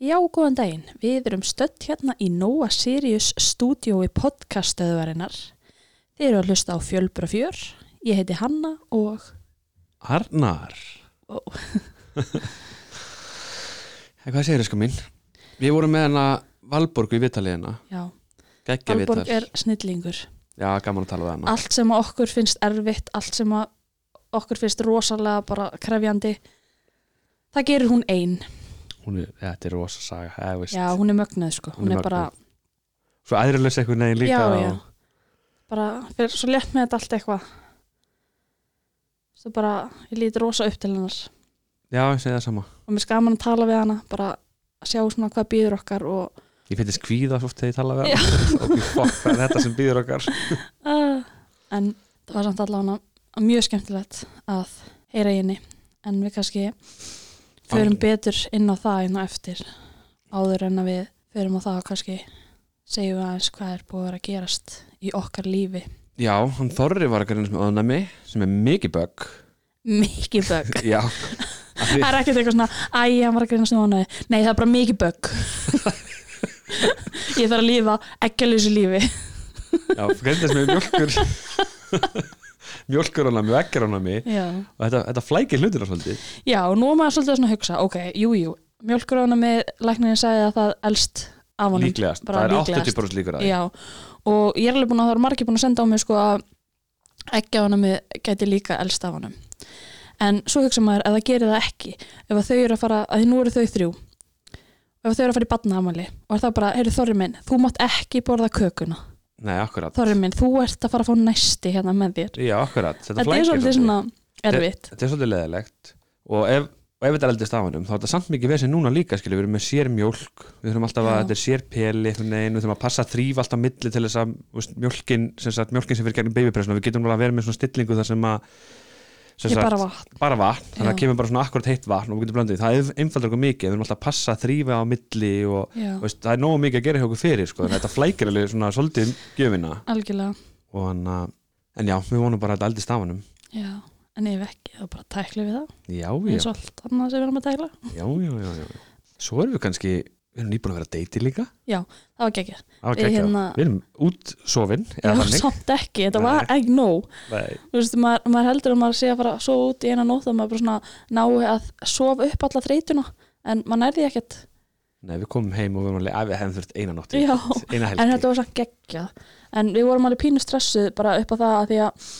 Já, góðan daginn. Við erum stödd hérna í Nóa Sirius stúdiói podcastöðuvarinnar. Þið eru að hlusta á Fjölbra fjör. Ég heiti Hanna og... Arnar Ó. Hey, Hvað segir þið sko mín? Við vorum með hana Valborgu í vitaliðina Já, Geggja Valborg vital er snillingur. Já, gaman að tala við hana Allt sem okkur finnst erfitt, allt sem okkur finnst rosalega bara krefjandi, það gerir hún ein. Hún er, Þetta er rosa saga veist. Já, hún er mögnuð sko. Hún, Hún er er bara, Svo æðrilegs eitthvað neginn líka já, já. Bara fyrir svo létt með þetta allt eitthvað. Svo bara, ég líti rosa upp til hennar. Já, ég segi það sama og mér skaman að tala við hana bara að sjá svona hvað býður okkar og Ég finnst skvíða svo oft þegar ég tala við hana Og fokk hvað er þetta sem býður okkar uh, en það var samt allavega mjög skemmtilegt að heyra í henni en við kannski förum betur inn á það inn á eftir áður en að við förum á það og kannski segjum við aðeins hvað er búið að vera að gerast í okkar lífi. Já, hann Þorri var að gera með ónæmi sem er mikið bögg. Mikið bögg. Já. Það er ekkert eitthvað svona, æ, hann var að greina snjónaði nei, það er bara mikið bögg. Ég þarf að lífa ekkjalösu lífi. Já, grindast með mjölkur Ekkerónami já Og þetta, þetta flækir hlutina svolítið Já, og nú er maður svolítið að hugsa, ok, jú, jú, mjölkurána með læknirinn sagði að það elst af honum. Líklegast, bara það er líklegast. 80% líkur að Já, og ég er alveg búin að það er margir búin að senda á mig sko að ekki á hana með gæti líka elst af honum. En svo hugsa maður að það gerir það ekki, ef þau eru að fara, að því nú eru þau þrjú, ef þau eru að fara í badnaamali og er það bara, heyrðu Þorri minn, þú mátt ekki borða kökuna. Nei, akkurat Þorri minn, þú ert að fara að fá næsti hérna með þér. Já, akkurat Þetta, Þetta er svolítið svona erfitt. Þetta er svolítið leðilegt og ef, og ef þetta eldist af hannum þá er þetta samt mikið vesið núna líka skilur, við erum með sér mjólk við þurfum alltaf að, Já. þetta er sér peli einhvern veginn, við þurfum að passa þrýf alltaf milli til þess að mjólkin sem, sagt, mjólkin sem fyrir gegnum babypressuna, við getum alveg að vera með svona stillingu þar sem að sagt, bara vatn. bara vatn, þannig að Já. kemur bara svona akkurat heitt vatn og við getum blandið, það er einfaldur okkur mikið við þurfum alltaf að passa þrýfa á milli og þú veist, það er nógu mikið að gera hjá okkur fyrir sko, þannig að þetta flækir alveg svona svolítið algjörlega. og hann en já, við vonum bara að þetta eldist af hannum Já, en ef ekki, þá bara tæklu við það. já, já, eins og allt annað sem við erum að tækla já, já, já, já. svo erum við kannski við erum nýbúin að vera að deyti líka. Það var geggjað, Það var Við geggjað. hérna- við erum já, eða þannig. samt ekki þetta Nei. var ekki nóg. Þú veist, maður, maður heldur að maður sé að fara svo út í eina nótt og maður bara svona nái að sofa upp alla þreytuna en maður nærði ekkert. Nei, við komum heim og við vorum alveg að við hefum þurft eina nótt Já, eina en þetta var samt geggjað. En við vorum alveg pínu stressuð bara upp á það að því að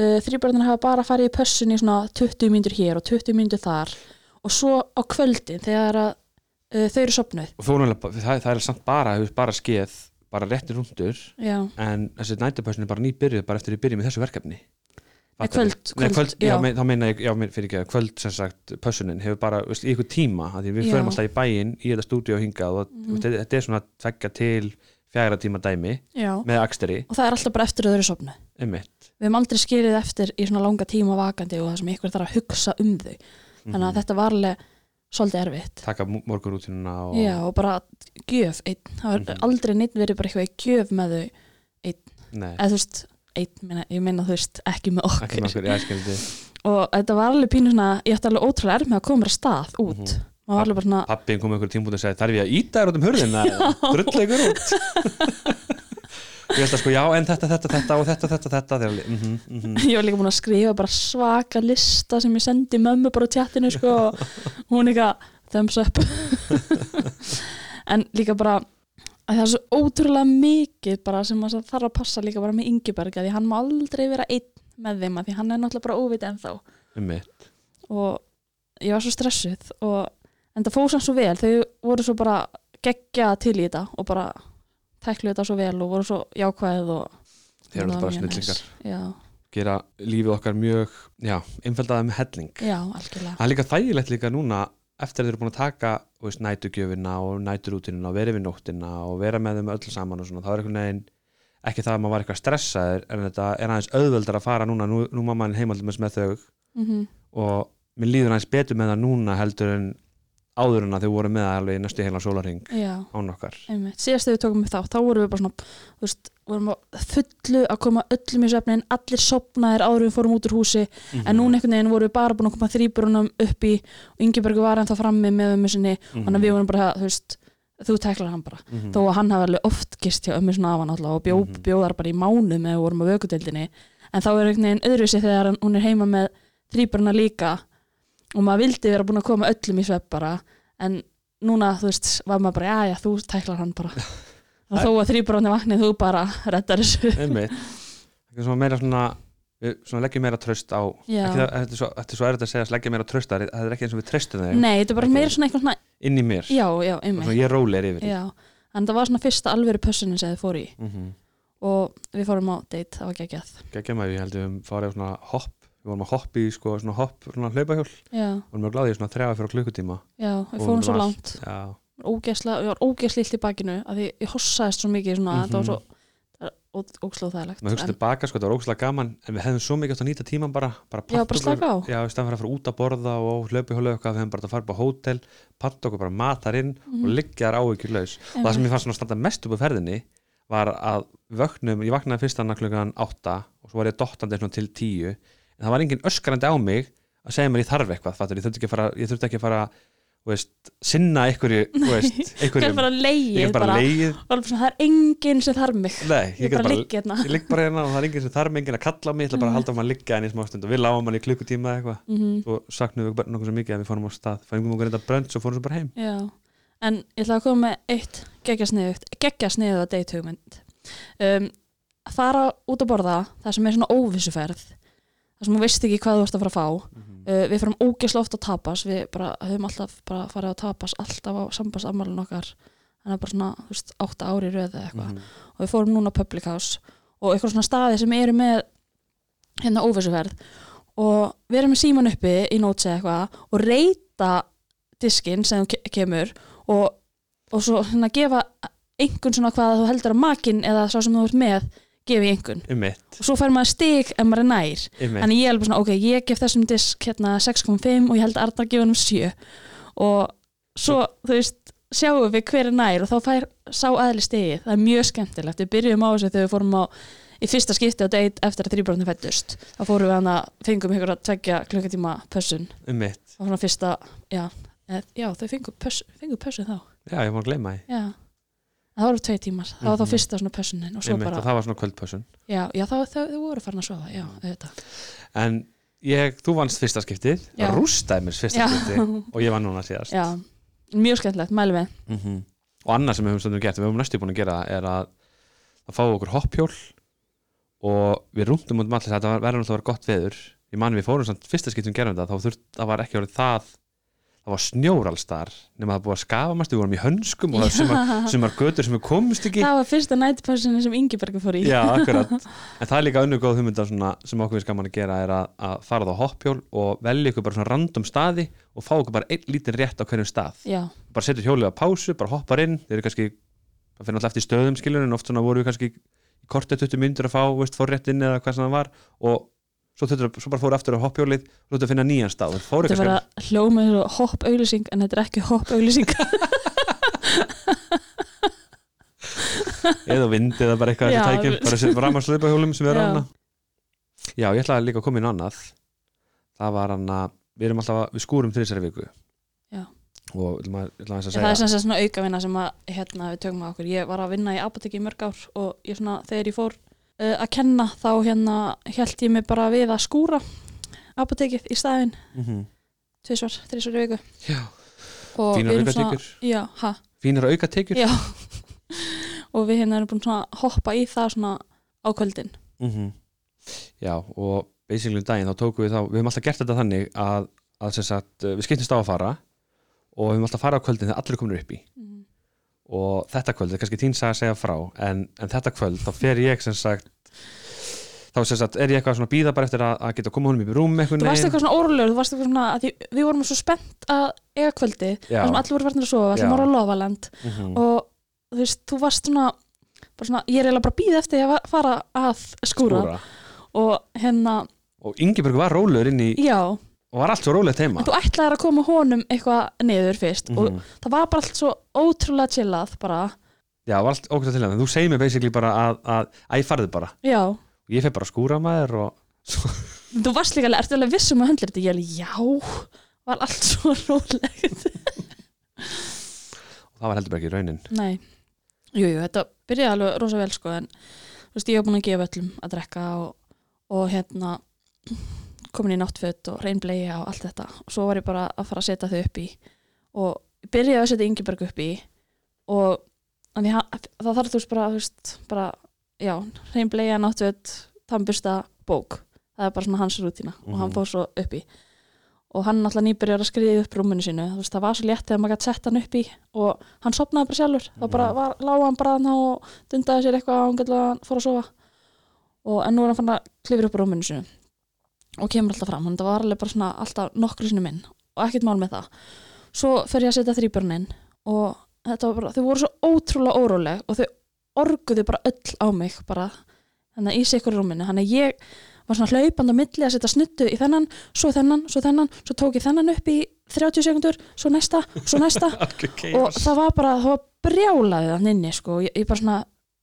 uh, þrýbörðin hafa bara farið í pössun í svona 20 mínútur hér og 20 mínútur þar. Og svo á kvöldin þegar að uh, þau eru sopnuð og fórum alveg, það, það er samt bara, veist, bara skeið bara réttir rundur já, en þessi nætupössin er bara nýbyrjuð bara eftir við byrjum í þessu verkefni Nei, Fattarðu? kvöld, Nei, kvöld, kvöld, já, já. þá meina ég, já, fyrir ekki að kvöld sem sagt, pössunin hefur bara, veist, í ykkur tíma að því við förum alltaf í bæinn í þetta stúdíu og hingað og mm. þetta er svona tveggja til fjæra tíma dæmi já. með aksteri, og það er alltaf bara eftir að þau eru sopnuð einmitt við hefum aldrei skilið eftir í svona langa tíma vakandi og það sem ykkur þarf að hugsa um þau þannig að Mhm. þetta var alveg svolítið erfitt. Taka morgunrútinuna og já og bara gjöf einn, það var Mhm. aldrei neitt verið bara eitthvað gjöf með þau Nei, eða þú veist, einn, meina, ég meina þú veist ekki með okkur ekki með okkur, skildi. Og þetta var alveg pínu svona, ég ætti alveg ótrúlega erf með að koma stað út. Bara svona, Pappin kom einhver tímpúti og sagði þarf ég að íta þér út um hurðina? Drullleikur út Ég held að sko já en þetta, þetta, þetta og þetta, þetta, þetta þegar alveg, mhm, mhm. Ég var líka búin að skrifa bara svaka lista sem ég sendi mömmu bara á tjattinu sko og hún eitthvað thumbs up. En líka bara að það er svo ótrúlega mikið bara sem maður þarf að passa líka bara með Ingeberg að því hann má aldrei vera einn með þeim að því hann er náttúrulega bara óviti ennþá. Einmitt. og ég var svo stressuð og en það fóð samt svo vel þau voru svo bara geggja til í þetta og bara tæklu þetta svo vel og voru svo jákvæð og Þeir eru var bara snillingar. Gera lífið okkar mjög já, einfaldaði með helling. Já, Það er líka þægilegt líka núna eftir að þeir eru búin að taka veist, nætugjöfina og næturútinina og vera við nóttina og vera með þeim öll saman og svona, þá er einhvern veginn ekki það að maður var eitthvað stressaður en þetta er aðeins auðveldar að fara núna. Nú, nú má maður heimaldum með þau. Mm og mér líður aðeins betur með það núna heldur en áður en að þau voru með alveg næstu heila sólarring já, án okkar síðast þegar við tókum upp þá, þá vorum við bara svona þú veist, vorum að fullu að koma öllum í svefnin allir sopnaðir áður en við fórum út úr húsi Mhm. en núna einhvern veginn vorum við bara búin að koma þrýburunum upp í og Ingebergur var ennþá frammi með ömmu sinni Mhm. þannig að við vorum bara, þú veist þú teklar hann bara, Mhm. þó að hann hafi alveg oft gist hjá ömmu sinna af hann alltaf og bjó, Mhm. bjóðar bara í mánu með og maður vildi vera búin að koma öllum í svepp bara. En núna, þú veist, var maður bara já, já, þú teklar hann bara. Og þó að þrýburunni vaknið, þú bara reddar þessu. Það er svona meira svona við svona leggjum meira tröst á það, þetta er svo, svo erfitt að segja að leggja meira tröst það er það er ekki eins og við tröstum þig Nei, þetta er bara meira svona eitthvað svona inn í mér. Já, já, svona ég rólir yfir. Já, en það var svona fyrsta alvöru pössunin sem þið fóru í. Mhm. og við fórum á date, það var geggjað. Gekkja maður, ég held við höfum farið á svona hopp við vorum að hoppa í sko svona hopp svona hlaupahjól, Já, vorum að gláði í svona þrjá fyrir klukkutíma. Já, við Og fórum við svo langt. Já, ógeðsla, Ég var ógeðsla illt í bakinu að því ég hossaðist svo mikið svona, það var svo ógeðsla þægilegt maður hugsa tilbaka sko, það var ógæslega gaman en við hefðum svo mikið átt að nýta tíman bara bara Já, bara slaka á. já, stæðan fyrir að fara út að borða og hlaupahjólu eitthvað, við hefðum bara að fara á hótel panta okkur bara mat þar inn Mhm. og liggja þar áhyggjur laus og það sem ég fannst svona að standa mest upp á ferðinni var að við vöknum, ég vaknaði fyrst annað klukkan átta og svo var ég dottandi til tíu en það var engin öskrandi á mig að segja mér ég þarf eitthvað, fattur, ég þurfti ekki að fara ég þurfti ekki að fara, veist, sinna einhverju, Ég er bara leið er bara leið, bara það er enginn sem þarf mig. Nei, ég ég bara ligg hérna. ég ligg bara hérna og það er enginn sem þarf mig enginn að kalla á mig, ég ætla bara að halda maður að liggja en í smá stund og við lágum hann í klukkutíma eitthvað. Mhm, og saknum við nokkuð svo mikið að við fórum á stað. Fængum okkur þetta brönds og fórum svo bara heim. Já, en ég ætla að koma með eitt geggjasniðugt, geggjasniðuð að date hugmynd. Um, fara út að borða það sem er svona óvissuferð það sem þú veist ekki hvað þú ert að fara að fá. Uh, við fórum ógesla oft á tapas. Við bara höfum alltaf bara farið á tapas alltaf á sambandsammalun okkar. Þannig að bara svona, þú veist, átta ári í röðu eitthvað. Mhm. og við fórum núna á Public House og eitthvað svona staði sem eru með hérna óvissuferð. Og við erum með síman uppi í nótsi eitthvað og reyta diskinn sem ke- kemur og, og svo hérna gefa einhvern svona hvað þú heldur að makinn eða svo sem þú ert með gefi einhvern Einmitt, og svo fær maður stig ef maður er nær. Einmitt Þannig ég er alveg svona, ok, ég gef þessum disk hérna 6,5 og ég held að Arnar gefa hann 7 og svo, þú veist, sjáum við hver er nær og þá fær sá aðli stigið. Það er mjög skemmtilegt, við byrjum á þessu þegar við fórum á í fyrsta skipti á date eftir að þrýbróðin fættust þá fórum við hann að fengum ykkur að tvekja klukkutíma pössun. Einmitt, og svona fyrsta, já, eð, já þau fengu pössun þá. Já ég má gleyma því. Já, það voru tvei tímar það var þá Mhm. fyrsta svona pössunin og svo Einmitt, bara, og það var svona kvöldpössun já, já þá, þau, þau voru farin að sofa, já, auðvitað En ég, þú vannst fyrsta skiptið Já. rústaði mér fyrsta Já. skiptið og ég vann núna síðast já, mjög skemmtilegt, mælu við Mhm. Og annað sem við höfum stundum gert, við höfum næstu búin að gera er að það fáum okkur hoppjól og við rúndum út um allir þetta var- verður náttúrulega að vera gott veður ég man við fórum samt fyrsta skiptum gerum þetta þá þurft, það var ekki orðið það það var snjór alls þar nema það búið að skafa mest, við vorum í hönskum og það var sumar, sumar götur sem við komumst ekki. Það var fyrsta nætpössunni sem Ingebergur fór í. Já, akkurat. En það er líka önnur góð hugmynda sem okkur við skaman að gera er að, að fara þá hoppjól og velja ykkur bara svona random staði og fá okkur bara einn lítinn rétt á hverjum stað. Já, bara setja hjólið á pásu, bara hoppar inn. Þeir eru kannski, það fyrir alltaf eftir stöðum skilur en oft svona voru við kannski kortið 20 myndur að fá, veist, forréttin eða hvað sem það var. Og svo, þurftur, svo bara fóru aftur á hoppjólið og þú að finna nýjan stað. Þetta var kannski að hljóma eins og hopp auglýsing en þetta er ekki hopp auglýsing eða vind eða bara eitthvað þessi tækjum, bara þessi ramarslupa hjólum sem við erum Já. hana Já, ég ætlaði líka að koma inn annað. Það var hann að við erum alltaf að, við skúrum þrísari viku. Já. og ég ætla að, aðeins að Það er segja sem sagt svona aukavinna sem að hérna, við tökum að okkur. Ég var að vinna í apoteki í mörg ár og ég svona, þegar ég fór uh, að kenna þá hérna held ég mig bara við að skúra apotekið í staðinn. Mm tvisvar, þrísvar í viku. Já, og fínar aukatekjur? Já, ha, fínar aukatekjur? Já. Og við hérna erum búin svona að hoppa í það svona á kvöldin. Mm Já, og basically um daginn þá tókum við þá, við höfum alltaf gert þetta þannig að, að sem sagt, uh, við skiptumst á að fara og við höfum alltaf að fara á kvöldin þegar allir komin upp í. mm. Og þetta kvöld, það er kannski tín sag að segja frá en, en þetta kvöld, þá fer ég sem sagt þá sem sagt, er ég eitthvað svona að býða bara eftir að, að geta að koma honum í rúm Þú varst eitthvað svona órulegur, þú varst eitthvað svona að því, við vorum svo spennt að eiga kvöldi þar sem allir voru farin að sofa, allir voru á lofaland mm og þú veist, þú varst svona, bara svona ég er eiginlega bara að býða eftir að fara að skúra, og hérna og Ingeborg var rólegur inn í já, og var allt svo rólegt heima. En þú ætlaðir að koma honum eitthvað niður fyrst Mhm. og það var bara allt svo ótrúlega chillað bara. Já, var allt okkur til það þú segir mér basically bara að, að, að ég farið bara. Já, og ég fer bara skúra maður og þú varst líka alveg, ertu alveg vissum að höndla þetta? Ég alveg, já, var allt svo rólegt. Það var heldur bara ekki raunin. Nei, jú, jú, þetta byrjaði alveg rosa vel sko, en þú veist, ég var búin að gefa öllum að drekka og, og hérna komin í náttföt og reynbleia og allt þetta. Og svo var ég bara að fara að setja þau upp í. Og byrjaði að setja Ingeberg upp í. Og þannig að það þarf þú bara, veist, bara já, reynbleia, náttföt tannbursta, bók. Það er bara svona hans rútína. Og hann Mhm. fór svo upp í. Og hann alltaf nýbyrjar að skriða upp rúminu sínu. Þú veist, það var svo létt þegar maður gætt sett hann upp í. Og hann sopnaði bara sjálfur. Þá bara Mhm. var, lág hann bara þarna og dundaði sér eitthvað og hann fór að sofa. Og en nú er hann fann að klifra upp rúminu sínu og kemur alltaf fram, hann það var alveg bara svona alltaf nokkru sinni minn og ekkert mál með það. Svo fer ég að setja þrýbjörnin og þetta var bara, þau voru svo ótrúlega óróleg og þau orguðu bara öll á mig bara, þannig í sikkur rúminu. Þannig að ég var svona hlaupand á milli að setja snuttu í þennan, svo þennan, svo þennan svo tók ég þennan upp í 30 sekundur svo næsta, svo næsta. Og það var bara, það var brjálaðið þannig inni sko, ég, ég bara svona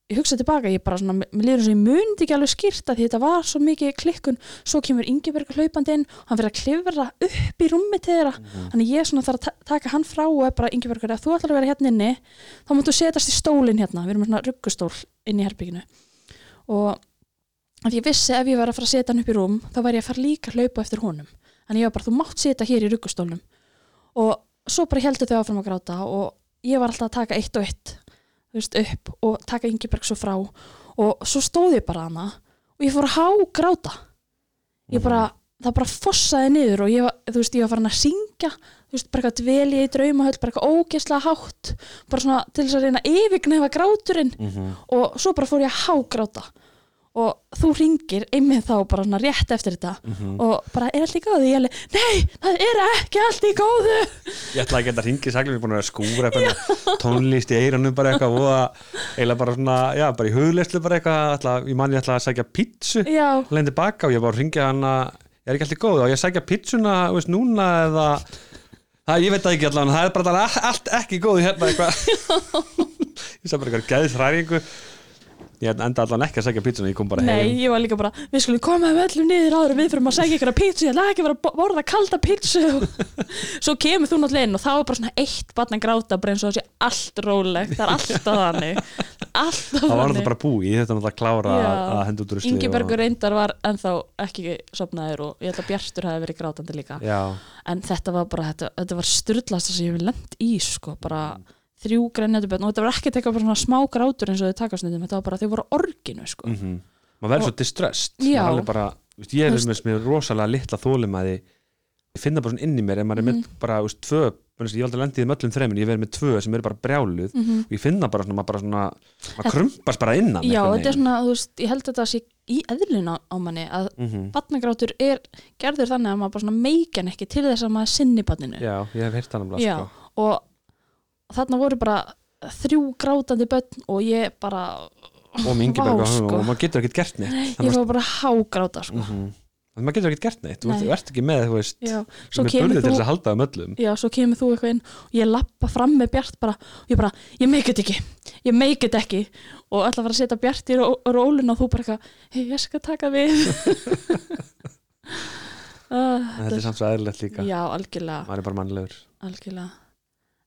ég hugsaði tilbaka, ég bara svona, mér líður eins og ég mundi ekki alveg skýrta því þetta var svo mikið klikkun, svo kemur Ingeberg hlaupandi inn, hann fyrir að klifra upp í rúmi til þeirra, Mhm. þannig ég svona þarf að ta- taka hann frá og er bara Ingebergur að þú ætlar að vera hérna inni, þá máttu setjast í stólinn hérna, við erum svona ruggustól inn í herbygginu og að ég vissi ef ég var að fara að setja hann upp í rúm þá væri ég að fara líka að hlaupa eftir honum. Þannig ég var bara, þú mátt setja hér í ruggustólnum. Og svo bara heldur þau áfram að gráta og ég var alltaf að taka eitt og eitt veist, upp og taka Ingeberg svo frá. Og svo stóð ég bara hana og ég fór að há gráta ég bara, það bara fossaði niður og ég var, þú veist, ég var farin að syngja þú veist, bara eitthvað dveli í draumahöll bara eitthvað ógeðslega hátt bara svona til þess að reyna að yfirgnefa gráturinn. Mhm. og svo bara fór ég að hágráta og þú ringir einmið þá bara svona rétt eftir þetta. Mhm. og bara er allt í góðu, ég alveg nei, það er ekki allt í góðu. Ég ætla að geta hringið saglum, ég er búin að að skúra tónlist í eiranum bara eitthvað að eiginlega bara svona, já, bara í hugleyslu bara eitthvað, ætla, ég man ég ætla að sækja pítsu já, lendi baka og ég bara að að ég er ekki alltaf góð og ég sækja pítsuna veist, núna eða? Það, ég veit það ekki allavega, það er bara allt, allt ekki góð hérna eitthvað ég enda allavega ekki að sækja pítsuna, ég kom bara nei, heim. ég var líka bara við skulum koma með öllum niður áður við fyrir að sækja ykkur að pítsu, ég ætla ekki að vera að bo- borða kalda pítsu og svo kemur þú náttúrulega inn og þá er bara svona eitt barn að gráta bara eins og það sé allt rólegt, það er alltaf þannig. Alltaf það var þannig. náttúrulega bara búi, ég þetta náttúrulega að klára Já. að, að henda út rusli Ingebergur reyndar var ennþá ekki sopnaður og ég að Bjartur hafi verið grátandi líka. Já, en þetta var bara, þetta, þetta var ég bara þrjú grænjættubönd og þetta var ekkert eitthvað bara svona smá grátur eins og þau takastundum, þetta var bara þau voru á orginu sko. mm maður verður svo distressed Já. maður er alveg bara, veist, ég er Þú veist- með, með rosalega litla þólumæði ég finna bara svona inn í mér ef maður er með Mhm. bara, þú veist, tvö bara, ég hef aldrei lendið í öllum þremin, ég hef verið með tvö sem eru bara brjáluð mm -hmm. og ég finna bara svona, maður bara svona maður krumpast bara innan Já, þetta er svona, þú veist, ég held að þetta sé í eðluna á manni að mm -hmm. batnagrátur er gerður þannig að maður bara svona meikan ekki til þess að maður sinni batninu já, ég hef heyrt sko. og þarna voru bara þrjú grátandi börn og ég bara og Vá, og, sko. maður getur ekkert gert neitt. Ég var bara hágráta sko. mm maður getur ekkert gert neitt, þú Nei. þú ert ekki með þú veist, með kemur burði til þú þess að halda um öllum. Já, svo kemur þú eitthvað inn og ég lappa fram með Bjart bara ég bara, ég make it ekki. Ég make it ekki. Og að fara að setja Bjart í ró- rólinu og þú bara eitthvað hei, ég skal taka við. En þetta er samt svo eðlilegt líka. Já, algjörlega, maður er bara mannlegur. Algjörlega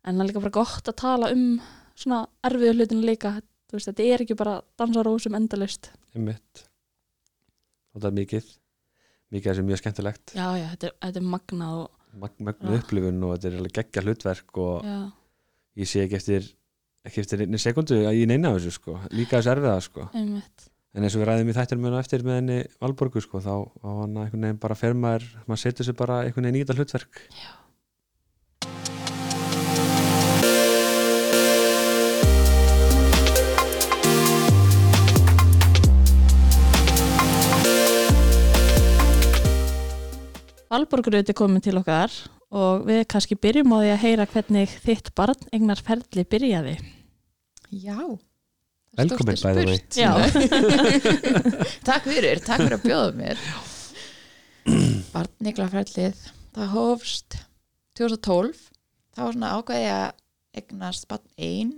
en það er líka bara gott að tala um svona erfiðu hlutinu líka. Þú veist, þetta er ekki bara dansa rósum endalaust. Einmitt. Og það er mikið. Mikið er sem mjög skemmtilegt. Já, já, þetta er, þetta er magnað og Mag- mögnu Já. upplifun og þetta er geggja hlutverk og já, ég sé ekki eftir ekki eftir einni sekundu að ég neina þessu sko. Líka þess erfiða sko. Einmitt. En eins og við ræðum í þættir með eftir með henni Valborgu sko þá var hann einhvern veginn bara fer maður setur sér bara einhvern veginn í þetta hlutverk. Já. Valborgröð er komin til okkar og við kannski byrjum á því að heyra hvernig þitt barn egnar ferli byrjaði. Já. Velkomin, the way. Já. takk fyrir, takk fyrir að bjóða mér. Barniglaferlið, það hófst 2012. Það var svona ákveði að egnast barn einn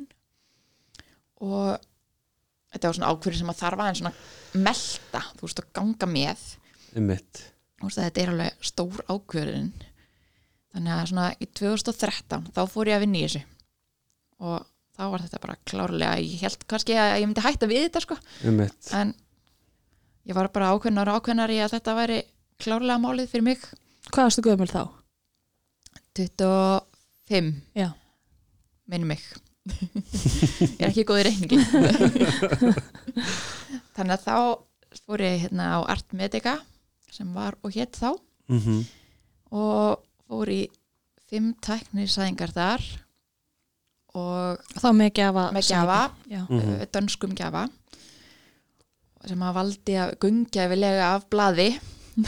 og þetta var svona ákverði sem að þarf aðeins svona melta, þú veist, að ganga með veist að þetta er alveg stór ákverðin þannig að svona í 2013 þá fór ég að vinna í þessu. Og þá var þetta bara klárlega ég held kannski að ég myndi hætta við þetta sko. Einmitt. En ég var bara ákveðnar og ákveðnar í að þetta væri klárlega málið fyrir mig. Hvað varstu gömul þá? 25 Já. minni mig. Ég er ekki góð í reikningi. Þannig að þá fór ég hérna á Art Medica sem var og hétt þá. Mm og fór í fimm tæknisæðingar þar og Þá með gjafa með gjafa. Já. Mhm. uh, dönskum gjafa. Sem að valdi að gungjafilega af blaði.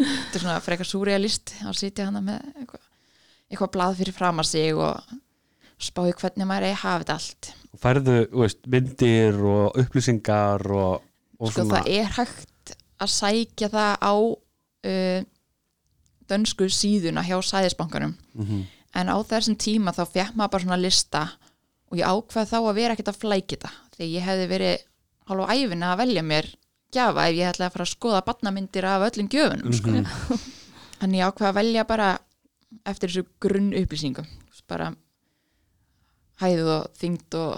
Þetta er svona frekar súrealist að sitja hana með eitthvað, eitthvað blað fyrir fram að sig og spáði hvernig maður eigi að hafa þetta allt. Og færðu veist, myndir og upplýsingar og, og sko það er hægt að sækja það á uh, dönsku síðuna hjá sæðisbankanum. Mm en á þessum tíma þá fekk maður bara svona lista og ég ákvað þá að vera ekkert að flækja þetta. Því ég hefði verið hálfa æfina að velja mér gjafa ef ég ætlaði að fara að skoða batnamyndir af öllum gjöfunum sko. Mhm. en ég ákvað að velja bara eftir þessu grunn upplýsingum bara hæð og þyngd og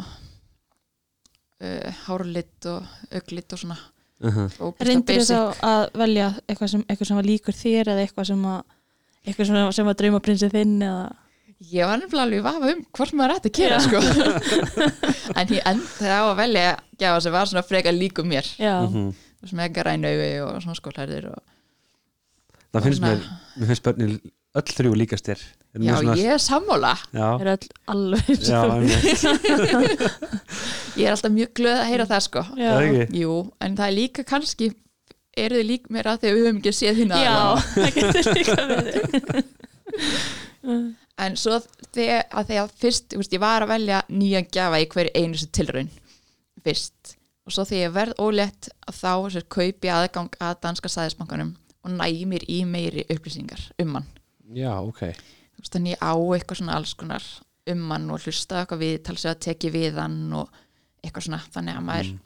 uh, hárlit og auglit og svona ógeðslega Reyndir basic. þá að velja eitthvað sem, eitthvað sem var líkur þér eða eitthvað sem að eitthvað sem, sem var draumaprinsið þinn eða? Ég var nefnilega alveg vafa um hvort maður ætti að gera sko. en ég endaði á að velja gjafa sem var svona freka líku mér. Já, sem með græn augu og svona skólhærðir og, það finnst mér, mér finnst börnin öll þrjú líkastir Eru Já, svona- ég er sammála já, er öll alveg eins já. Ég er alltaf mjög glöð að heyra það sko Já. Það ekki? Jú, en það er líka kannski eru þið lík mér að því að við höfum ekki séð þína Já, aðra. það getur líka verið En svo þegar, að þegar fyrst, ég var að velja nýjan gjafa í hverju einu sem tilraun fyrst og svo þegar ég verð ólétt að þá sér, kaupi ég aðgang að danska sæðisbankanum og næ mér í meiri upplýsingar um hann já, ok þannig ég á eitthvað svona alls konar um hann og hlusta eitthvað við talsið að teki við hann og eitthvað svona. Þannig að maður mm.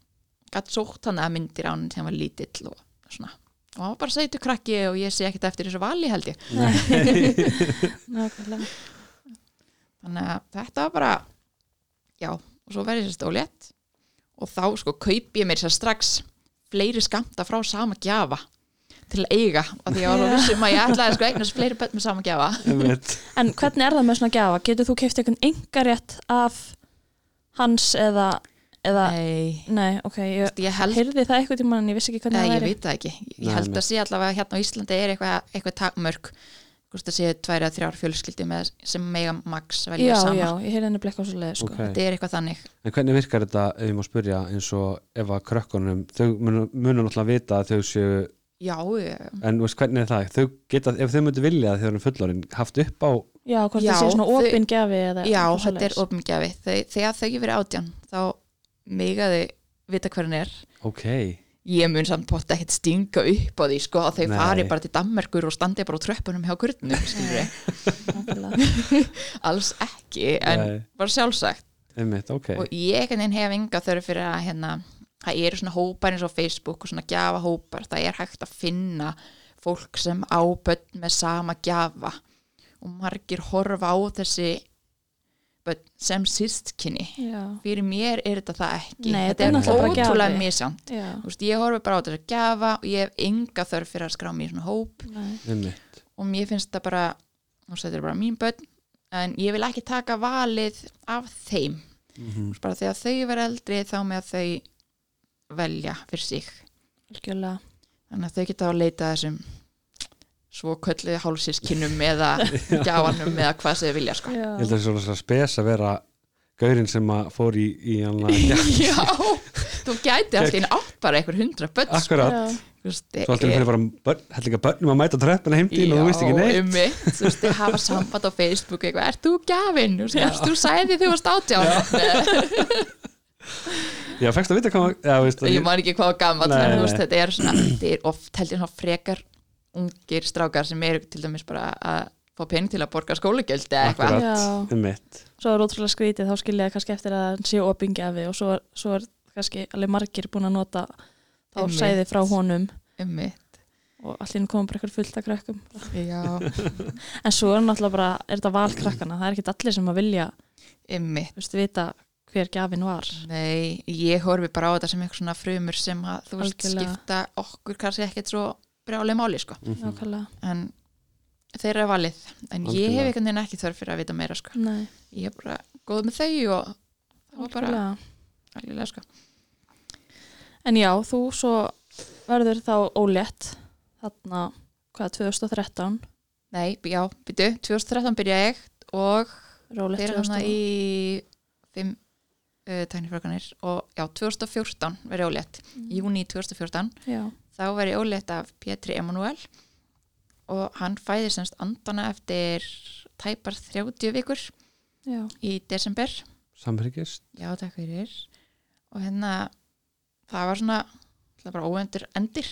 gætt sótt hann að myndir á hann sem var lítill og svona. Og hann var bara sætu krakki og ég sé ekkert eftir þessu vali held ég. Nákvæmlega. Þannig að þetta var bara já, og svo verði þessi stólétt og þá sko kaupi ég mér sér strax fleiri skamta frá sama gjafa til að eiga og því ég var að vissum að ég ætlaði sko eignast fleiri börn með sama gjafa einmitt. En hvernig er það með svona gjafa? Getur þú keift einhvern engarétt af hans eða, eða Nei, Nei, ok, ég ég held heyrði það eitthvað tíma en ég vissi ekki hvernig það ég væri veit það ekki. Ég Nei, held nei. að sé allavega hérna á Íslandi er eitthvað, eitthvað takmörk hvort það sé tværi að þrjár fjölskyldi með, sem mega max velja Já, sama. já, ég heyrði henni blekka á svo leið sko. Ok. Þetta er eitthvað þannig. en hvernig virkar þetta ef ég má spyrja eins og ef að krökkunum þau munum munu náttúrulega vita að þau séu Já, ég, en þú veist, hvernig er það, þau geta ef þau myndu vilja að þau erum fullorinn haft upp á Já, hvort Já, það sé svona þau- opin gjafi eða já þetta er opingjafi. Þegar þau verið átján þá megaði vita hver hann er. ok, Ég mun samt potta ekkert stinga upp á því sko að þau Nei. fari bara til Danmerkur og standi bara á tröppunum hjá. Nákvæmlega. Alls ekki, en Nei. bara sjálfsagt. einmitt, ok og ég hef enga þörf fyrir að hérna, það eru svona hópar eins og Facebook og svona gjafa hópar, það er hægt að finna fólk sem á börn með sama gjafa. Og margir horfa á þessi sem sístkinni Já, fyrir mér er þetta það ekki. Nei, þetta þetta er ótrúlega veist, ég horfi bara á þessi gjafa og ég hef enga þörf fyrir að skrá mér í svona hóp. Nei. og mér finnst það bara þetta er bara mín börn en ég vil ekki taka valið af þeim. Mm bara þegar þau verða eldri þá með að þau velja fyrir sig. Algjörlega. Þannig að þau geta að leita að þessum svo kölluði hálfsískinnum eða gjáanum eða hvað þau vilja sko. ég held að það er svona spes að vera gaurinn sem að fór í, í já, þú gæti alltaf einu átt bara einhver hundra börn sko. akkurat. Já, svo alltaf fyrir bara líka börnum að mæta tröppina heimdín og þú veist ekki neitt. um mitt, þú veist, þau hafa samband á Facebook eitthvað, ert þú gjafinn? Þú veist, þú sæði þú varst átján já, fækst að vita hvað já, veist, ég man ekki hvað var gammal en þú veist, þetta er svona þetta er oft held ég svona frekar ungir strákar sem eru til dæmis bara að fá pening til að borga skólagjöld eða eitthvað. Um mitt svo er ótrúlega skrítið, þá skilja ég kannski eftir að hann sé opingjafi og svo, svo er kannski alveg margir búin að nota þá Einmitt. sæði frá honum. Um mitt og allir koma bara eitthvað fullt af krökkum. Já, en svo er náttúrulega bara, er þetta valkrakkana það er ekki allir sem að vilja, um mitt þú veist, vita hver gafin var. Nei, ég horfi bara á þetta sem eitthvað svona frumur sem að þú veist Algjörlega. skipta okkur kannski ekkert svo brjálega máli sko. Mhm. nákvæmlega, en þeirra er valið. En ég Algjörlega. hef einhvern veginn ekki þörf fyrir að vita meira sko. Nei, ég er bara góð með þau og það var bara algjörlega. sko. En já, þú svo verður þá ólétt þarna, hvað, 2013 Nei, já, byrju, 2013 byrja ég og fyrir hann 2000 í fimm uh, tæknifrökanir og já, 2014 verið ólétt júni 2014 já, þá var ég ólétt af Pétri Emanuel og hann fæði semst andana eftir tæpar 30 vikur já, í desember. Samhryggist já, takk fyrir. Og hérna, það var svona það bara óendur endir.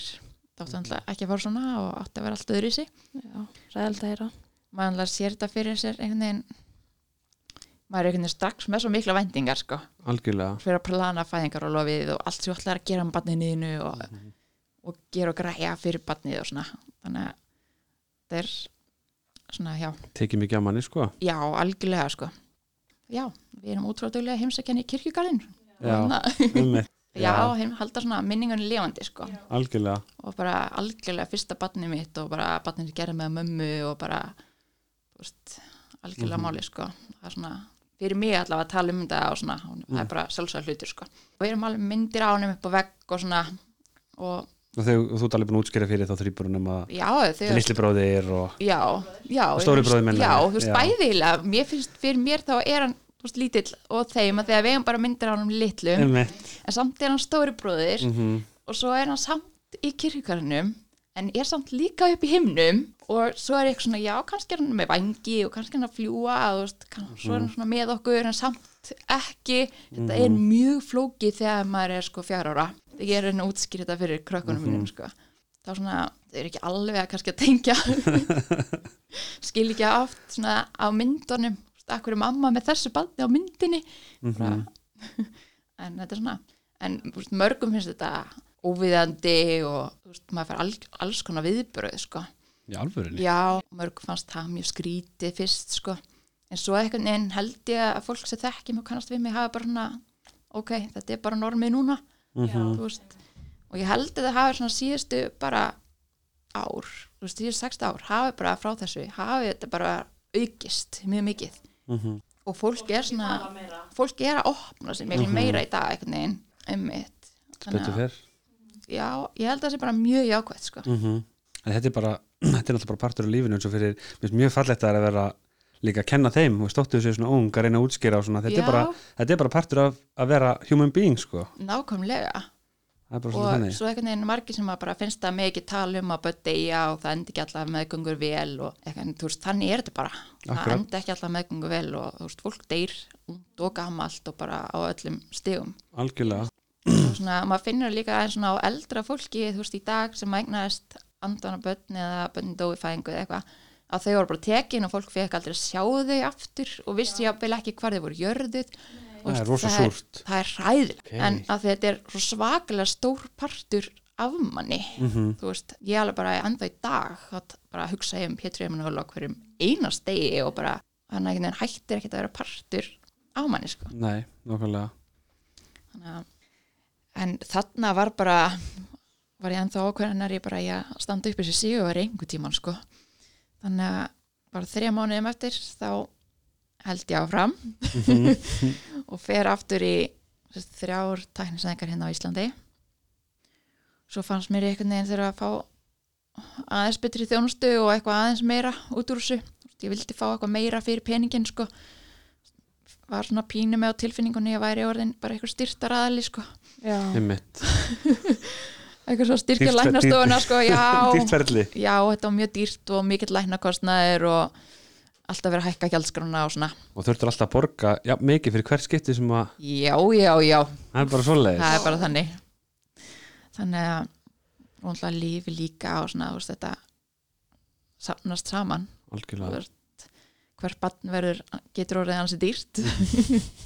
Það átti náttúrulega ekki að fara svona og átti að vera allt öðru í sig já, ræðald að heyra maður sér þetta fyrir sér einhvern veginn maður er einhvern veginn strax með svo mikla væntingar sko, algjörlega. Fyrir að plana fæðingar og lofið og allt sem þú ætlar að gera með barniðinu og, Mhm. og gera og græja fyrir barnið og svona. Þannig að þetta er svona, já, tekið mikið á manni sko. Já, algjörlega sko. Já, við erum útráðulega heimsækjan í kirkjugarðin Já. um mitt já, Já. heim, halda svona minningunni lifandi sko. Algjörlega. Og bara algjörlega fyrsta barnið mitt og bara barnið gerði með mömmu og bara veist, algjörlega Mhm. máli sko. Það er svona, fyrir mig allavega að tala um þetta og svona, og það Mm. er bara sjálfsögða hlutur sko og við erum alveg myndir á honum upp á vegg og svona og og þegar þú alveg búin að útskýra fyrir þá þrýburunum að já, það er þau litli bróðir og Og stóri ég- bróðir minna. já, þú veist, bæðilega mér finnst, fyrir mér þá er hann veist, lítill og þeim að þegar við erum bara myndir á honum litlum, um mitt en samt er hann stóri bróðir mm og svo er hann samt í kirkjugarðinum en er samt líka upp í himnum og svo er eitthvað svona, já, kannski er hann með vangi og kannski er hann að fljúa og svo er hann svona með okkur en samt ekki, þetta er mjög flókið þegar maður er sko fjár ára. Ég er útskýra þetta fyrir krökkunum Mhm. mínum sko, þá svona þau eru ekki alveg að kannski að tengja. Skil ekki aft svona á myndunum, akkur er mamma með þessu bandi á myndinni. Mhm. en þetta er svona en mörgum finnst þetta óviðandi og veist, maður fær all, alls konar viðbröð sko. í alvörinni já, mörgum fannst það mjög skrítið fyrst sko. en svo einhvern veginn held ég að fólk sem þekki mig og kannast við mig hafa bara svona ok, þetta er bara normið núna Mhm. þú veist, og ég held að það hafi svona síðustu bara ár, þú veist, síðustu 6 ár hafi bara frá þessu, hafi þetta bara aukist mjög mikið Mhm. og fólk er svona fólk er að opna sig miklu Mhm. meira í dag einhvern veginn, einmitt Þannig betur að- fyrr já, ég held að það sé bara mjög jákvæmt sko. Mhm. en þetta er bara þetta er náttúrulega bara partur af lífinu eins og fyrir mjög fallegt að það er vera líka að kenna þeim og stóttu þessu svona ung að reyna að útskýra og svona. Þetta er, bara, þetta er bara partur af að vera human being sko. Nákvæmlega. Það og þannig. svo einhvern veginn margir sem bara finnst það með ekki tala um að börn deyja og það endi ekki alltaf meðgöngur vel og þú veist, þannig er þetta bara. Það Akkurat. endi ekki alltaf meðgöngur vel og þú veist, fólk deyr og gamalt og bara á öllum stigum. Algjörlega og svona, maður finnur líka eins svona á eldra fólki, þú veist, í dag sem eignaðist andana börn eða börn dói fæðingu eða eitthvað, að þau voru bara tekin og fólk fekk aldrei að sjá þau aftur og vissi jáfnvel ekki hvar þau voru jörðuð. Og það er það er, það er hræðilegt. Ok. en að þetta er svo svakalega stór partur af manni Mhm. þú veist, ég alveg bara enda í dag að bara hugsa ég um Emanuel á hverjum einast degi og bara hann hættir ekkert að vera partur af manni sko. Nei, nákvæmlega. Þannig að, en þarna var bara var ég ennþá ákveðin er ég bara að standa upp þessi sígu og var einhver tíman sko. Þannig að bara þrjá mánuðum eftir þá held ég áfram. Og fer aftur í þrjár tæknisæðingar hérna á Íslandi. Svo fannst mér einhvern veginn þegar að fá aðeins betri þjónustu og eitthvað aðeins meira út úr þessu. Ég vildi fá eitthvað meira fyrir peningin sko var svona pínu með á tilfinningunni að væri orðin bara eitthvað styrtar aðali sko eitthvað svo styrkja læknastofuna sko já, já, þetta var mjög dýrt og mikill læknakostnaður og alltaf verið að hækka gjaldskrána og svona. Og þurftur alltaf að borga já, mikið fyrir hvert skipti sem að já, já, já, það er bara svoleiðis. Það er bara þannig. Þannig að lífi líka á svona þú veist, þetta safnast saman. Algjörlega Þú veist, hver barn verður getur orðið hansi dýrt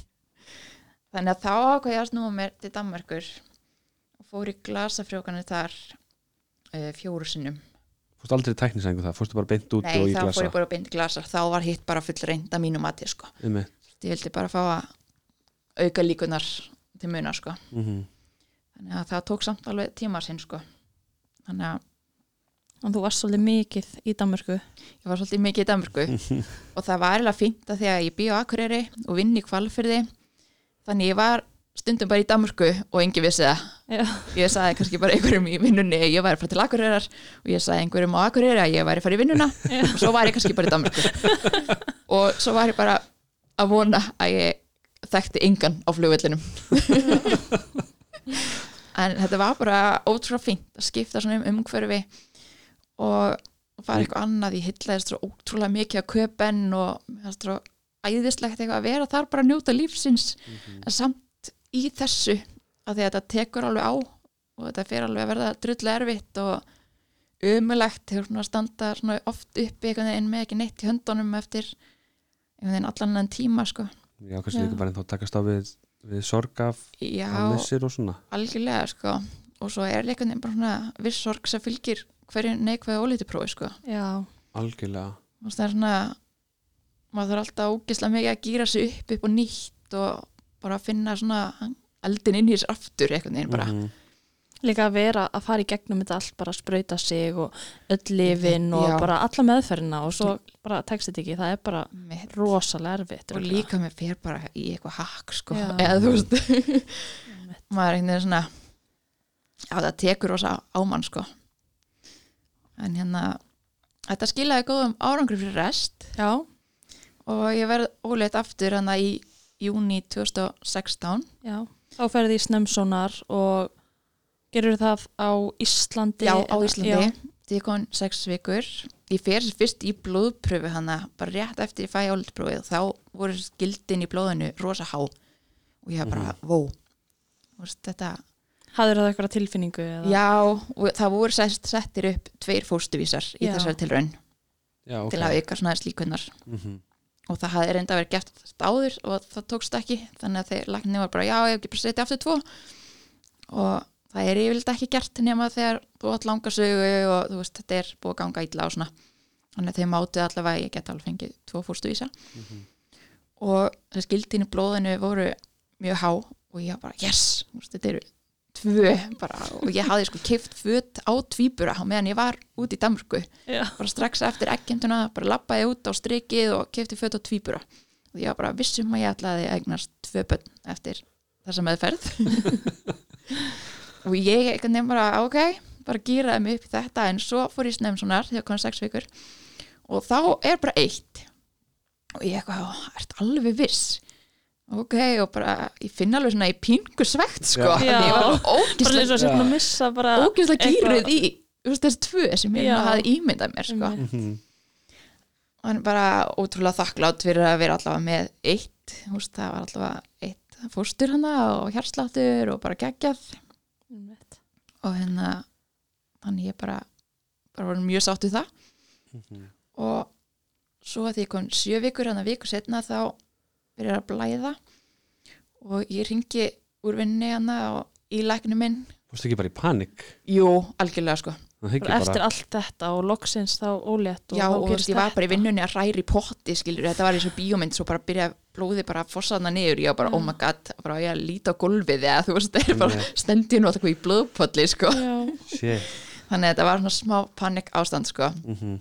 þannig að þá ákvað ég að snúa mér til Danmerkur og fór í glasafrjókanu þar uh, fjóru sinnum Fórstu aldrei í tæknisæðingu það, fórstu bara beint út Nei, og í þá fór glasa ég bara beint í glasar þá var hitt bara full reynd að mínu mati sko. Ég vildi bara fá að auka líkunar til muna sko. Mhm. þannig að það tók samt alveg tíma sinn sko. þannig að og þú varst svolítið mikið í Danmörku. Ég var svolítið mikið í Danmörku. Og það var eiginlega fínt að því að ég býð á Akureyri og vinn í kvalfyrði þannig ég var stundum bara í Danmörku og engi vissi það. Já. ég sagði kannski bara einhverjum í vinnunni að ég væri að fara til Akureyrar og ég sagði einhverjum á Akureyri að ég væri að fara í vinnuna. Og svo var ég kannski bara í Danmörku. Og svo var ég bara að vona að ég þekkti engan á flugvellinum. En þetta var bara ótrúlega fínt að skipta svona um umhverfi og fara eitthvað annað. Ég hyllaðist svo ótrúlega mikið að köpen og mér fannst svo æðislegt eitthvað að vera þar bara að njóta lífsins. En samt í þessu að því að þetta tekur alveg á og þetta fer alveg að verða drullu erfitt og umulegt að standa oft uppi veginn með ekki neitt í höndunum eftir allan enn tíma sko. Já, kannski Já. líka bara ennþá að takast á við, við sorg af já, missir og svona. Algjörlega sko. Og svo er líka bara svona viss sorg sem fylgir hverju neikvæði ólítuprófi sko. Já, Algjörlega. Þú veist, það er svona maður þarf alltaf ógislega mikið að gýra sig upp upp og nýtt og bara að finna svona eldin inn í þess aftur einhvern veginn bara. Mhm. líka að vera að fara í gegnum þetta allt bara að sprauta sig og öll lifin og Já. bara alla meðferðina og svo bara tekst þetta ekki, það er bara Mitt. rosalega erfitt og líka með fer bara í eitthvað hakk sko, Já. eða þú veist. Maður er einhvern veginn svona já það tekur rosa á mann sko en hérna þetta skilaði góðum árangri fyrir rest. Já, og ég verð óleitt aftur hann í júni 2016 já, þá ferði í snemsonar og gerur það á Íslandi já á Íslandi, því kom sex vikur. Ég fer fyrst í blóðpröfu hana bara rétt eftir ég fæ álitpröfið þá voru skildin í blóðinu rosa há. Og ég bara, Mhm. vó. Þetta Hafður það eitthvað tilfinningu? Eða? Já, og það voru sett, settir upp tveir fóstuvísar í Já. þessari tilraun Já, ok til að auka svona slíkunnar Mhm. og það hafði reynda að vera gert áður og það tókst ekki þannig að þeir læknir var bara já, ég hef ekki bara setja aftur tvo og það er yfirleitt ekki gert nema þegar þú átt langa sögu og þú veist, þetta er búið að ganga illa og svona þannig að þeir mátu allavega ég get alveg fengið tvo fóstuvísa Mhm. og þessi skildin í blóðinu voru mjög há og ég var bara yes, þú veist, þetta eru tvö bara og ég hafði sko kift föt á tvíbura á meðan ég var út í Danmörku. Já. bara strax eftir ekkjenduna bara lappaði út á strikið og kifti föt á tvíbura. Og ég var bara vissum að ég ætlaði að eignast tvö bönn eftir þessa meðferð. Og ég eitthvað nefn bara ok, bara gýraði mig upp í þetta en svo fór ég snemsonar þegar kom sex vikur. Og þá er bara eitt. Og ég eitthvað, ert alveg viss ok, og bara ég finn alveg svona í pingu svegt sko, Já. Ég var bara bara ógislega eins og sem að missa bara ógeðslega eitthvað- gýruð í þessi tvö sem ég hafði ímyndað mér sko. Einmitt. Mhm. og hann er bara ótrúlega þakklátt fyrir að vera allavega með eitt þú veist, það var allavega eitt fóstur hana og hjarsláttur og bara geggjað Einmitt. og hérna þannig ég bara, bara var mjög sátt við það Mhm. og svo að því ég kom sjö vikur hann að viku setna þá byrjar að blæða. Og ég ringi úr vinni hana og í læknum minn. Fórstu ekki bara í panik? Jú, algjörlega sko. Það eftir bara. allt þetta og loksins þá ólétt og Já, þá og þú veist, ég var bara í vinnunni að hræri í potti, skilur, þetta var í svo bíómynd, svo bara byrja blóði bara að fossa þarna niður, ég var bara, Já. oh my god, bara ég að líta á gólfið eða þú veist, það er bara stendin og eitthvað í blóðpolli, sko. Þannig að þetta var svona smá panik ástand, sko. Mhm.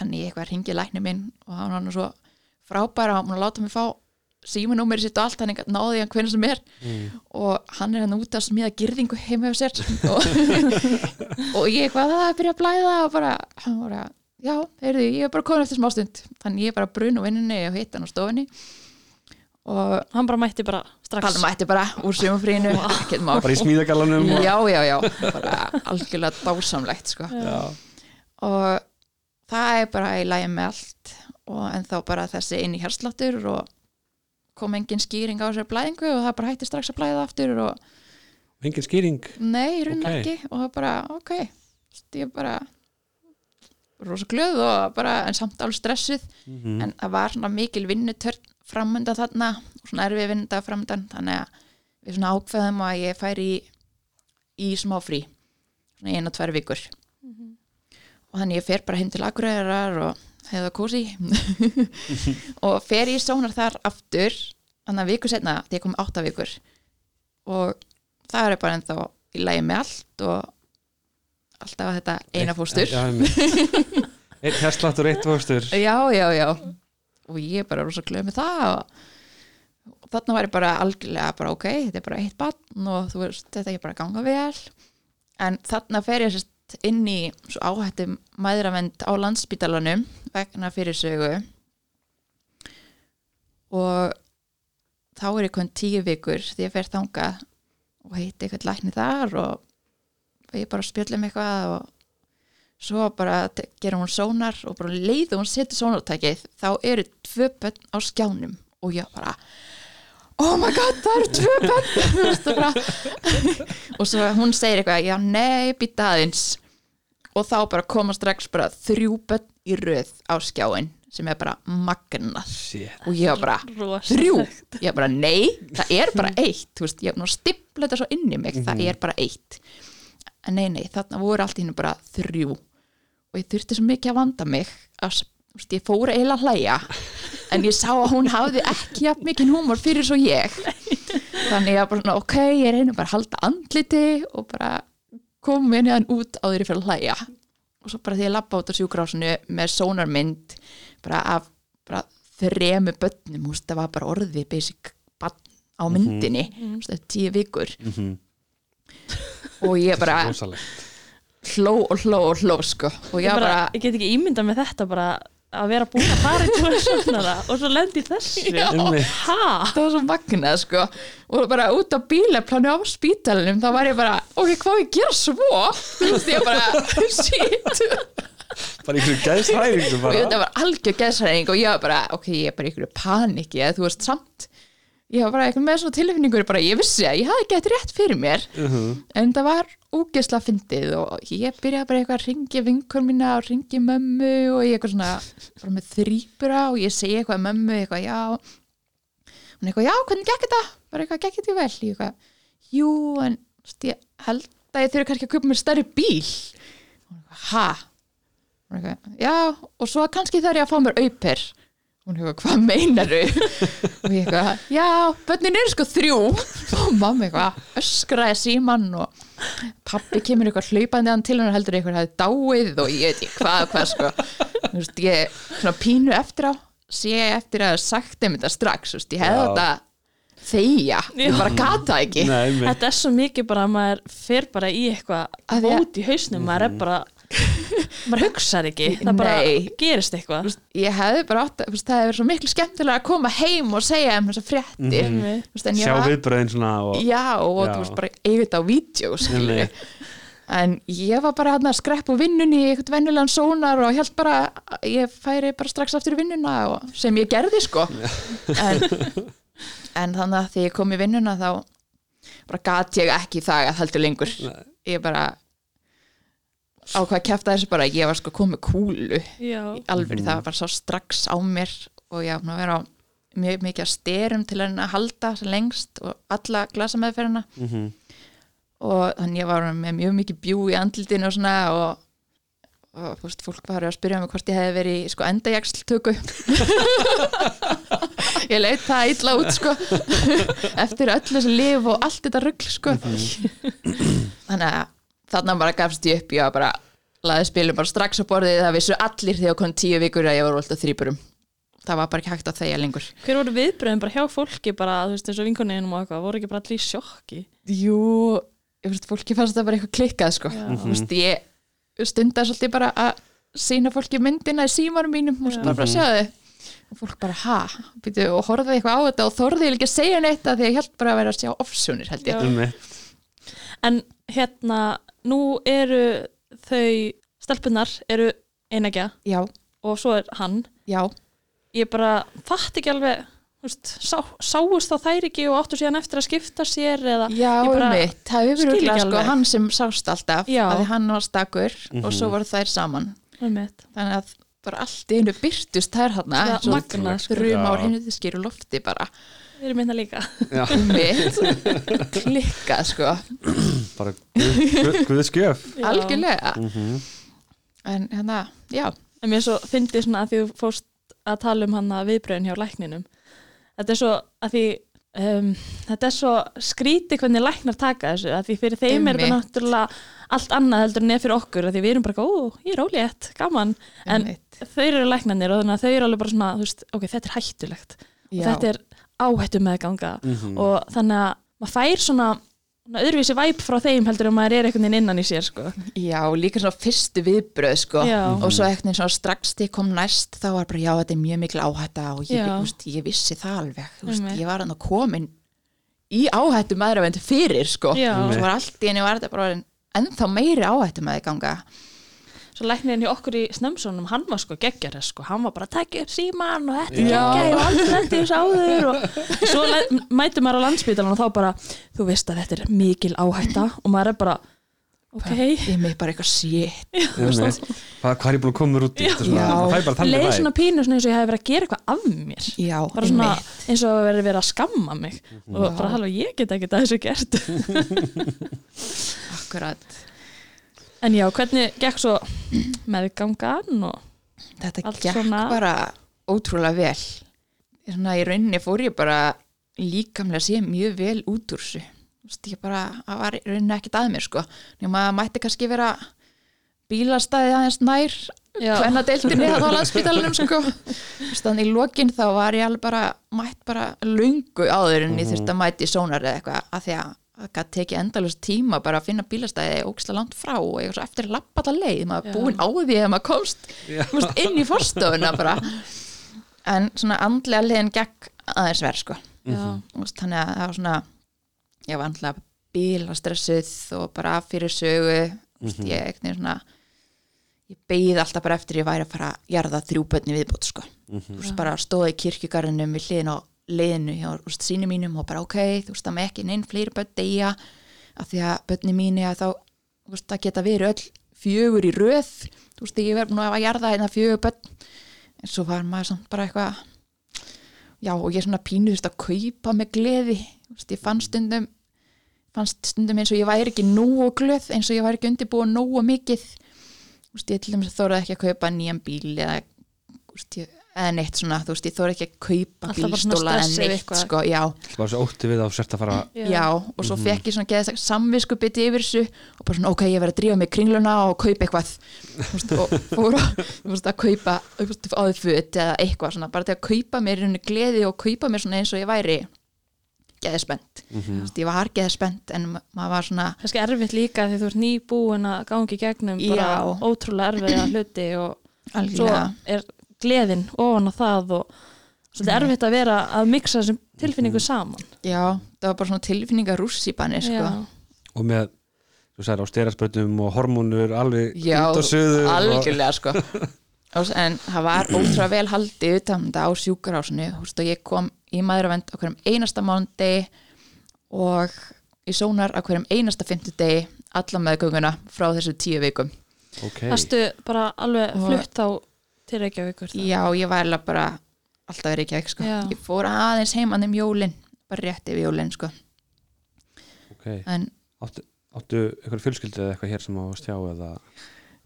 Þannig ég eitthvað ringi lækni minn og hann var svo frábæra og hann láta mig fá símanúmeri sitt og allt, þannig að náði hann hvernig sem er. Mm. og hann er hann út að smíða girðingu heima hjá sér. Og, og ég það er að byrja að blæða og bara, hann bara já, heyrðu, ég er bara komin eftir smástund þannig ég er bara brun og vinnunni og hitt hann á stofinni og hann bara mætti bara strax. Hann mætti bara úr sumafrínu Bara í smíðagalanum og... já, já, já, bara algjörlega dásamlegt sko. Og það er bara í lægi með allt. Og en þá bara þessi inn í hérsláttur og kom engin skýring á þessari blæðingu og það bara hætti strax að blæða aftur og Engin skýring? Nei, í rauninni Ok. ekki. Og það bara, ok. Ég bara rosa glöð og bara en samt alveg stressuð. Mhm. en það var svona mikil vinnutörn framönda þarna og svona erfið vinnunda framöndan þannig að við svona ákveðum að ég færi í, í smá frí. Svona í eina tvær vikur. Og þannig ég fer bara heim til Akureyrar og hefða kósi. Og fer í sónar þar aftur þannig að viku setna þegar kom átta vikur. Og það er bara ennþá í lagi með allt og alltaf þetta eina fóstur. Einn hérsláttur, eitt fóstur. Já, já, já. Og ég bara rosa glöð með það og, og þarna var ég bara algjörlega bara ok, þetta er bara eitt barn og þú veist, þetta er bara að ganga vel. En þarna fer ég sérst inn í áhættum mæðravend á landsbítalanum vegna fyrir sögu og þá er konn tíu vikur því ég fer þangað og heiti eitthvað lækni þar og ég bara spjöllum eitthvað og svo bara gerir hún sónar og bara leiðu hún setur sónartækið þá eru tvö bönn á skjánum og ég bara oh my god, það eru tvö bönn og svo hún segir eitthvað, já nei, býta aðeins. Og þá bara koma strax bara þrjú bönn í röð á skjáin sem er bara magnað. Shit. Og ég var bara, Rosalegt. þrjú? Ég bara, nei, það er bara eitt. Þú veist, ég hef nú stipla þetta svo inn í mig það er bara eitt. En nei, nei, þarna voru allt í hennu bara þrjú. Og ég þurfti svo mikið að vanda mig að, veist, ég fór eiginlega að hlæja en ég sá að hún hafði ekki jafn mikið húmor fyrir svo ég. Þannig að bara svona, ok, ég reyna bara að halda andliti og bara koma inn í hann út á þeirri fyrir að hlæja. Og svo bara því ég lappa út á sjúkrásinu með sónarmynd bara af bara þremu börnum, veist, það var bara orðið basic barn á myndinni mm -hmm. tíu vikur. Mhm. og ég bara hló og hló og hló sko. Og ég, ég bara, bara, ég get ekki ímyndað með þetta bara að vera búin að fara í tvoði söfnara og svo lendi í þessu. Já. Það var svo magnað sko. Og bara út á bílaplanu á spítalunum þá var ég bara, ok, hvað ég að gera svo? Þú veist, ég bara, shit. Bara ykkur gæðsræðingu og bara. Þetta var algjör geðsræðing og ég var bara, ok, ég er bara ykkur paniki eða þú veist, samt ég var bara eitthvað með svona tilfinningur bara, ég vissi að ég hafði gett rétt fyrir mér. Mhm. en það var ógeðsla fyndið og ég byrjaði bara eitthvað að ringi vinkur mína og ringi mömmu og ég eitthvað svona bara með þrýpura og ég segi eitthvað mömmu eitthvað já. Hún eitthvað já hvernig gekk þetta? Bara eitthvað gekk þetta vel? Ég eitthvað jú en veist, ég held að ég þurfi kannski að köpa mér stærri bíl. Hún eitthvað ha? Já og svo kannski þarf ég að fá mér auper hún eitthvað hvað meinaru og ég eitthvað já bönnin eru sko þrjú. Og mamma eitthvað öskraði síman og pappi kemur eitthvað hlaupandi hann til hann heldur eitthvað hefði dáið og ég veit ekki hvað hvað sko. Þú veist ég svona pínu eftir á sé eftir að sagt þeim þetta strax þú veist ég hefði þetta þegja, ég bara gata ekki. Nei, þetta er svo mikið bara að maður fer bara í eitthvað að- vót í hausnum maður er bara maður hugsar ekki, það bara Nei. gerist eitthvað ég hefði bara átt að, það verið svo miklu skemmtilega að koma heim og segja um Mhm. Einmitt. Þú veist, en Sjá var- viðbröðin svona og já og Já. þú veist bara eiga þetta á vídeo skilur Einmitt. en ég var bara hann að skrepp úr vinnunni í eitthvað venjulegan sónar og held bara ég færi bara strax aftur í vinnuna og, sem ég gerði sko en, en þannig að því ég kom í vinnuna þá bara gat ég ekki það að heldur lengur Nei. ég bara á hvað kæfta þessu bara? Ég var sko komið kúlu. Alveg, það var bara svo strax á mér og ég var að vera á mjög mikið að styrum til að halda lengst og alla glasa meðferðina Mhm. og þannig ég var með mjög mikið bjú í andlitinu og svona og, og fúst, fólk var að spyrja mig hvort ég hefði verið í sko endajaksltöku ég leit það illa út sko eftir öll þessi lif og allt þetta rugl sko. Þannig að þarna bara gafst ég upp ég var bara laði spilum bara strax á borðið það vissu allir þegar kom tíu vikur að ég var alltaf þrýburum það var bara ekki hægt að þegja lengur. Hver voru viðbröðin bara hjá fólki bara, þú veist, eins og vinkoninum og eitthvað voru ekki bara allir sjokki? Jú, ég veist, fólki fannst það bara eitthvað klikkað sko. Já. Þú veist, ég stundar svolítið bara að sína fólki myndina í símarum mínum og bara bara sjáðu og fólk bara ha, býtu, og horfði eitthvað á þetta og þorði ég ekki að segja neitt að því ég held bara að vera að sjá offsjónir held ég. En hérna, nú eru þau stelpunar eru einægja Já, og svo er hann. Já, ég bara fatt ekki alveg veist, sá, sáust þá þær ekki og áttu síðan eftir að skipta sér eða já, um mitt það hefur verið sko, hann sem sást alltaf Já. að því hann var stakur og svo Mhm. voru þær saman. Einmitt. þannig að bara allt í einu byrtust þær þrjum ár Já. henni þið skýru lofti bara Við erum minna líka. Klikkað sko. Bara guð, guð algjörlega. Mm en hérna, já, En mér svo fyndi svona að því þú fórst að tala um hann að viðbröðin hjá lækninum. Þetta er svo að því um, þetta er svo skríti hvernig læknar taka þessu. Að því fyrir þeim er þetta Einmitt. náttúrulega allt annað heldur en eða fyrir okkur. Að því við erum bara, ó, ég er ólétt, gaman. En- einmitt. þau eru læknarnir og þannig að þau eru alveg bara svona, þú veist, ok, þetta er hættulegt. Og já, þetta er áhættu meðganga -hmm. og þannig að maður fær svona, svona öðruvísi væp frá þeim heldur en maður er einhvern veginn innan í sér sko. já, líka svona fyrstu viðbröð sko Já. og svo ekkert svona strax því kom næst þá var bara, já, þetta er mjög mikil áhætta og ég, úst, ég vissi það alveg Einmitt. ég var hann að komin í áhættu meðravend fyrir sko og svo var allt í henni var þetta bara ennþá meiri áhættu með ganga svo læknirinn hjá okkur í Snömsónum hann var sko geggjari sko, hann var bara að taka upp síman og þetta er geggja, var aldrei þetta í sáður og svo mætir maður á landsbytalan og þá bara, þú veist að þetta er mikil áhætta. Og maður er bara ok, ég mig bara eitthvað shit. Hvað hvað er ég búin að koma út í? Þetta. Það leið svona pínu svona eins og ég hef verið að gera eitthvað af mér. Já, bara svona eins og að verið verið að skamma mig. Og bara halva ég get ekki að þessu gert. Akkurat en já, hvernig gekk svo meðgangan og þetta Allt gekk svona- bara ótrúlega vel. Svona í rauninni fór ég bara líkamlega sé mjög vel út úr þessu. Ég bara, það var í rauninni ekkert að mér sko, nema að mætti kannski vera bílastæði aðeins nær já, hvenna deildinni það á landspítalanum sko. Þannig í lokin þá var ég alveg bara mætt bara lungu áður en ég þurfti að mæti sónar eða eitthvað að því að það gæti tekið endalust tíma bara að finna bílastæði ógislega langt frá og ég var svo eftir að lappa alla leið. Maður Já. búin á því að maður komst veist, inn í forstofuna bara. En svona andlega leiðin gekk aðeins verð sko. Veist, þannig að það var svona ég var andlega bílastressuð og bara fyrir sögu. Mm -hmm. ég eitthvað svona ég beigði alltaf bara eftir ég væri að fara að jarða þrjú bönni viðbót sko. Þú veist bara stóði í kirkjugarðinum við hliðin á leiðinu hjá sínu mínum og bara ok, þú veist það með ekki neinn fleiri bönn deyja af því að bönni mínu að þá þú veist það geta verið öll fjögur í röð þú veist ég verð nú að jarða hérna fjögur bönn en svo var maður samt bara eitthvað já og ég svona pínu þú veist að kaupa með gleði þú veist ég fann stundum fannst stundum eins og ég væri ekki nógu glöð eins og ég væri ekki undirbúið nógu mikið. Þú veist ég til dæmis þóraði ekki að kaupa nýjan bíl eða þú veist ég eða neitt svona, þú veist, ég þóra ekki að kaupa bílstóla eða neitt, eitthvað. sko, já, Bara svo ótti við á sért að fara já, og svo fekk ég svona geða samvisku bytti yfir þessu og bara svona, ok, ég verð að drífa mig kringluna og kaupa eitthvað. Þú veist, og fór að, þú veist, að kaupa áður föt eða eitthvað svona bara til að kaupa mér í rauninni gleði og kaupa mér svona eins og ég væri geða spennt, þú veist, ég var geða spennt en ma- maður var svona kannski erfitt líka því þú ert nýbúin að gangi gegnum bara Já. ótrúlega erfiða hluti og svo algjörlega, er gleðin ofan á það og svolítið erfitt að vera að mixa þessum tilfinningu saman. Já, það var bara svona tilfinninga rúss í banni, sko. Já. og með, þú sagðir á styrasprötum og hormónur alveg Já, út og suður og, algjörlega sko. Og- en það var ótrúlega vel haldið utan um þetta á sjúkarásinu þú veist, og ég kom í maðuravend á hverjum einasta mánundi og í sónar á hverjum einasta fimmtudegi alla meðgönguna frá þessu tíu vikum. Ok, Hastu bara alveg flutt á til Reykjavíkur þá? já, ég var eiginlega bara alltaf verið ekki sko. Já. ég fór aðeins heimann um jólin bara rétt yfir jólin sko. ok en áttu, áttu eitthvað fjölskyldi eða eitthvað hér sem á að stjá eða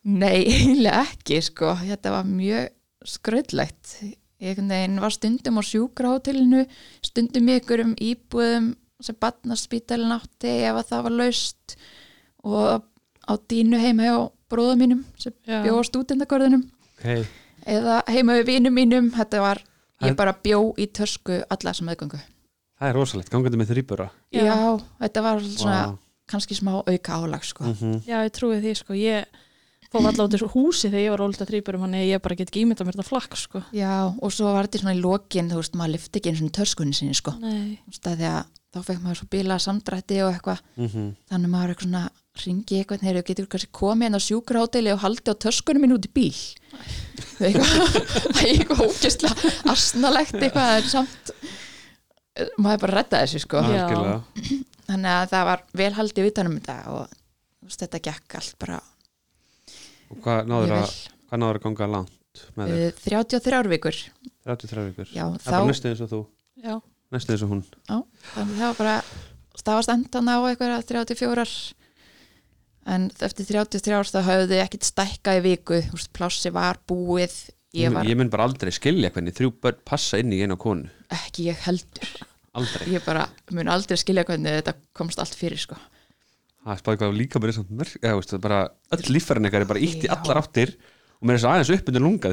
Nei, eiginlega ekki sko, þetta var mjög skröðlegt ég var stundum á sjúkrahótelinu stundum í ykkurum íbúðum sem barnaspítalinn átti ef að það var laust og á dínu heima hjá bróða mínum sem Já. bjó á stúdendakörðunum ok, eða heima við vinum mínum þetta var, ég bara bjó í tösku alla sem meðgöngu það er rosalegt, gangandi með þrýbura Já. Já, þetta var svona Vá. kannski smá auka álag sko Mhm. Já, ég trúi því sko, ég fóð alltaf út þessu húsi þegar ég var ólita þrýburum hann ég bara get ekki ímynda mér þetta flakk sko Já, og svo var þetta svona í lokin, þú veist, maður lyfti ekki eins og töskunni sinni sko Nei, Þú veist, að því að þá fekk maður svo bíla samdrætti og eitthvað, Mhm. þannig maður eitthvað svona ringi eitthvað, þegar getur kannski komið inn á sjúkrahóteli og haldi á töskunum minn út í bíl? Þú það er eitthvað ógæslega asnalegt eitthvað samt eh, maður bara redda þessu sko. Já. Þannig að það var vel haldið utanum þetta og þú veist, þetta gekk allt bara og hvað náður að hvað náður að ganga langt með þig? uh, 33 vikur. 33 vikur. Já, það er bara næstu eins og þú. Já, næstu eins og hún. Þannig það var bara stafast endan á eitthvað 34 en eftir 33 árs höfðu þau ekkit stækka í viku. Plássi var búið. Ég var ég mun bara aldrei skilja hvernig þrjú börn passa inn í eina konu. Ekki ég heldur. Aldrei. Ég bara mun aldrei skilja hvernig þetta komst allt fyrir sko. Það er bara eitthvað líka bara mörg eða, veist, það bara öll líffærin eitthvað er bara ítt í allar áttir og mér er þess aðeins upp undir lunga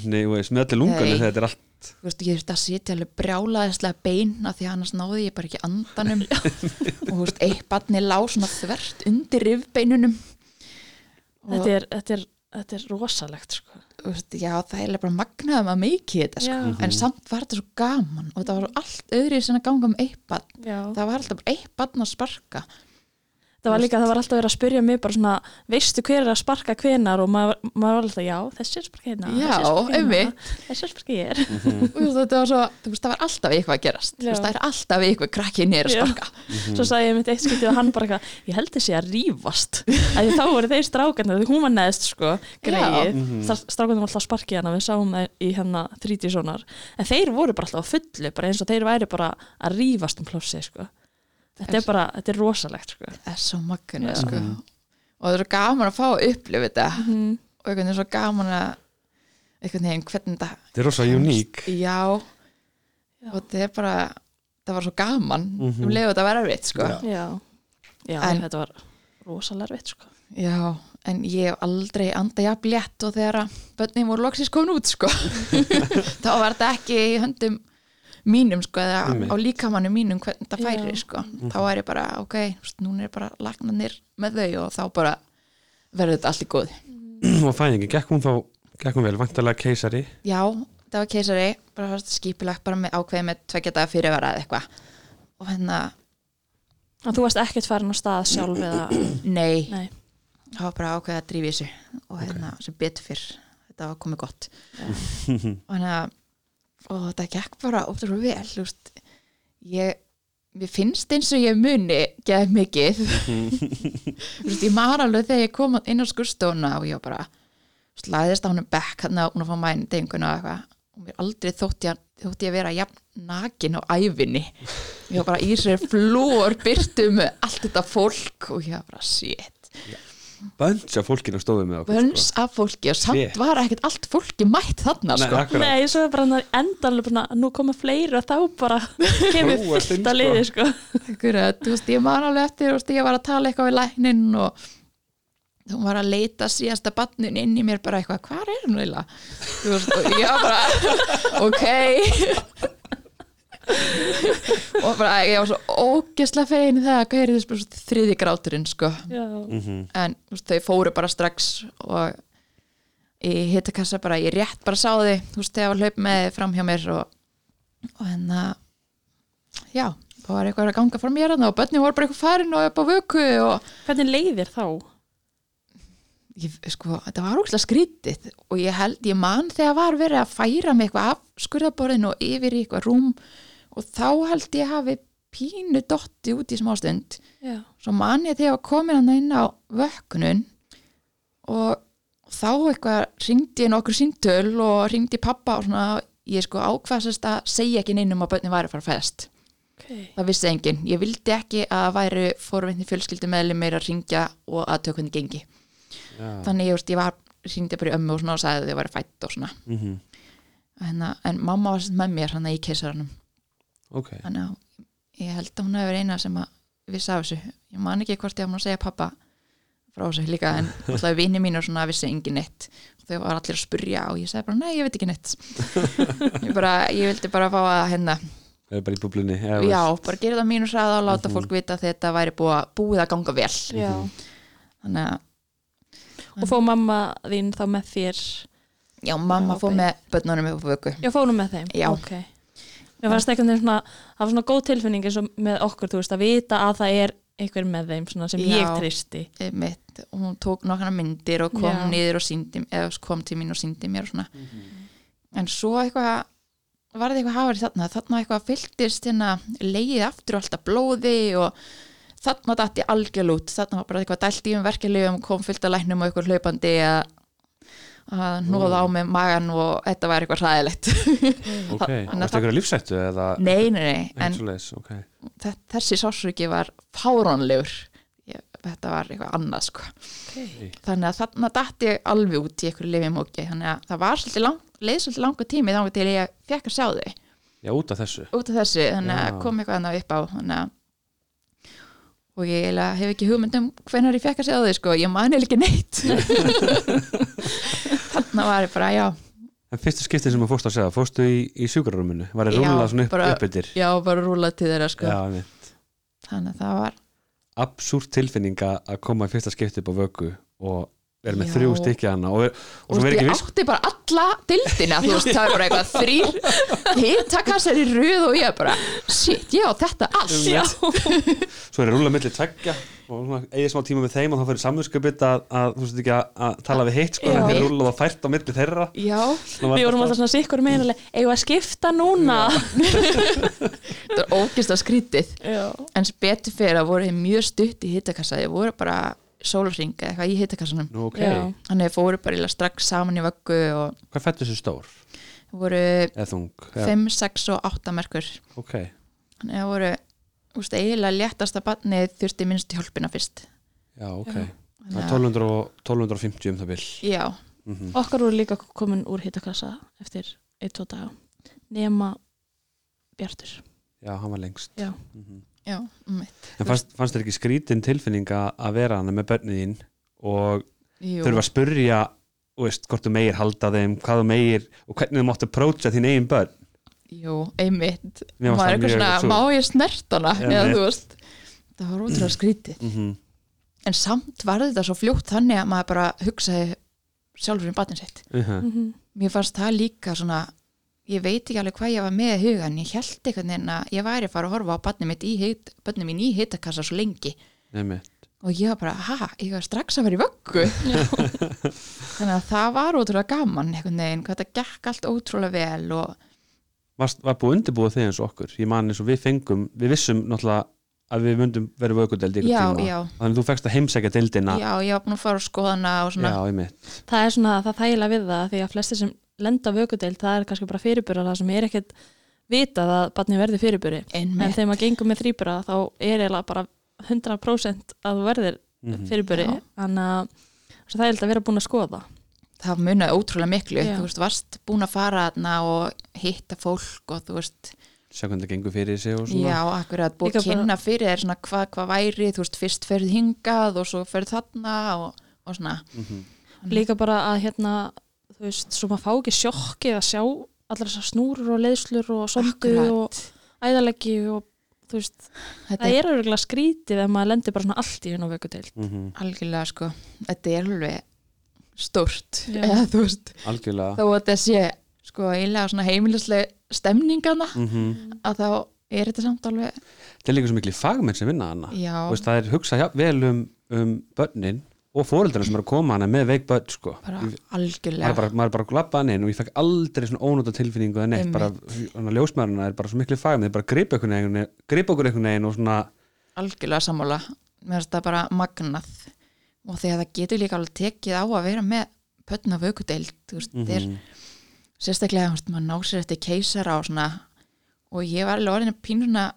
sinni með allir lungan þetta er allt Þú veist, ég þurfti að sitja alveg brjálaðislega bein af því annars náði ég bara ekki andanum. Og þú veist, eitt barni lá svona þvert undir rifbeinunum. Þetta er, þetta er, þetta er rosalegt sko. veist, já, það er bara magnaðum að meiki þetta sko. Já. en samt var þetta svo gaman og þetta var allt öðri sem að ganga um eitt barn. Það var alltaf bara eitt barn að sparka Það var líka, það var alltaf verið að spyrja mig bara svona, veistu hver er að sparka hvenar og maður, maður var alltaf, já, þessi er að sparka hérna Já, þessi er að sparka hérna, einmitt. þessi er að sparka hér. Og þú veist, þetta var svo, þú veist, það var alltaf eitthvað að gerast. Þú veist, það er alltaf eitthvað krakki nýr að Já. sparka. Svo sagði ég mitt eitt skiptið og hann bara eitthvað, ég held þessi að rífast. Að þá voru þeir strákarnir, því hún var neðst sko, greið, Mhm. strákarnir var alltaf að sparki hana, við sáum það í hérna 30 sonar, en þeir voru bara alltaf á fullu, bara eins og þeir væri bara að rífast um plósi sko. Þetta er bara, þetta er rosalegt sko. það er svo Já. sko og það er svo gaman að fá að upplifa þetta Mhm. og einhvern veginn svo gaman að einhvern veginn hvernig þetta þetta er rosa uník já, Já. og þetta er bara það var svo gaman Mhm. um leiðu þetta að vera erfitt sko. Já. Já, En- þetta var rosalega erfitt sko. já, en ég hef aldrei anda jafn létt og þegar að börnin voru loksins komin út sko. þá var þetta ekki í höndum mínum sko, eða Einmitt. á líkamannu mínum hvernig þetta færi Já. sko. þá er ég bara, ok, núna er bara lagnanir með þau og þá bara verður þetta allt í góð og fæðingi, gekk hún þá gekk hún vel, vantarlega keisari? Já, það var keisari, bara skipilagt bara með ákveði með tvekja daga fyrirvara eða eitthvað. Og hérna, En þú varst ekkert farin á stað sjálf eða, nei, nei, það var bara ákveði að drífa í þessu og hérna, sem betur fyrr þetta var komið gott. Og hérna og þetta gekk bara ótrúlega vel þú veist, ég mér finnst eins og ég muni geð mikið. Þú veist, ég mar alveg þegar ég kom inn á skurstofuna og ég var bara slæðist á hann bekk hann að hún að fá mæn denguna og eitthvað. Og mér aldrei þótti ég, þótti ég vera jafn nakin á æfinni ég var bara í sér flór byrtu með allt þetta fólk og ég var bara shit bönns af fólkinu stóðu með okkur vöns af fólki og samt Shit. var ekkert allt fólki mætt þarna Nei, sko. akkurat. nei, svo er bara endanlega bara, nú koma fleiri og þá bara kemur inn, fullt að sko. liði sko. Akkurat, þú veist, ég man alveg eftir þú veist, ég var að tala eitthvað við læknin og hún var að leita síðasta badnin inn í mér bara eitthvað, hvar er hún eiginlega? Þú veist, og ég var bara ok og bara ég var svo ógesla fegin það að hvað er þess þriði gráturinn sko Já, Mhm. en veist, þau fóru bara strax og í hittakassa bara, ég rétt bara sá þau þú veist, þegar var hlaup með fram hjá mér og, og hérna já, það var eitthvað að ganga fram mér og börnin voru bara eitthvað farin og upp á vöku og hvernig leiðir þá? ég, sko, þetta var úrslega skrítið og ég held, ég man þegar var verið að færa mig eitthvað af skurðaborðinu og yfir í eitthvað rúm og þá held ég hafi pínu dotti út í smástund Já, svo man ég þegar ég var komin hann inn á vökkunum og þá eitthvað ringdi ég nokkur síntöl og ringdi pappa og svona ég sko ákvæðsast að segja ekki neinum að börnin væri að fara að fæðast ok. Það vissi enginn, ég vildi ekki að væri fórveitni fjölskyldu meðli meira að ringja og að tökkunni gengi. Já. þannig ég, veist, ég var, ringdi bara í ömmu og svona og sagði að þau væri fætt og svona. Mhm. en, en mamma var sem með mér hann í keisaranum ok, þannig að ég held að hún hefur verið eina sem að vissi af þessu ég man ekki hvort ég var að segja pappa frá þessu líka en alltaf vini mín og svona vissi engin neitt og þau var allir að spurja og ég sagði bara nei ég veit ekki neitt ég, bara, ég vildi bara fá að hérna bara í búblunni eða já, veist. bara gera það mínu hraða og láta fólk vita að þetta væri búið að, búið að ganga vel Já, þannig að og fóð mamma þín þá með þér já, mamma Já, fór ok. með börnunum upp á vöku Já, fóðum með þeim? Já. Ok. Mér fannst eitthvað svona, það var svona góð tilfinning eins og með okkur, þú veist, að vita að það er einhver með þeim svona sem Já. ég tristi. mitt hún tók nokkana myndir og kom Já. niður og síndi, eða kom til mín og síndi mér og svona en svo eitthvað var þetta eitthvað hafari þarna þarna eitthvað fylltist hérna leiðið aftur og alltaf blóði og þarna dætti algjörl út þarna var bara eitthvað dælt í um verkefliðum kom fullt að læknum og eitthvað hlaupandi að að nóða á með magan og þetta var eitthvað hræðilegt. Ok, Þannig að varstu einhverja lífsættu eða? Nei, nei, nei, en en, svoleiðis, ok, þe- þessi sásriki var fárónlegur þetta var eitthvað annað sko. Okay. þannig að þarna datt ég alveg út í einhverju lifimóki þannig að það var svolítið lang, leið svolítið langa tími þá til ég fekk að sjá þau. Já út af þessu. Út af þessu, þannig að kom eitthvað annað upp á þannig að og ég hef ekki hugmynd um hvenær ég fekk að sjá þau sko, ég mani ekki neitt þannig var ég bara, já. En fyrsta skiptið sem þú fórst að segja, fórstu í, í sjúkrarúminu? Var það rúlað svona upp, bara- upp yfir já, bara rúlað til þeirra sko. Já, þannig að það var, absúrt tilfinninga að koma í fyrsta skiptið upp á vöku og vera með Já. þrjú stykki hana og, og og svo veist, verið ég ekki viss átti bara alla dildina, þú veist, það er bara eitthvað þrýr hittakassar í röð og ég bara, shit, já, þetta allt. Já. svo er rúlað milli tveggja og eigið smá tíma með þeim og þá fyrir samvinskupið að, að þú veist ekki að, að tala við heitt sko, Já. en þeir rúlað og fært á milli þeirra. Já, Svona var Við vorum alltaf svona sikkur meinalega eigum við að skipta núna? Þetta er ógist að skrítið. Já, en betur fyrir að voru þeir mjög stutt í hittakassa þeir voru bara sólring eða eitthvað í hittakassanum Nú, ok, já, þannig þeir fóru bara eiginlega strax saman í vöggu og hvað fættu þessu stór? voru eða þung? Já. 5, 6 og 8 merkur ok, þannig að voru úst, eiginlega léttasta barnið þurfti minnst hjálpina fyrst já, ok Já. það er 1200 og, 1250 um það vil já, mm okkar voru líka komin úr hittaklassa eftir 1-2 daga nema Bjartur já, hann var lengst Já. Mhm. Já, mitt. En fannst, fannst þér ekki skrítin tilfinninga að vera hana með börnið þín og Jú. þurfa að spurja veist, hvort þú meir halda þeim, hvað þú meir og hvernig þú mátt að prótsa þín eigin börn? Jú, einmitt. Maður er eitthvað svona, svo- má ég snertana Einmitt. eða þú veist það var útrúlega skrítið. Mm en samt var þetta svo fljótt þannig að maður bara hugsaði sjálfur um batinn sitt. -hmm. mér fannst það líka svona ég veit ekki alveg hvað ég var með í hugan ég held einhvern veginn að ég væri að fara að horfa á batnið mitt í heit, batnið mín í hitakassa svo lengi. Og ég var bara, ha, ég var strax að vera í vöggu. Þannig að það var ótrúlega gaman einhvern veginn, hvað þetta gekk allt ótrúlega vel og var, var búið undirbúið þig eins og okkur? Ég man eins og við fengum, við vissum náttúrulega að við myndum verið vökudeld í já, ykkur tíma. já, þannig að þú fegst að heimsækja deildina. Já, ég var búin að fara á skoðana og svona, já, Það er svona það þægilega við það því að flestir sem lenda vökudeild það er kannski bara fyrirbura það sem er ekkert vitað að barni verði fyrirburi en þegar maður gengur með þrýbura þá er eiginlega bara 100% að þú verðir Mhm. fyrirburi Já. þannig að svo það er að vera búin að skoða það munaði ótrúlega miklu, Já. þú veist, varst búin að fara þarna og hitta fólk og þú veist, sjá hvernig það gengur fyrir sig og svona já, akkurat búið að kynna fyrir þér svona hvað hva væri, þú veist, fyrst ferð hingað og svo ferð þarna og, og svona, Mhm. líka bara að hérna þú veist, svo maður fá ekki sjokkið að sjá allar þessar snúrur og leiðslur og sondu og æðalegi og þú veist, þetta það er örgulega skrítið ef maður lendir bara svona allt í hennu vökudeild. Mhm. algjörlega sko, þetta er alveg stórt, eða þú veist algjörlega. þó að þetta sé sko eiginlega svona heimilislega stemningana Mhm. að þá er þetta samt alveg það er líka svo miklu fagmenn sem vinna hana já, veist, það er hugsað vel um, um börnin og fóreldrarna sem eru að koma hana með veik börn sko. bara Ég- maður algjörlega. Er bara, maður er bara að glappa hann inn og ég fekk aldrei svona ónóta tilfinningu eða neitt, bara ljósmaðurina er bara svo miklu fagmenn, þeir bara gripa einhvern veginn gripa okkur einhvern veginn og svona algjörlega sammála. Mér finnst það bara magnað. Og þegar það getur líka alveg tekið á að vera með pötna vökudeild þú veist, mm mhm, sérstaklega, þú veist, maður ná sér eftir keisara og svona. Og ég var alveg orðin að pínuna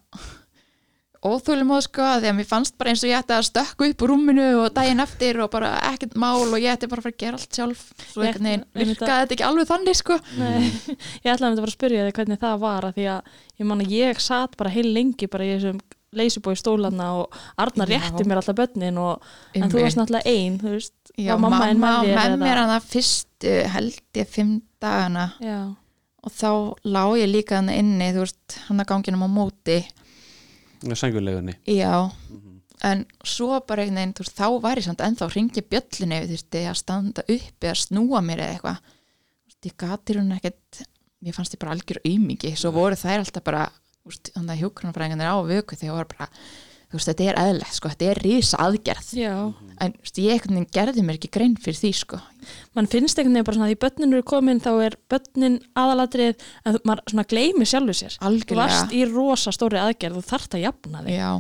óþúlum á sko, því að mér fannst bara eins og ég ætti að stökku upp úr rúminu og daginn eftir og bara ekkert mál og ég ætti bara að fara að gera allt sjálf. Veginn einmitt virkaði þetta ekki alveg þannig sko. Nei, ég ætlaði að mynda bara að spyrja þig hvernig það var að því að ég man að ég satt bara heil lengi bara í þessum leysubói stólanna og Arnar Já. rétti mér alltaf börnin og, en þú varst náttúrulega ein þú veist, Já, mamma með eða- mér að fyrstu held ég fimm dagana. Já, og þá lá ég líka hann inni þú veist, hann að ganginum á móti sængulegunni já, Mhm. en svo bara einhvern veginn, þú veist, þá var ég samt ennþá hringi bjöllinni við þurfti að standa upp eða snúa mér eða eitthvað. Þú ég gatir hún ekkert mér fannst ég bara algjör aumingi svo voru þær alltaf bara þú þannig að hjókrunafræðingarnir á vöku þegar voru bara þú veist, þetta er eðlegt, sko, þetta er rísa aðgerð já. En þú veist, ég einhvern veginn gerði mér ekki grein fyrir því, sko. Mann finnst einhvern veginn bara svona að því börnin eru komin þá er börnin aðalatrið en maður svona gleymi sjálfu sér. Þú varst í rosa stóri aðgerð þú þarft að jafna þig. Já,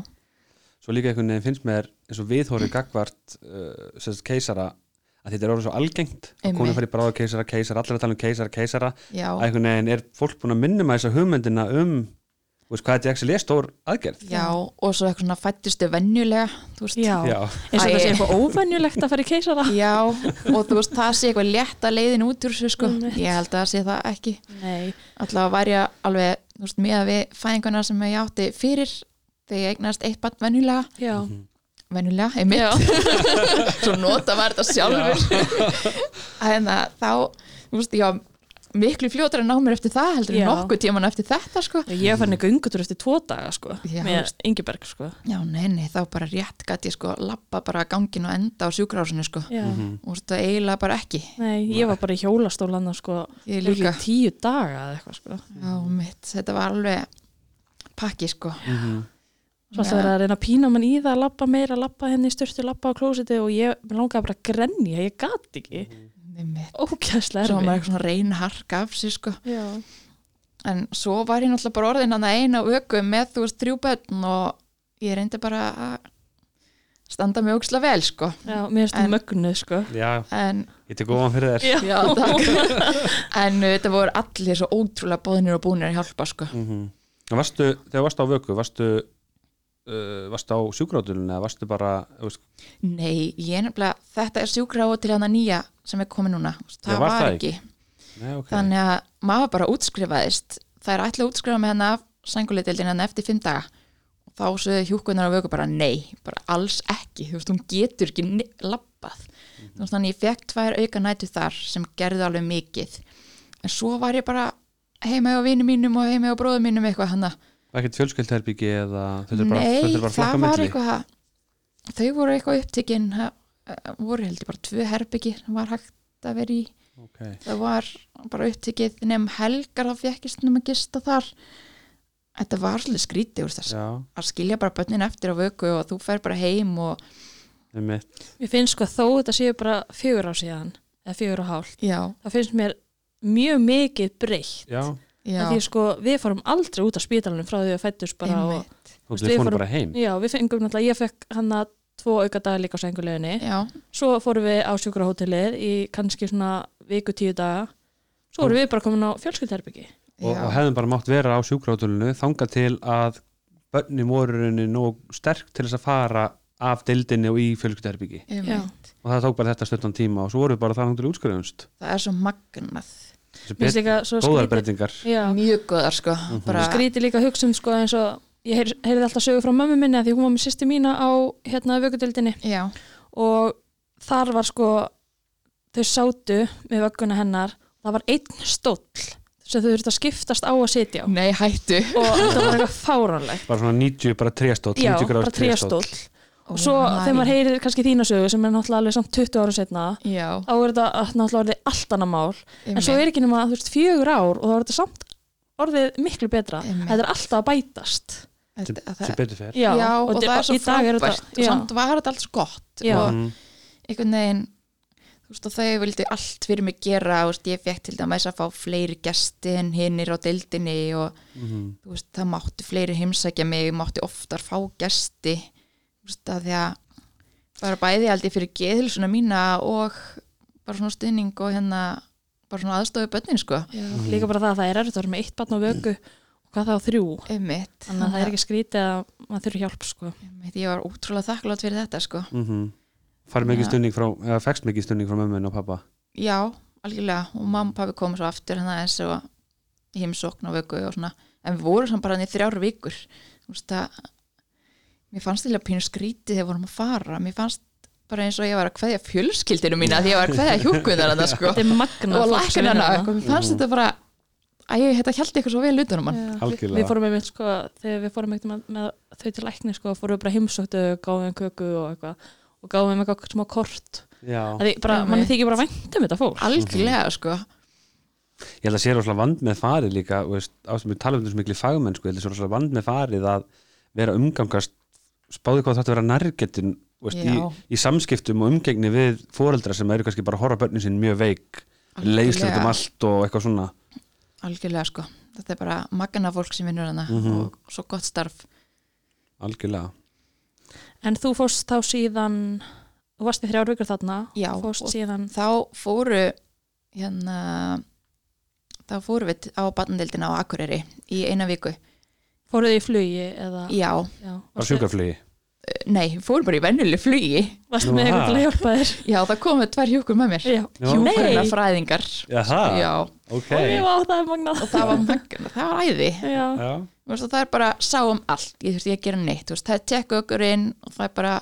svo líka einhvern veginn finnst mér eins og viðhóri gagvart uh, keisara að þetta er orðið svo algengt. Að konur fari bara á keisara, keisara, allir að tala um keisara, keisara. Já, að einhvern veginn er fólk búin að minnum að þessa hugmyndina um þú veist, hvað þetta er ekki stór aðgerð. Já, og svo eitthvað svona fættistu veist, já, Já. eins og það sé eitthvað óvenjulegt að fara í keisara. Já, og þú veist, það sé eitthvað létt að leiðin út úr sko, Einmitt. ég held að það sé það ekki. Nei, alltaf var ég alveg, þú veist, með við fæðinguna sem ég átti fyrir þegar ég eignast eitt bann venjulega. Já, venjulega, einmitt. Já, svo nota var þetta sjálfur. En að þá þú veist, ég var miklu fljótar að ná mér eftir það heldur en Já. nokkuð tíman eftir þetta sko. Ég fann ekki ungutur eftir tvo daga sko, Já, með veist. Ingeberg sko. Já, nei, nei, þá bara rétt gæti ég sko lappa bara gangin og enda á sjúkrásinu sko. Já, Mhm. og það eiginlega bara ekki. Nei, ég var bara í hjólastólan sko, líka. tíu daga eða eitthvað sko. Já, mitt þetta var alveg pakki sko. Mhm. Svo alltaf verið að reyna að pína mann í það að labba meira, labba henni í styrtu, labba á klósiti og ég langaði bara að grenja, ég gat ekki Einmitt. ógæðslega svo var maður erfið eitthvað svona reyna harka af sig sko. Já, en svo var ég náttúrulega bara orðin hann eina öku með þú veist þrjú börn og ég reyndi bara að standa mig ógislega vel sko. Já, mér það mögnuð sko. Já, en, ég tek ofan fyrir þér. Já, takk. en uh, þetta voru allir svo ótrúlega bóðinir og búinir að hjálpa sko. Mm varstu, Þegar varstu á vöku, varstu uh, varstu á sjúkrátulun eða varstu bara veist, nei, ég nefnilega, þetta er sjúkraá til hann að nýja sem er komið núna veist, Já, það var var það ekki, Nei, okay. þannig að maður bara útskrifaðist. Það er ætla að útskrifa með hann af sænguleitildin hann eftir fimm daga. Og þá sögðu hjúkunar á vöku bara nei bara alls ekki, þú veist, hún getur ekki labbað, þú veist, þannig ég fekk tvær auka nætu þar sem gerði alveg mikið, en svo var ég bara heima á vini mínum og heima á bróðum mínum eitthvað hann ekkert fjölskyldherbyggi eða þetta er bara, nei, þetta er bara það flokka var milli? eitthvað þau voru eitthvað upptekinn það eh, voru heldur bara tvö herbyggi sem var hægt að vera í. Okay. það var bara upptekið nefn helgar þá fekkist nefn að gista þar. Þetta var svolítið skrítið úr þess Já, að skilja bara börnin eftir á vöku og þú fer bara heim og einmitt. Mér finnst sko þó þetta séu bara fjögur á síðan eða fjögur á hálft, já, það finnst mér mjög mikið breytt því sko við fórum aldrei út af spítalunum frá því við fættust bara og, veist, við fórum bara heim. Já, við fengum náttúrulega, ég fekk hann að tvo auka dagar líka á senguleginni já, svo fórum við á sjúkrahótelið í kannski svona viku tíu daga. Svo vorum við bara komin á fjölskyldherbyggi og, og hefðum bara mátt vera á sjúkrátulunu þangað til að börnin voru rauninni nóg sterk til þess að fara af deildinni og í fjölskyldherbyggi og það tók bara þetta stuttan tíma og svo voru við bara það það er svo magnað góðar breytingar. Já, mjög góðar sko bara, skríti líka hugsa um sko eins og ég heyr, heyrði alltaf sögu frá mömmu minni að því hún var með sýsti mína á hérna vökudildinni já, og þar var sko þau sátu með vögguna hennar það var einn stóll sem þau þurftu að skiptast á að sitja á. Nei hættu. Og þetta var eitthvað fáránlegt. Bara svona 90, bara tréstóll já, 90 gráðs bara tréstól Ó, og svo María. þegar maður heyrir kannski þína sögu sem er náttúrulega alveg samt 20 ára setna já, þá er þetta að- náttúrulega orðið allt annað mál en einmitt. svo er ekki nema þú veist fjögur ár og þá er þetta samt orðið miklu betra Einmitt. þetta er alltaf að bætast Þetta- það- sem betur fer já, já, og, þetta- það er svo í dag er frábært þetta- og já. samt var þetta allt svo gott Já. og Mhm. einhvern veginn þú veist og þau vildi allt fyrir mig gera þú veist, ég fekk til dæmis að fá fleiri gesti en hinnir á deildinni og Mhm. þú veist, það mátti fleiri heimsækja mig, mátti oftar fá gesti því að bara bæði aldrei fyrir geðhilsuna mína og bara svona stuðning og hérna bara svona aðstofi bönnin sko. Já, líka bara það að það er vera með eitt barn á vöku og hvað það á þrjú. Einmitt, þannig að það er ekki skrítið að maður þurfi hjálp sko. einmitt, ég var útrúlega þakklátt fyrir þetta sko. Mhm. farið mikið Já. stunning frá eða fekst mikið stunning frá mömmun og pappa já, algjörlega, og mamma og pappi komu svo aftur hann aðeins og heimsókn og vöku og svona, en við vorum samt bara hann í þrjár vikur. Þú veist að mér fannst að pínu skrítið þegar við vorum að fara, mér fannst bara eins og ég var að kveðja fjölskyldinu mína því ég var að kveðja hjúkunar hann sko. Þetta er magna og eitthvað, þarna. mér fannst þetta bara að ég þetta held eitthvað svo vel utan um hann. Já, við, við fórum einmitt sko þegar við fórum einmitt með, með þau til lækni sko fórum við bara heimsóttu, gáðum þeim köku og eitthvað. Og gáðum þeim eitthvað smá kort. Já, að því bara, manni þykir bara vænt um þetta fólk. Algjörlega sko. Ég held að sé rosalega vand með farið líka þú veist, á sem við talum um þessu miklu fagmenn sko, ég held að sé rosalega vand með farið að vera umgangast spáði hvað þetta vera nærgetin veist, í, í samskiptum og umgengni við foreldra sem eru kannski bara að horfa börnin sín mjög veik leiðslega um allt og eitthvað svona. Algjörlega sko, þetta er bara magna fólk sem vinnur hana Mhm. og svo gott starf. Algjörlega. En þú fórst þá síðan þú varst í þrjár vikur þarna Já, fórst síðan þá fóru hérna þá fóru við á barnadeildina á Akureyri í eina viku fóruð í flugi eða? Já, já, Á sjúkaflugi nei, fóru bara í vennileg flugi. Varstu Nú, með eitthvað til að hjálpa þér? Já, það komu tvær hjúkur með mér. Já, Já. hjúkurna fræðingar Jaha, já, ok. Og ég var á það magnað. Og það var, magn- það var æði. Já, Já, Þú veist, það er bara sá um allt. Ég þurfti ekki að gera neitt, þú veist, það er tekku okkur inn og það er bara,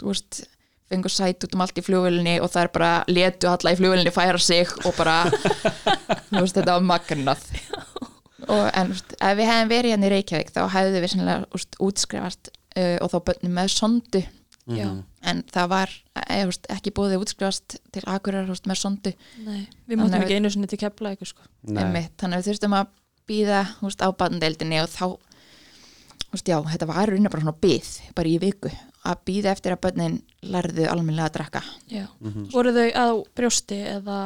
þú veist fengur sæt út um allt í flugvölinni og það er bara letu alla í flugvölinni færa sig og bara, þú veist, þetta var magnað og en, veist, ef við hefðum verið hérna í Reykjavík þá hefðu við veist, útskrifast uh, og þá bönnum með sondu. Mhm. en það var, eða, þú veist, ekki búið útskrifast til akurar, þú veist, með sondu. Nei við að ekki einu sinni til kepla eitthvað sko. Nei. einmitt, þannig að við þurftum að býða á bandeldinni og þá já, þetta var raunar bara svona byð bara í viku, að býða eftir að bönnin lærðu almennilega að drekka já. Mhm. voru þau á brjósti eða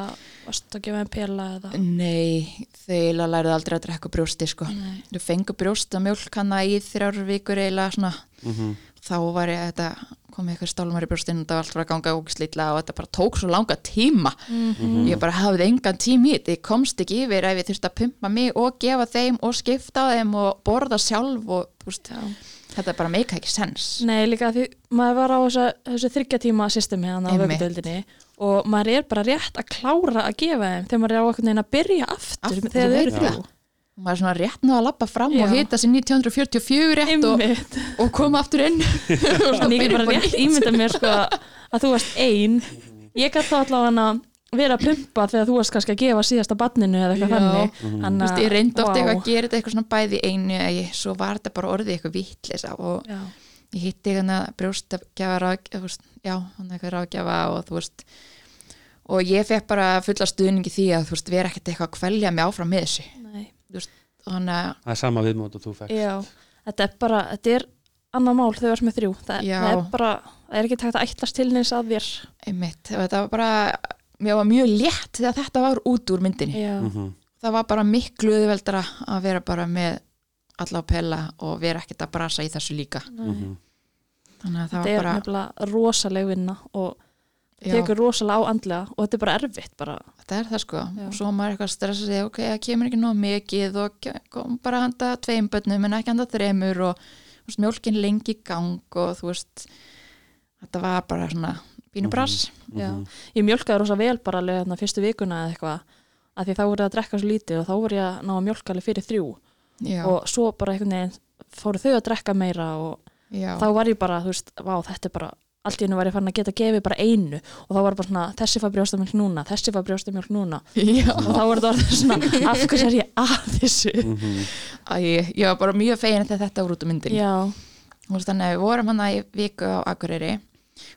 varstu að gefa þeim pela eða nei, þau lærðu aldrei að drekka brjósti sko, nei, þau fengu brjóst og mjölk hana í þrjár vikur eiginlega svona, Mhm. þá var ég þetta komið eitthvað stálmar í brjóstinu og það var allt var að ganga ógislítla og þetta bara tók svo langa tíma Mhm. ég bara hafði engan tím í þetta ég komst ekki yfir ef ég þurfti að pumpa mig og gefa þeim og skipta þeim og borða sjálf og þú veist, já. Þetta bara meika ekki sens nei líka því maður var á þessu þryggja tíma systemi hann á Einmitt. vöggutöldinni og maður er bara rétt að klára að gefa þeim þegar maður er á einhvern veginn að byrja aftur, Aftur, þegar þau eru þrjú. Maður er svona rétt nú að lappa fram Já. og hita sér 1944 rétt og, og koma aftur inn. En ég bara rétt ímynda mér sko að þú varst ein. Ég gæti þá allavega að vera að pumpa þegar þú varst kannski að gefa síðasta barninu eða eitthvað þannig. Mhm. Þú Þannig veist, ég reyndi ofta vá. eitthvað að gera þetta eitthvað svona bæði í einu ég, svo var þetta bara orðið eitthvað vittlisa og Já, ég hitti hérna brjóstgjafa ráðgjafa, veist, já, hann eitthvað ráðgjafa og þú veist og ég fekk bara fulla stuðningi því að þú veist, vera ekkert eitthvað að kvelja mig áfram með þessu. Þannig að Það er sama viðmót og þú fekk já. Þetta er bara, þetta er annað mál þegar þú ert með þrjú. Það, það er bara, það er ekki tægt að ætlast til neins að þér. Einmitt, þetta var bara mér var mjög létt þegar þetta var út úr myndinni Já, Mhm. það var bara miklu auðveldara að vera bara með alla á pella og vera ekkert að brasa í þessu líka nei. Mhm. þannig að það þetta var er bara nefnilega rosaleg vinna og já, tekur rosalega á andlega og þetta er bara erfitt bara, þetta er það sko Já. og svo maður eitthvað að stressa sig ok, það kemur ekki nóg mikið og kom bara handa tveim bönnum en ekki handa þremur og veist, mjólkin lengi gang og þú veist þetta var bara svona Mhm. brass já. Mhm. ég mjölkaði rosa vel bara alveg hérna fyrstu vikuna eða eitthvað að því þá voru að drekka svo lítið og þá voru ég að ná að mjölka alveg fyrir þrjú já, og svo bara einhvern veginn fóru þau að drekka meira og já, þá var ég bara, þú veist, vá, þetta er bara allt í hennu var ég farin að geta gefið bara einu og þá var bara svona, þessi fær brjóstamjölk núna þessi fær brjóstamjölk núna já. og þá var þetta orðið svona, af hverju er ég að þessu Mhm. Æ, ég var bara mjög fegin þegar þetta var út á myndin veist, þannig að við vorum hann í viku á Akureyri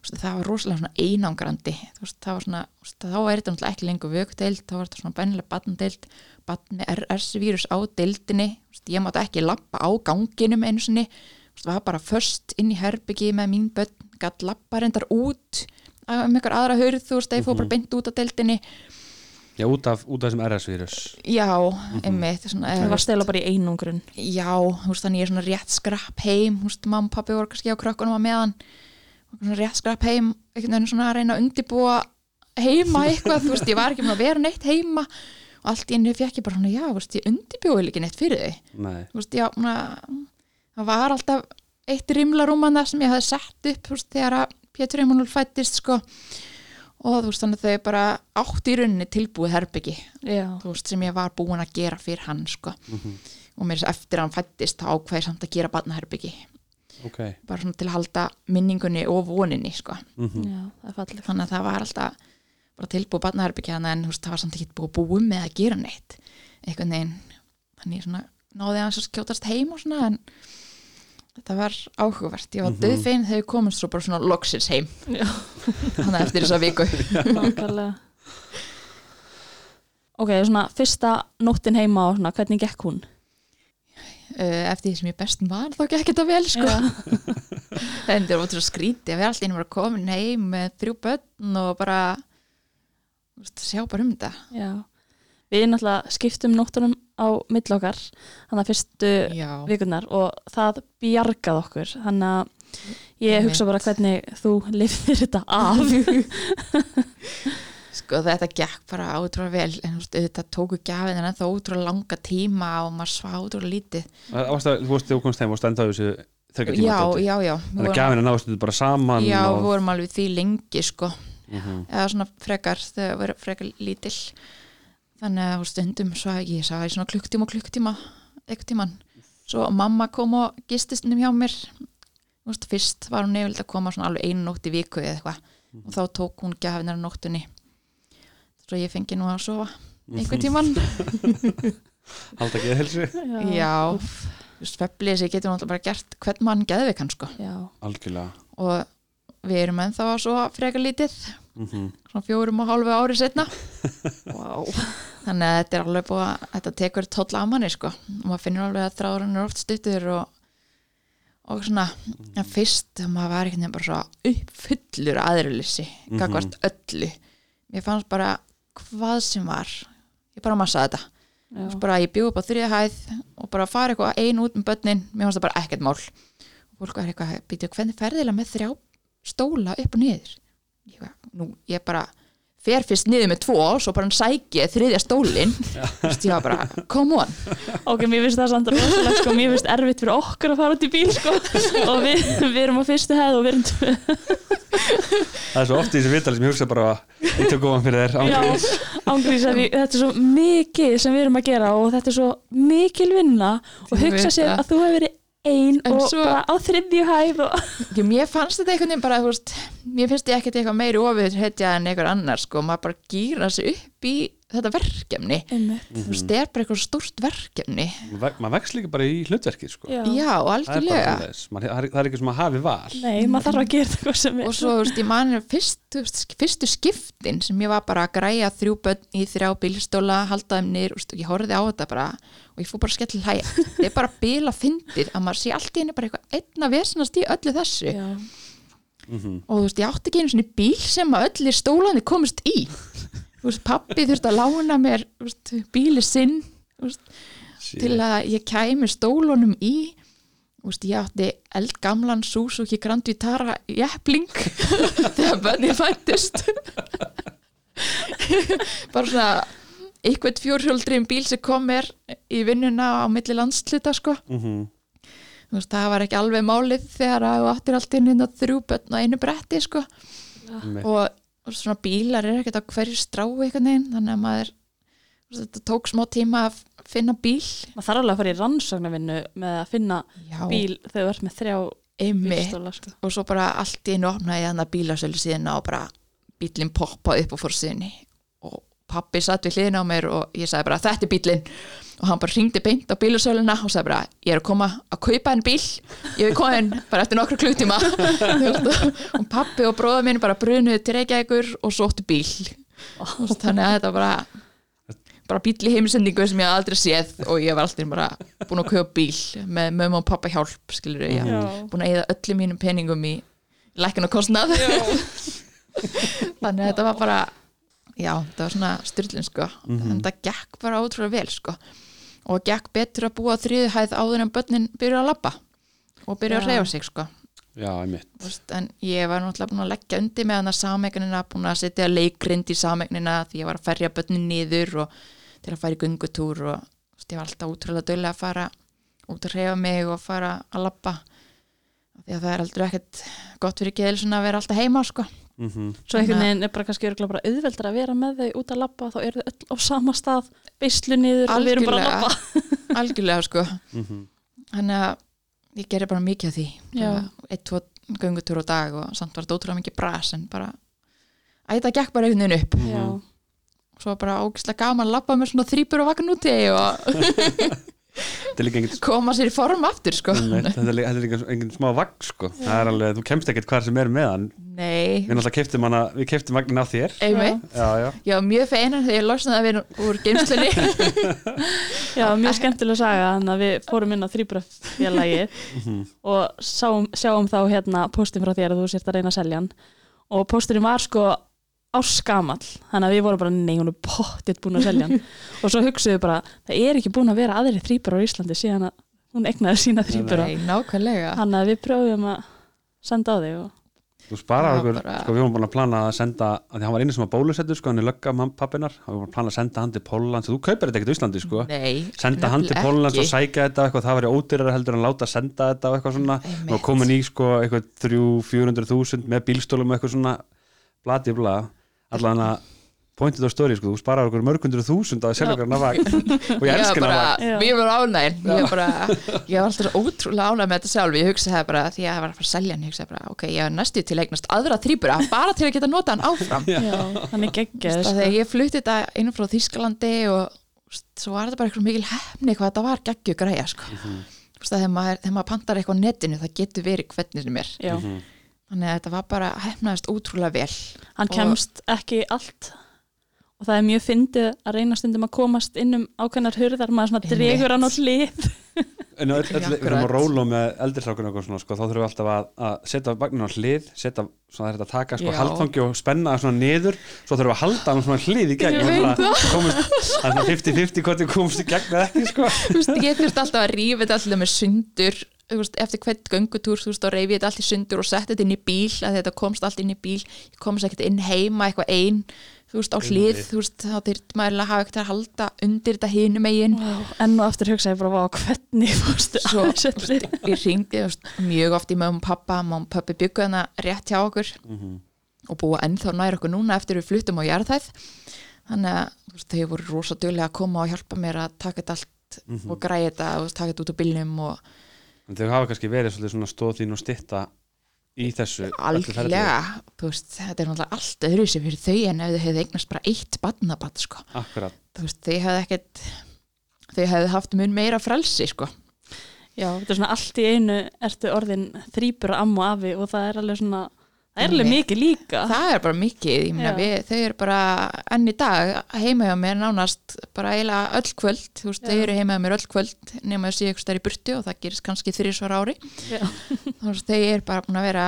það var rosalega svona einangrandi. Þú veist, það var svona, þá er þetta náttúrulega ekki lengur vökdeild, þá var þetta svona bænilega batndeild, batn með RS-vírus á deildinni, Þú veist, ég mátti ekki lappa á ganginum einu sinni. Þú veist, það var bara först inn í herbyggi með mín börn, gatt lappa reyndar út um einhver aðra hurð, þú veist, þeir fór bara beint út á deildinni. Já, út af, út af þessum RS-vírus Já, einmitt svona, það var stela bara í einungrun já, þannig ég er svona rétt skrapp heim, mamma og pappi voru kannski á krökkunum að meðan rétt skrapp heim, svona að reyna að undibúa heima eitthvað, þú veist, ég var ekki með að vera neitt heima. Og allt í henni fekk ég bara svona, já, þú veist, ég undibúi ekki neitt fyrir Nei, þú veist, já, svona, það var alltaf eitt rimlarúmanna sem ég hafði sett upp, þú veist, þegar að Pétur Emanuel fættist, sko. Og þú veist, þannig að þau bara átt í rauninni tilbúið herbyggi þú veist, sem ég var búin að gera fyrir hann sko. Mhm. og mér eftir að hann fættist þá ákvæði samt að gera barnaherbyggi ok bara svona til að halda minningunni og voninni sko. Mhm. já, það er fallið þannig að það var alltaf bara tilbúið barnaherbyggi þannig en veist, það var samt ekki búið búið með að gera neitt einhvern veginn þannig svona náði hans að skjótast heim og svona en þetta var áhugavert ég var mm. -hmm. döðfein þegar ég komast svo bara svona loksins heim Já. þannig eftir þessa viku nákvæmlega ok, svona fyrsta nóttin heima og svona, hvernig gekk hún? Uh, eftir því sem ég best var þá gekk þetta vel sko. En það var til að skríti að við allt einu bara komin heim með þrjú börn og bara sjá bara um þetta. Já, við náttúrulega skiptum nóttunum á milli okkar þannig að fyrstu já, vikunar og það bjargað okkur. Þannig að ég hugsa bara hvernig þú lifðir þetta af sko þetta gekk bara átrúlega vel en þetta tóku gjafin en það ótrúlega langa tíma og maður svá ótrúlega lítið. Að- Þú veist, þú komst heim og stenda á þessu þryggja tíma já, já, já. Þannig að gafinu náðust þetta bara saman já, við vorum alveg því lengi sko. Mhm. eða svona frekar við erum frekar lítill þannig að stundum svo að ég í svona klukktíma og klukktíma eitthvað tíman svo mamma kom og gistist um hjá mér. Veist, fyrst var hún nefnilega að koma svona alveg einu nótt í viku eða eitthvað. Og þá tók hún gafinar nóttunni svo ég fengi nú að sofa einhvern tíman Halda ekki að helsu já, veist, sveflið sér getur náttúrulega bara gert hvern mann geðvikan sko. Já, Algjörlega. Og við erum ennþá að sofa frekar lítið. Mhm. svona fjórum og hálfu ári setna wow. þannig að þetta er alveg búið að þetta tekur tóll af manni sko. Og maður finnur alveg að þráðurinn er oft stuttur og, og svona en fyrst maður var einhvern veginn bara svo uppfullur aðrilisi Mhm. gagvart öllu. Mér fannst bara hvað sem var. Ég bara massaði þetta. Bara ég bjóð upp á þriða hæð og bara fara eitthvað ein út með börnin. Mér fannst það bara ekkert mál. Og fólk var eitthvað, býtu, hvernig ferðilega með þrjá stóla upp og niður? Ég, nú, ég bara fer fyrst niður með tvo og svo bara sæki ég þriðja stólin þú veist, ég var bara, come on. Ok, mér finnst það samt rosalegt sko, mér finnst erfitt fyrir okkur að fara út í bíl sko. Og við, við erum á fyrstu hefð og við erum Það er svo oft í þessu vitali sem ég hugsa bara Ég tók ofan fyrir þér að við, þetta er svo mikið sem við erum að gera og þetta er svo mikil vinna og hugsa sér að þú hefur verið ein En og svo- bara á þriðju hæð Jú, mér fannst þetta einhvern veginn bara, veist mér finnst ég ekkert eitthvað meiri ofið hetja en einhver annar, sko, maður bara gýra sig upp í þetta verkefni þú veist, það er bara eitthvað stórt verkefni. Maður ve- Maður vex líka bara í hlutverkið sko. Já. já, Það er bara algjörlega. það er- það er ekki sem að hafi val. Nei, maður þarf að gera þetta hvað sem er. Og svo, þú veist, ég mani fyrst, fyrstu skiptin sem ég var bara að græja þrjú börn í þrjá bílstóla, halda þeim niður veist, og ég horfði á þetta bara og ég fór bara skell hlæja, þetta er bara bíla fyndið að maður sé allt í henni bara eitthvað einna vesenast í öllu þessu. Já, Mhm. og þú veist, ég átti ekki einu svona bíl sem að öllu stólandi komist í veist, pappi þurfti að lána mér veist, bíli sinn til að ég kæmi stólunum í veist, ég átti eldgamlan Suzuki Grand Vitara jepling þegar bönni fættist bara svona eitthvað fjórhjóldriðin bíl sem kom mér í vinnuna á milli landsluta sko Mhm. þú veist, það var ekki alveg málið þegar að áttir allt inn inn á þrjú börn og einu bretti sko Einmitt. og, og svona bílar er ekkert á hverju strái einhvern veginn, þannig að maður þetta tók smá tíma að finna bíl. Maður þarf alveg að fara í rannsóknarvinnu með að finna Já, bíl þegar þú ert með þrjá bílstóla sko. og svo bara allt í einu opnaði ég þannig bílasölu síðan og bara bílinn poppaði upp á fórsíðinni og pappi satt við hliðina á mér og ég sagði bara þetta er bílinn og hann bara ringdi beint á bílasöluna og sagði bara ég er að koma að kaupa en bíl. Ég er komin bara eftir nokkru kluktíma og pappi og bróða minn bara brunuði til Reykjavíkur og sóttu bíl. Þú veist, þannig að þetta var bara bara bíl í heimisendingu sem ég aldrei séð og ég var alltaf bara búin að kaupa bíl með mömmu og pappa hjálp skilur ég búin að eða öllum mínum peningum í og kostnað. Þannig að þetta var bara já, þetta var svona styrlun sko. En þetta gekk bara ótrúlega vel sko. Og gekk betur að búa á þriðu hæð áður en börnin byrja að labba og byrja að Já. reyfa sig sko. Já, einmitt. Þú veist, en ég var náttúrulega búin að leggja undir með hana samegnina, búin að setja leikrind í samegnina því ég var að ferja börnin niður og til að fara í gungutúr og veist, ég var alltaf útrúlega dögulega að fara út að reyfa mig og fara að labba. Því að það er aldrei ekkert gott fyrir geðilsuna að vera alltaf heima sko. Mhm. svo einhvern veginn er bara kannski bara auðveldar að vera með þau út að labba þá eru þau öll á sama stað beislu niður og við erum bara að Algjörlega. labba algjörlega sko Mhm. þannig að ég gerir bara mikið af því eitt, tvo gungutúr á dag og samt var þetta ótrúlega mikið bras en bara að þetta gekk bara einhvern veginn upp Já, svo var bara ógislega gaman að labba með svona þrýpur og vakna úti og engin koma sér í form aftur sko. Einmitt, Þetta er líka, þetta er líka engin smá vagn sko. Það er alveg, þú kemst ekkert hvar sem er með hann. Nei, Við náttúrulega keftum hana, við keftum vagnin af þér. Einmitt. Já, já. Var mjög feinan þegar ég losnaði við úr geimslunni já mjög skemmtilega saga þannig að við fórum inn á þrýbrafélagið og sáum, sjáum þá hérna postin frá þér að þú sért að reyna að selja hann. Og posturinn var sko áskamall, þannig að við vorum bara nei, hún er pottitt búin að selja hann. Og svo hugsuðu bara, það er ekki búin að vera aðri þrýbrar á Íslandi síðan að hún egnaði sína nákvæmlega. Þannig að við pröfum að senda á þig og... Þú sparar Já, okkur, bara- sko við vorum búin að plana að senda að því hann var einu sem var bólusettur, sko hann er lögga pappinar, hann var búin að plana að senda hann til Póllands þú kaupir þetta ekkert í Íslandi, sko. Nei, senda hann til Póllands og sækja þetta og eitthvað, það væri ódýrar heldur en láta senda þetta og eitthvað svona, og komin í sko eitthvað 300-400 þúsund með bílstólum og eitthvað svona, blati bla allan að pointið á stóri, sko þú sparar okkur mörgundur þúsund að selja okkur navag og ég bara, navag Já. við varum ánægin ég var bara, ég var alltaf svo ótrúlega ánægð með þetta sjálf, ég hugsaði bara, því að ég var að fara að selja hann, ég hugsaði bara, ok, ég er næstu til eignast aðra þrýbura, bara til að geta nota hann áfram. Já, hann er geggjað það sko. þegar ég flutti þetta einu frá Þýskalandi og svo var þetta bara eitthvað mikil hefni hvað þetta var geggju græja sko. mm þegar, maður, þegar maður pantar eitthvað á netinu það getur verið hvernig sem er. Já, þannig að þetta var bara hefnaðist ótrúlega vel. Hann Og- kemst ekki allt. Og það er mjög fyndið að reyna stundum að komast inn um ákveðnar hurðar maður svona dregur hann á hlið. En öll, öll, við erum að róla með eldrisrákun og svona, sko, þá þurfum við alltaf að, að setja vagnin á hlið, setja svona þetta að taka sko, haldfangi og spenna það svona niður. Svo þurfum við að halda hann svona hlið í gegn er svona 50-50 hvort við komumst í gegn eða ekki sko. þú veist, ég þurfti alltaf að rífa þetta alltaf með sundur eftir hvert göngutúr þú veist, þá reyfi ég þetta allt í sundur og setti þetta inn í bíl að þetta komst allt inn í bíl. Ég komst ekkert inn heima eitthvað ein þú veist, á hlið, þú veist, þá þurft maður að hafa ekkert að halda undir þetta hinum eigin enn og aftur hugsa ég bara vá, hvernig fórstu Svo- að þessu öllu? ég ringdi þú veist, mjög oft í mögum pappa mögum pappi byggu hana rétt hjá okkur og búa ennþá nær okkur núna eftir við fluttum á jarðhæð. Þannig að þú veist, þau voru rosa duglega að koma og hjálpa mér að taka þetta allt og græja þetta og taka þetta út á bílnum og en þau hafa kannski verið svolítið svona stóð þín og stitta í þessu algjörlega þú veist, þetta er náttúrulega allt öðru sem fyrir þau en ef þau hefðu eignast bara eitt badnabatt sko. Akkurat, þú veist, þau hefðu ekkert þau hefðu haft mun meira frelsi sko. Já, þetta er svona allt í einu ertu orðin þrýpur amma og afi og það er alveg svona það er alveg mikið líka. Það er bara mikið, ég meina við, þau eru bara enn í dag heima hjá mér nánast bara eiginlega öll kvöld. Þú veist, þau eru heima hjá mér öll kvöld nema þau séu ykkur stær í burtu og það gerist kannski þrísvar ári. Já. þú veist, þau eru bara búin að vera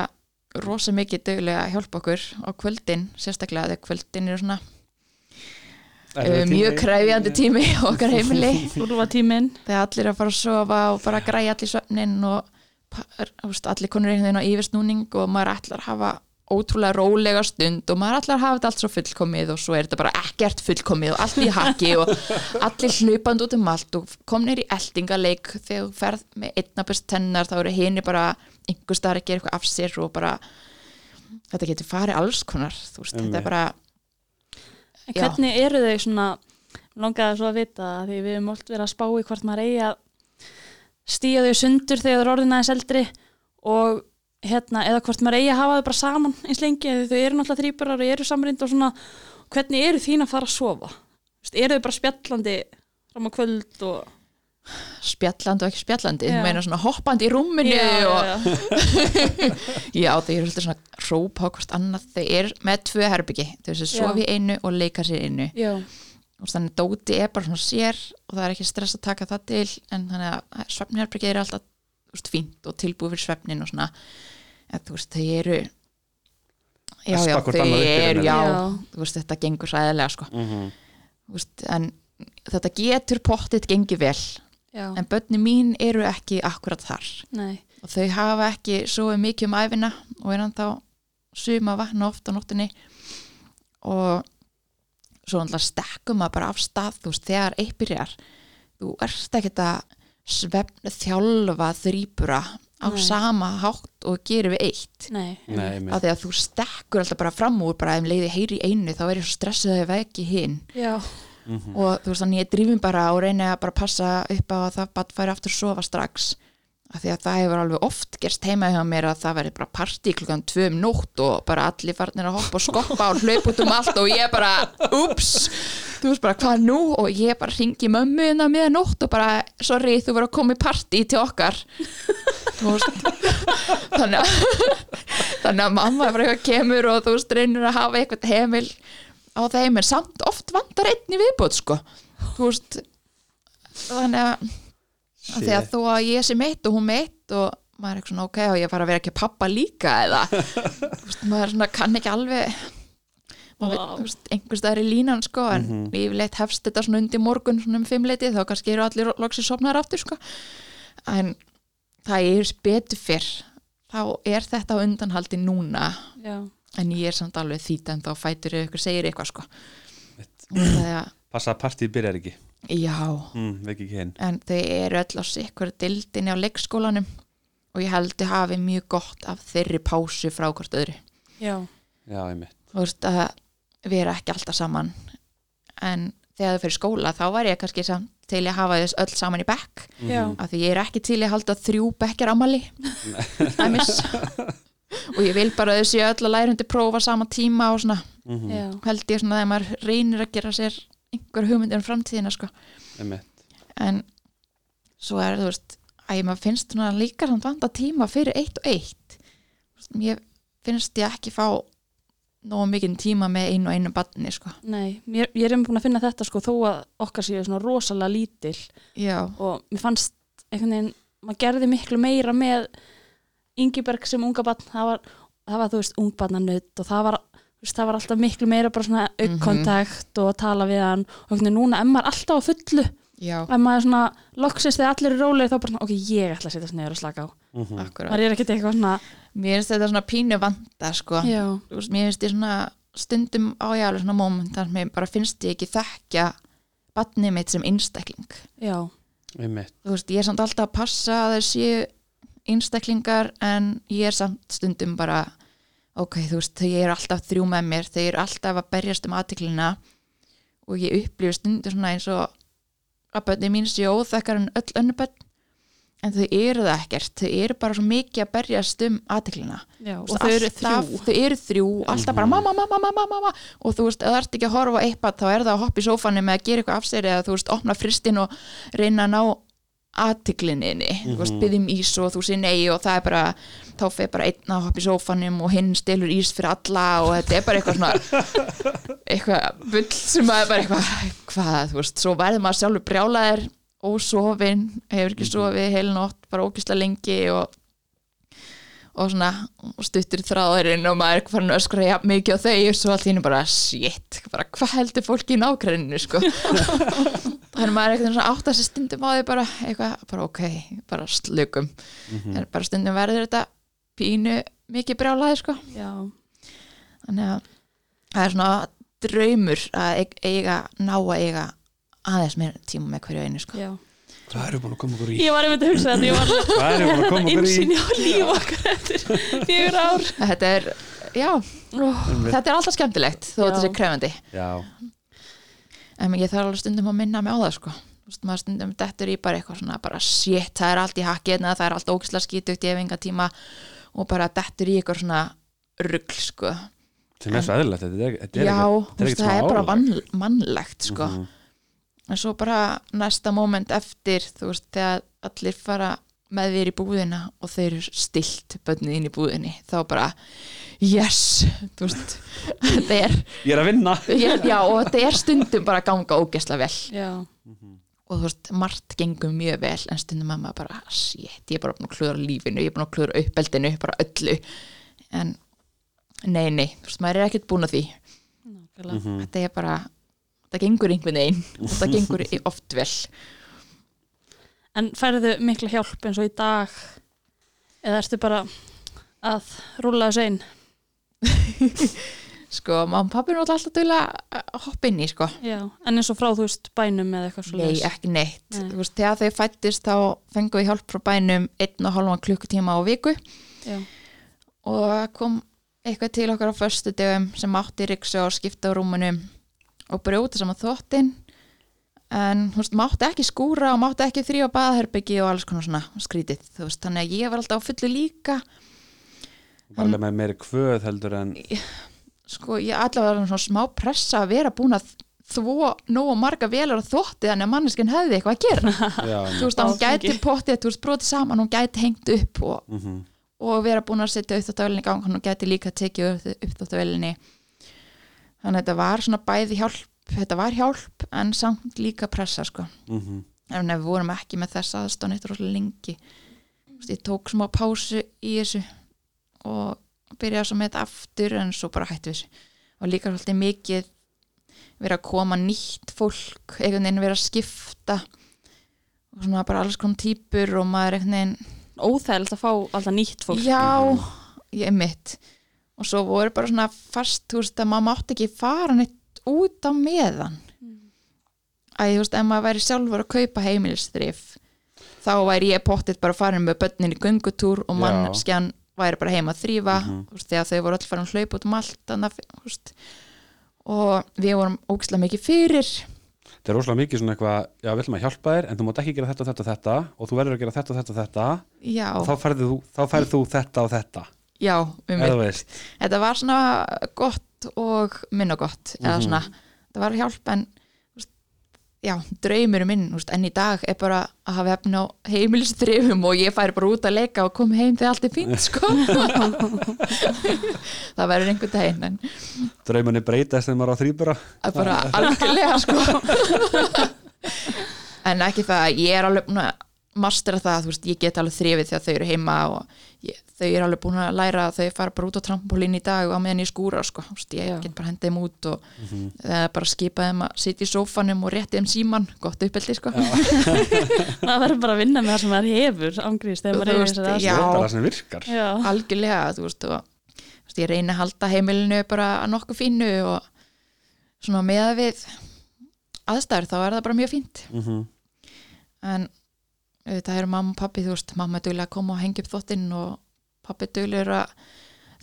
rosa mikið dögulega að hjálpa okkur á kvöldin, sérstaklega þegar kvöldin eru svona Erfiður uh, mjög kræfjandi tími á okkar heimili. Úrfa tíminn þegar allir er að fara að sofa og bara græja allir svefnin og allir konur einhvern veginn á yfirsnúning og maður ætlar að hafa ótrúlega rólega stund og maður ætlar að hafa þetta allt svo fullkomið og svo er þetta bara ekkert fullkomið og allt í haki og allir hlupand út um allt og komnir í eldingaleik þegar þú ferð með einnabest tennar þá eru hini bara einhver starf að gera eitthvað af sér og bara þetta getur farið alls konar þú veist, þetta Einmitt. er bara hvernig eru þau svona langaði svo að vita því við höfum oft verið að spá í hvort maður eigi að stíja þau sundur þegar þau eru orðin aðeins eldri og hérna, eða hvort maður eigi að hafa þau bara saman eins lengi, því þau eru náttúrulega þrýburar og eru samrind og svona, hvernig eru þín að fara að sofa? Eru þau bara spjallandi fram á kvöld og spjallandi og ekki spjallandi Já. þú meina svona hoppandi í rúminu og já, Já, þau eru alltaf svona hrópa á hvort annað, þau eru með tvö herbyggi þau eru Já. sofi í einu og leika sér í einu já, og þannig Dóti er bara svona sér og það er ekki stress að taka það til en þannig að svefnherbyggi er alltaf veist, fínt og tilbúið fyrir svefnin og svona. En þú veist, þau eru já, já, þau eru já, Já. þú veist, þetta gengur sæðilega sko, Mhm. þú veist, en þetta getur pottit gengið vel já, en börni mín eru ekki akkurat þar. Nei. Og þau hafa ekki svo mikið um æfina og er hann þá suma að vakna oft á nóttunni. Og svo náttúrulega stekkum maður bara af stað þú veist, þegar eitt byrjar. Þú ert ekkert að svefn þjálfa þrýpura á Nei. sama hátt og gerir við eitt. Nei, Nei, af því að þú stekkur alltaf bara fram úr bara ef leiði heyri í einu þá er ég svo stressuð að ég veki hinn. Já, Mhm. og þú veist þannig ég drifin bara og reyni að bara passa upp á að það bara færi aftur að sofa strax af því að það hefur alveg oft gerst heima hjá mér að það veri bara partí klukkan tvö um nótt og bara allir farnir að hoppa og skoppa og hlaupa út um allt og ég bara, ups þú veist bara hvað nú? Og ég bara ringi mömmu innan miða nótt og bara sorry þú verður að koma í partí til okkar. Þannig að þannig að mamma bara eitthvað kemur og þú veist reynir að hafa eitthvað heimil á þeim en samt oft vandar einn í viðbót sko. Þú veist þannig að Að Shit. þó að ég sé meitt og hún meitt og maður er eitthvað svona ok og ég fara að vera ekki pappa líka eða? Þú veist, maður svona kann ekki alveg þú veist, einhvers staðar í línan sko en mm Mhm. yfirleitt hefst þetta svona undir morgun svona um fimmleiti þá kannski eru allir loksir sopnar aftur sko. En það er betur fyrr. Þá er þetta á undanhaldi núna já, en ég er samt alveg þýta en þá fætur ykkur segir eitthvað sko. Þegar, passa að partíð byrjar ekki já, mm, en þau eru öll á sikkur dildinni á leikskólanum og ég held að hafi mjög gott af þeirri pásu frá hvort öðru. Já, já, einmitt. Þú veist að vera ekki alltaf saman. En þegar þau fyrir skóla þá var ég kannski samt til að hafa þess öll saman í bekk. Já, af því ég er ekki til að halda þrjú bekkjar amali dæmis. Og ég vil bara að þau séu öll að læra undir prófa sama tíma og svona. Mm já, held ég svona þegar maður reynir að gera sér einhver hugmyndir um framtíðina sko. En svo er þú veist að ég maður finnst svona líka samt vanda tíma fyrir eitt og eitt. Mér finnst ég ekki fá nógu mikið tíma með einu og einu barni sko. Nei mér, ég er einmitt búin að finna þetta sko þó að okkar séu svona rosalega lítil. Já, og mér fannst einhvern veginn, maður gerði miklu meira með Ingiberg sem unga barn. Það var, það var þú veist, ungbarnanutt og það var, það var alltaf miklu meira bara svona aukkontakt og tala við hann. Og núna er maður alltaf á fullu. Já, ef maður svona loksist þegar allir eru rólegir þá bara svona, ok, ég ætla að setja niður og slaka á. Mm akkurat. Maður er ekkert eitthvað svona mér finnst þetta svona pínu vanda sko. Já, Þú veist, mér finnst ég svona stundum á ég alveg svona moment þar sem ég bara finnst ég ekki þekkja barnið mitt sem einstakling. Já, veist, ég er samt alltaf að passa að séu einstaklingar en ég er samt stundum bara ok, þú veist, þau eru alltaf þrjú með mér þau eru alltaf að berjast um aðtiklina og ég upplifi stundum svona eins og að bönni mín séu óþekkar en öll önnu bönn en þau eru það ekkert, þau eru bara svo mikið að berjast um aðtiklina og þau eru, alltaf, þau eru þrjú alltaf bara mamma, mamma, mamma, mamma og þú veist, ef það ert ekki að horfa á eitthvað þá er það að hoppa í sófanni með að gera eitthvað af sér eða þú veist, opna fristin og reyna að ná aðtiklininni þú veist, byggjum ís og þú sé nei og það er bara, þá fer bara einn að hoppa í sófannum og hinn stelur ís fyrir alla og þetta er bara eitthvað svona eitthvað bull sem að er bara eitthvað hvað, þú veist, svo verður maður sjálfur brjálaðir ósofin, hefur ekki sofið heil nótt, bara ógislega lengi og og svona og stuttur þráðurinn og maður er farin að öskra jafn mikið á þau og svo allt í hennu bara shit, bara hvað heldur fólki í nákræninu sko þannig maður er eitthvað svona átt að þessi stundum á því bara eitthvað, bara ok, bara slökum. En bara stundum verður þetta pínu mikið brjálaði sko. Já, þannig að það er svona draumur að eig- eiga, ná að eiga aðeins meira tíma með hverju einu sko. Já. Hvað eru búin að koma okkur í. Ég var einmitt að hugsa þetta, ég var hvað eru búin að koma okkur í. Insýn á líf okkar eftir fjögur ár. Þetta er, já, oh, Einmitt. þetta er alltaf skemmtilegt þó þetta sé krefandi já, en ég þarf alveg stundum að minna mig á það sko. Þú veist, maður stundum dettur í bara eitthvað svona bara shit, það er allt í hakkið það er allt ógislega skítugt, ég hef enga tíma og bara dettur í eitthvað svona rugl sko. Sem er svo eðlilegt þetta er, þetta er já, ekkert- þú veist, ekkert það er bara mann, mannlegt sko. Mhm. en svo bara næsta moment eftir þú veist, þegar allir fara með þér í búðina og þeir eru stilt bönnið inn í búðinni þá bara, yes þú veist, þetta er ég er að vinna. Já, já, og þetta er stundum bara að ganga ógesla vel. Já, og þú veist, margt gengur mjög vel en stundum mamma bara, shit, ég er bara búin að klúðra lífinu, ég er búin að klúðra uppeldinu bara öllu. En nei, nei, þú veist, maður er ekkert búin að því. Nákvæmlega. Mhm. þetta er bara, þetta gengur einhvern veginn og þetta gengur oft vel En færðu mikla hjálp eins og í dag? Eða ertu bara að rúla þessu einn? sko, mamma og pappi er alltaf dula að hoppa inn í, sko. Já, en eins og frá þú veist bænum eða eitthvað svo nei, ekki neitt, Nei. veist, þegar þau fættist þá fengum við hjálp frá bænum einn og hálfan klukkutíma á viku. Já, og kom eitthvað til okkar á föstu dögum sem mátti riksa og skipta á rúmunum og brjóta saman þóttin en þú veist, mátti ekki skúra og mátti ekki þrýfa baðherbyggi og alls konar svona skrítið, þú veist, þannig að ég var alltaf á fullu líka. Bara alveg með meiri kvöð heldur en sko, ég allavega var svona smá pressa að vera búin að þvó nógu marga velar á þótti þannig að manneskinn hefði eitthvað að gera. Já, þú veist, að hún gæti pottið, þú veist, brotið saman hún gæti hengt upp og, mm og vera búin að setja í gang hún gæti líka tekið uppþóttavélinni þannig að þetta var svona bæði hjálp, þetta var hjálp en samt líka pressa sko. -hmm. en við vorum ekki með þess aðstofn eitt rosalega lengi. Ég tók smá pásu í þessu og byrjaði svo með þetta aftur en svo bara hætti þessu. Og líka svolítið mikið verið að koma nýtt fólk einhvern veginn verið að skipta og svona bara alls konar típur og maður einhvern veginn óþægilegt að fá alltaf nýtt fólk. Já, ég mitt. Og svo voru bara svona fast þú veist að maður mátti ekki fara neitt út á meðan. Að þú veist, ef maður væri sjálfur að kaupa heimilistrif þá væri ég pottið bara farin með börnin í göngutúr og mannskjan væri bara heima að þrýfa Mhm. þú veist, þegar þau voru öll farin að hlaupa út um allt að, þú veist, og við vorum ógislega mikið fyrir. Þetta er rosalega mikið svona eitthvað já, við ætlum að hjálpa þér, en þú mátt ekki gera þetta, þetta, þetta og þú verður að gera þetta, þetta, þetta. Já, og þá færðu þú, þá færðu þú þetta og þetta. Já, um veist. Þetta var svona gott og minna gott eða Mhm. svona, þetta var hjálp en veist, já, draumur minn veist, enn í dag er bara að hafa efni á heimilistrifum og ég færi bara út að leika og komi heim þegar allt er fínt sko. Það verður einhvern daginn en draumunni breytast þegar maður á þrýbura bara algjörlega sko. En ekki það, ég er alveg mastera það, þú veist, ég get alveg þrifið þegar þau eru heima og ég, þau eru alveg búin að læra að þau fara bara út á trampolín í dag og á meðan ég skúra, sko, þú veist, ég Já. get bara hendið þeim út og eða bara skipa þeim að sitja í sófanum og rétti þeim síman, gott uppeldi, sko. Það verður bara að vinna með það sem maður hefur ángrís þegar maður veist, þessari já. það er bara það sem virkar. Já. algjörlega, þú veist, og þú veist, ég reyni að halda heimilinu bara að nokkuð fínu og svona með við aðstæður, þá er það bara mjög fínt. Mm en þetta eru mamma og pappi þú veist, mamma er duglega að koma og hengja upp þóttinn og pappi er duglega að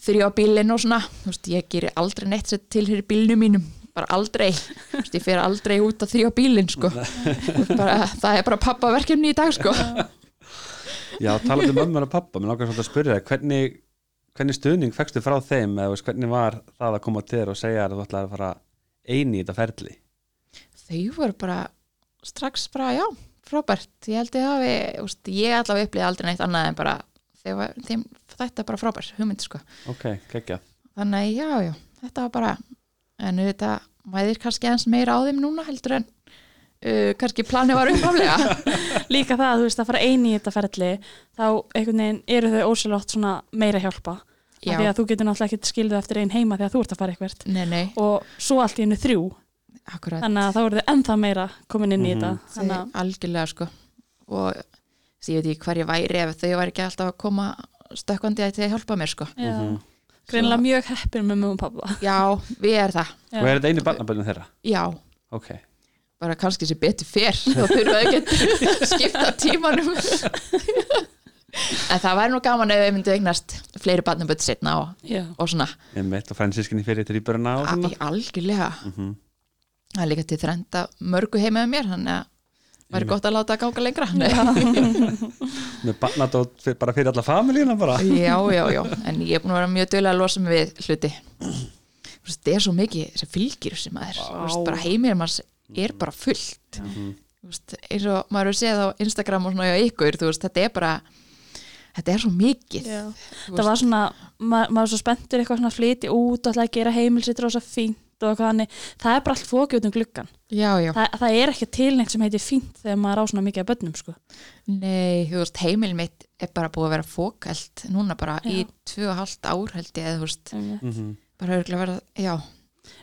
þrjá bílinn og svona. Þú veist, ég gerir aldrei neitt sem tilhýri bílnum mínum bara aldrei, þú veist, ég fer aldrei út að þrjá bílinn sko. Bara, það er bara pappa verkefni í dag sko. Já, talandi um mömmur og pappa mér langar svolítið að spyrja þig hvernig, hvernig stuðning fegstu frá þeim eða hvernig var það að koma til þér og segja að þú ætlaði að fara eini í þetta ferli? Þau voru bara strax bara, já, frábært. Ég held ég hafi, þú veist, ég allavega upplýði aldrei neitt annað en bara þegar þeim þetta bara frábært hugmynd sko. Ok, geggja þannig að já, já, þetta var bara en þetta mæðir kannski eins meira á þeim núna heldur en uh, kannski planið var uppháflega líka það, þú veist, að fara eini í þetta ferli þá einhvern veginn eru þau svona meira að hjálpa. Af því að þú getur náttúrulega ekki skildið eftir einn heima þegar þú ert að fara eitthvað nei, nei, og svo allt í hennu þrjú akkurat. Þannig að þá eru þau ennþá meira komin inn í Mhm. þetta. Þau þannig að algjörlega sko. Og þess, ég veit ekki hver ég væri ef þau væri ekki alltaf að koma stökkvandi að að hjálpa mér sko. Já, Mhm. greinilega mjög heppin með mjög og pappa já, við erum það, Já. og er þetta einu barnaböndin þeirra? já. Ok, bara kannski sem betur fer þá þurfa þau ekki að skipta tímanum. En það væri nú gaman ef við myndum eignast fleiri barnaböld setna og, og svona. Einmitt og fransískinni fyrir þrýburina og Al- svona. Algjörlega. Mhm. Það er líka til þrenda mörgu heima með mér þannig að væri Einmitt. gott að láta það ganga lengra. Með barnadót fyr- bara fyrir alla familíuna bara. Já, já, já, en ég er búin að vera mjög dögulega að losa mig við hluti. Það er svo mikið sem fylgir sem maður, Þú veist, bara heimir manns er bara fullt. Mhm. Þú veist, eins og maður hefur séð á Instagram og svona á ykkur, þú veist, þetta er bara þetta er svo mikið. Það var svona, ma maður er svo spenntur eitthvað svona flytja út og ætla að gera heimilsitt rosa fínt og eitthvað hannig, það er bara allt fókið út um gluggan já, já, Þa, það er ekki til neitt sem heitir fínt þegar maður á svona mikið af börnum sko. nei, þú veist, heimil mitt er bara búið að vera fókælt núna bara í Já. og hálft ár held ég, eða þú veist, Mhm. bara örgulega verða, já,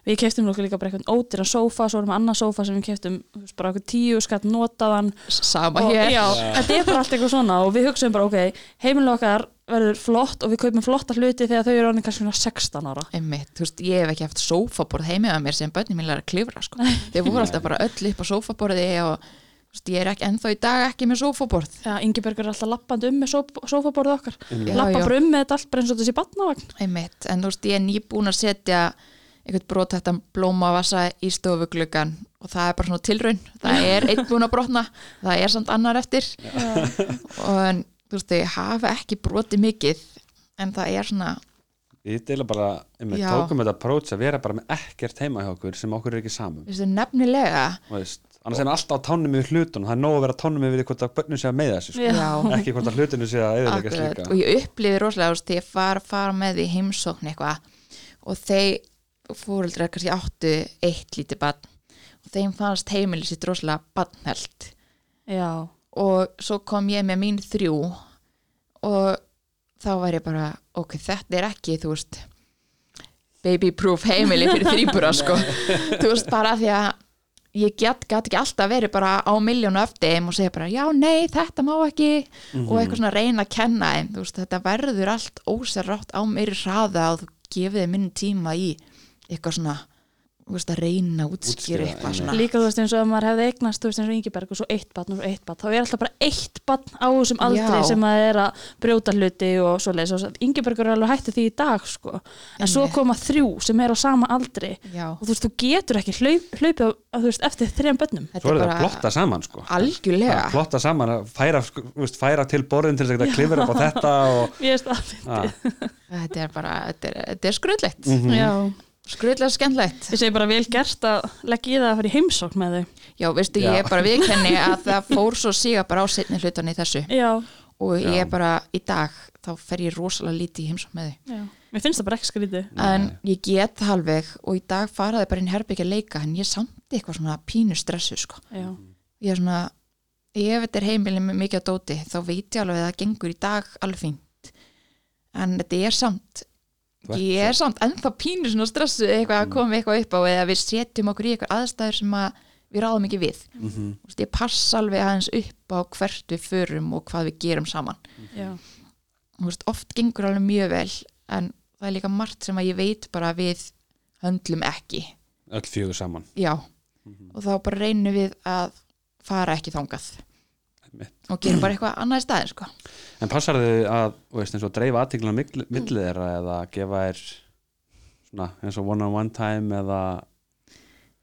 við keftum nokkuð líka bara eitthvað ódýra sófa svo erum við annað sófa sem við keftum bara eitthvað tíu skatt notaðan. Sama og, hér. já, þetta er bara allt eitthvað svona og við hugsaum bara ok, heimilega okkar verður flott og við kaupum flotta hluti þegar þau eru orðin kannski svona 16 ára. Einmitt, þú veist, ég hef ekki haft sófaborð heimið að mér sem börnum mín læra að klifra sko. þeir voru alltaf bara öll upp á sófaborði og veist, ég er ekki ennþá í dag ekki með sófaborð. Já, Ingebergur er alltaf lappandi um með sóf- sófaborðið okkar. Lappa bara um með þetta allt bara eins og sé batnavagn Einmitt, en þú veist, ég er nýbúin að setja einhvern brotættan blómavasa í stofugluggan og það er bara svona tilraun. Það er einn búin að brotna. Það er samt annar eftir. Og en, þú veist, þau hafa ekki broti mikið en það er svona Við deila bara, einmitt, Já. tókum þetta approach að vera bara með ekkert heima hjá okkur sem okkur er ekki saman þú veist, nefnilega veist, annars er hann alltaf tánum yfir hlutun það er nóg að vera tánum yfir hvort að börnum sé að meða þessu sko. Ekki hvort að hlutinu sé að eðilegast Akkurat, líka. Og ég upplifði rosalega þú veist, þegar ég fara, fara með því heimsókn eitthvað og þeir fóreldrar kannski áttu eitt lítið barn og þeim fannst heimili sitt rosalega barnhelt. Já, og svo kom ég með mín þrjú og þá var ég bara ok, þetta er ekki, þú veist baby proof heimili fyrir þrýbura sko, þú veist, bara því að ég get ekki alltaf verið bara á miljónu þeim og segja bara já, nei, þetta má ekki og eitthvað svona reyna að kenna þeim. Þú veist, þetta verður allt ósérrátt á meiri hraða og þú gefið þeim minn tíma í eitthvað svona veist, að reyna að útskýra eitthvað svona. Líka þú veist eins og ef maður hefði eignast þú veist eins og Ingeberg og svo eitt batn og svo eitt batn þá er alltaf bara eitt batn á þessum aldri Já. sem að er að brjóta hluti og svoleiðis. Og Ingebergur er alveg hætti því í dag sko. en svo Einmitt. koma þrjú sem er á sama aldri. Já, og þú veist þú getur ekki hlaup, hlaupið þú veist, eftir þrejum þetta svo er bara að plotta saman sko. algjörlega. Að plotta saman, að færa, sko, veist, færa til borðin til þess að klifra upp á þetta og ég veist það að, þetta er bara, þetta er, þetta er skröðlega skemmtlegt ég segi bara vel gert að leggja í það að fara í heimsókn með þau. Já, veistu, Já. ég er bara viðkenni að það fór svo síga bara á setni hlutan í þessu. Já, og ég er bara, í dag þá fer ég rosalega lítið í heimsókn með þau. Já. Mér finnst það bara ekki skrítið. En ég get það alveg og í dag faraði bara inn herbyggja leika en ég samt eitthvað svona pínu stressu sko. já, ég er svona ef þetta er heimilin með mikið á dóti þá veit ég alveg að það gengur í dag alveg fínt. En þetta er samt ég er samt ennþá pínu svona stressu eitthvað að koma eitthvað upp á eða við setjum okkur í eitthvað aðstæður sem að við ráðum ekki við. Mhm. Þú veist, ég passa alveg aðeins upp á hvert við förum og hvað við gerum saman. Já, Þú veist, oft gengur alveg mjög vel en það er líka margt sem að ég veit bara að við höndlum ekki. Öll fjögur saman. Já, og þá bara reynum við að fara ekki þangað. Einmitt. Og gerum bara eitthvað annað í staðin sko. en passar þið að, þú veist, eins og dreifa aðtíkluna milli milli þeirra eða gefa þér svona, eins og one on one time eða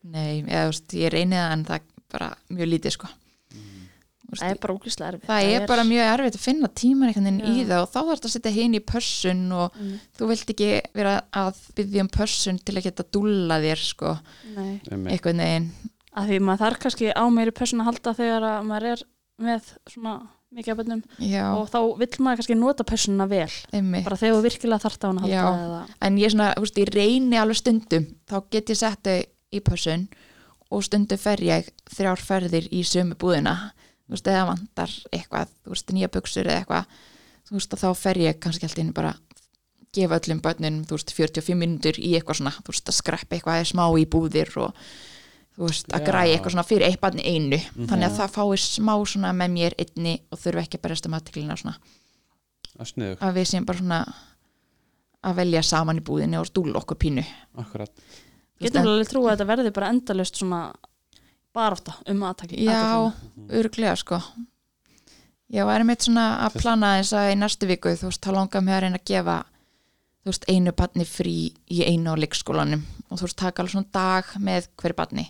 nei, eða, veist, ég reyni það en það er bara mjög lítið sko. Þú veist, það er bara ógæslega erfið það er bara mjög erfitt að finna tíman veginn í það og þá þarf það að setja hinn í pössun og Mm. þú vilt ekki vera að byggja um pössun til að geta dúlla þér sko, einhvern veginn. Að því maður þarf kannski á meiri person að halda þegar að maður er með svona mikið af bönnum og þá vill maður kannski nota personuna vel einmitt. bara þegar þú virkilega þarft á hann að halda eða, en ég svona, veist, ég reyni alveg stundum þá get ég sett þau í pössun og stundum fer ég þrjár ferðir í sömu búðina. Þú veist, eða vantar eitthvað þú veist, nýja buksur eða eitthvað. Þú veist, þá fer ég kannski alltaf inn bara gefa öllum börnum, þú veist, 45 mínútur í eitthvað svona, þú veist, að skreppa eitthvað smá í búðir og þú veist, að græja eitthvað svona fyrir eitt barn í einu. Þannig að það fái smá svona með mér einni og þurfa ekki að berjast um aðtiklina svona. Að að við séum bara svona að velja saman í búðinni og stúla okkur pínu. Akkurat. Þú getur en- alveg trú að þetta verði bara endalust svona barátta um aðtaki Já, örglega sko. Já, erum eitt svona að plana þess að í næstu viku, þú veist, þá langar mig að reyna að gefa þú veist, einu barni frí í einu á leikskólanum. Og þú veist, taka alveg svona dag með hverju barni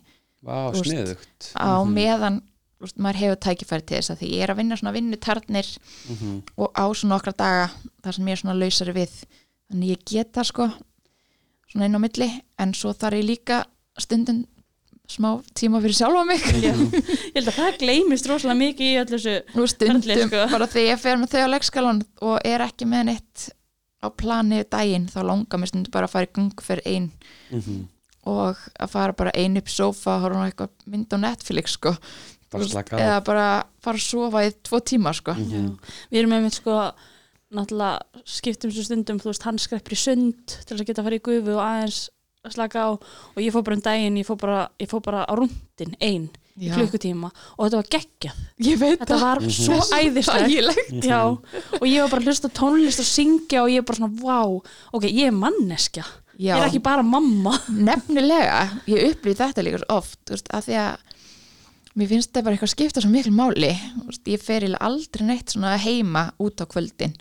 Vá, veist, sniðugt á meðan, þú veist, maður hefur tækifæri til þess að því ég er að vinna svona vinnutarnir Mhm. og á svona okkra daga þar sem ég er svona lausari við þannig ég get það sko svona inn á milli, en svo þarf ég líka stundum smá tíma fyrir sjálfa mig Já. ég held að það gleymist rosalega mikið í öllu þessu Nú stundum Ferli, sko. bara þegar ég fer með þau á leikskalan og er ekki með neitt á plani daginn þá langar mér stundum bara að fara í gung fyrir ein Mhm. Og að fara bara ein upp í sófa og horfa á eitthvað mynd á Netflix sko. Bara eða bara fara að sofa í tvo tíma sko. Mhm. við erum með sko náttúrulega skiptum svo stundum þú veist hann skreppur í sund til að geta að fara í gufu og aðeins að slaka á og ég fór bara um daginn, ég fór bara, ég fór bara á rúndin ein í klukkutíma og þetta var geggjað, ég veit þetta var Mhm. svo æðislegt æðislegt Já, og ég var bara að hlusta tónlist og syngja og ég var bara svona, vá, ok, ég er manneskja Já, ég er ekki bara mamma. Nefnilega, ég upplýði þetta líka oft, veist, að því að mér finnst það bara eitthvað skipta svo miklu máli. Veist, ég fer aldrei neitt svona heima út á kvöldin.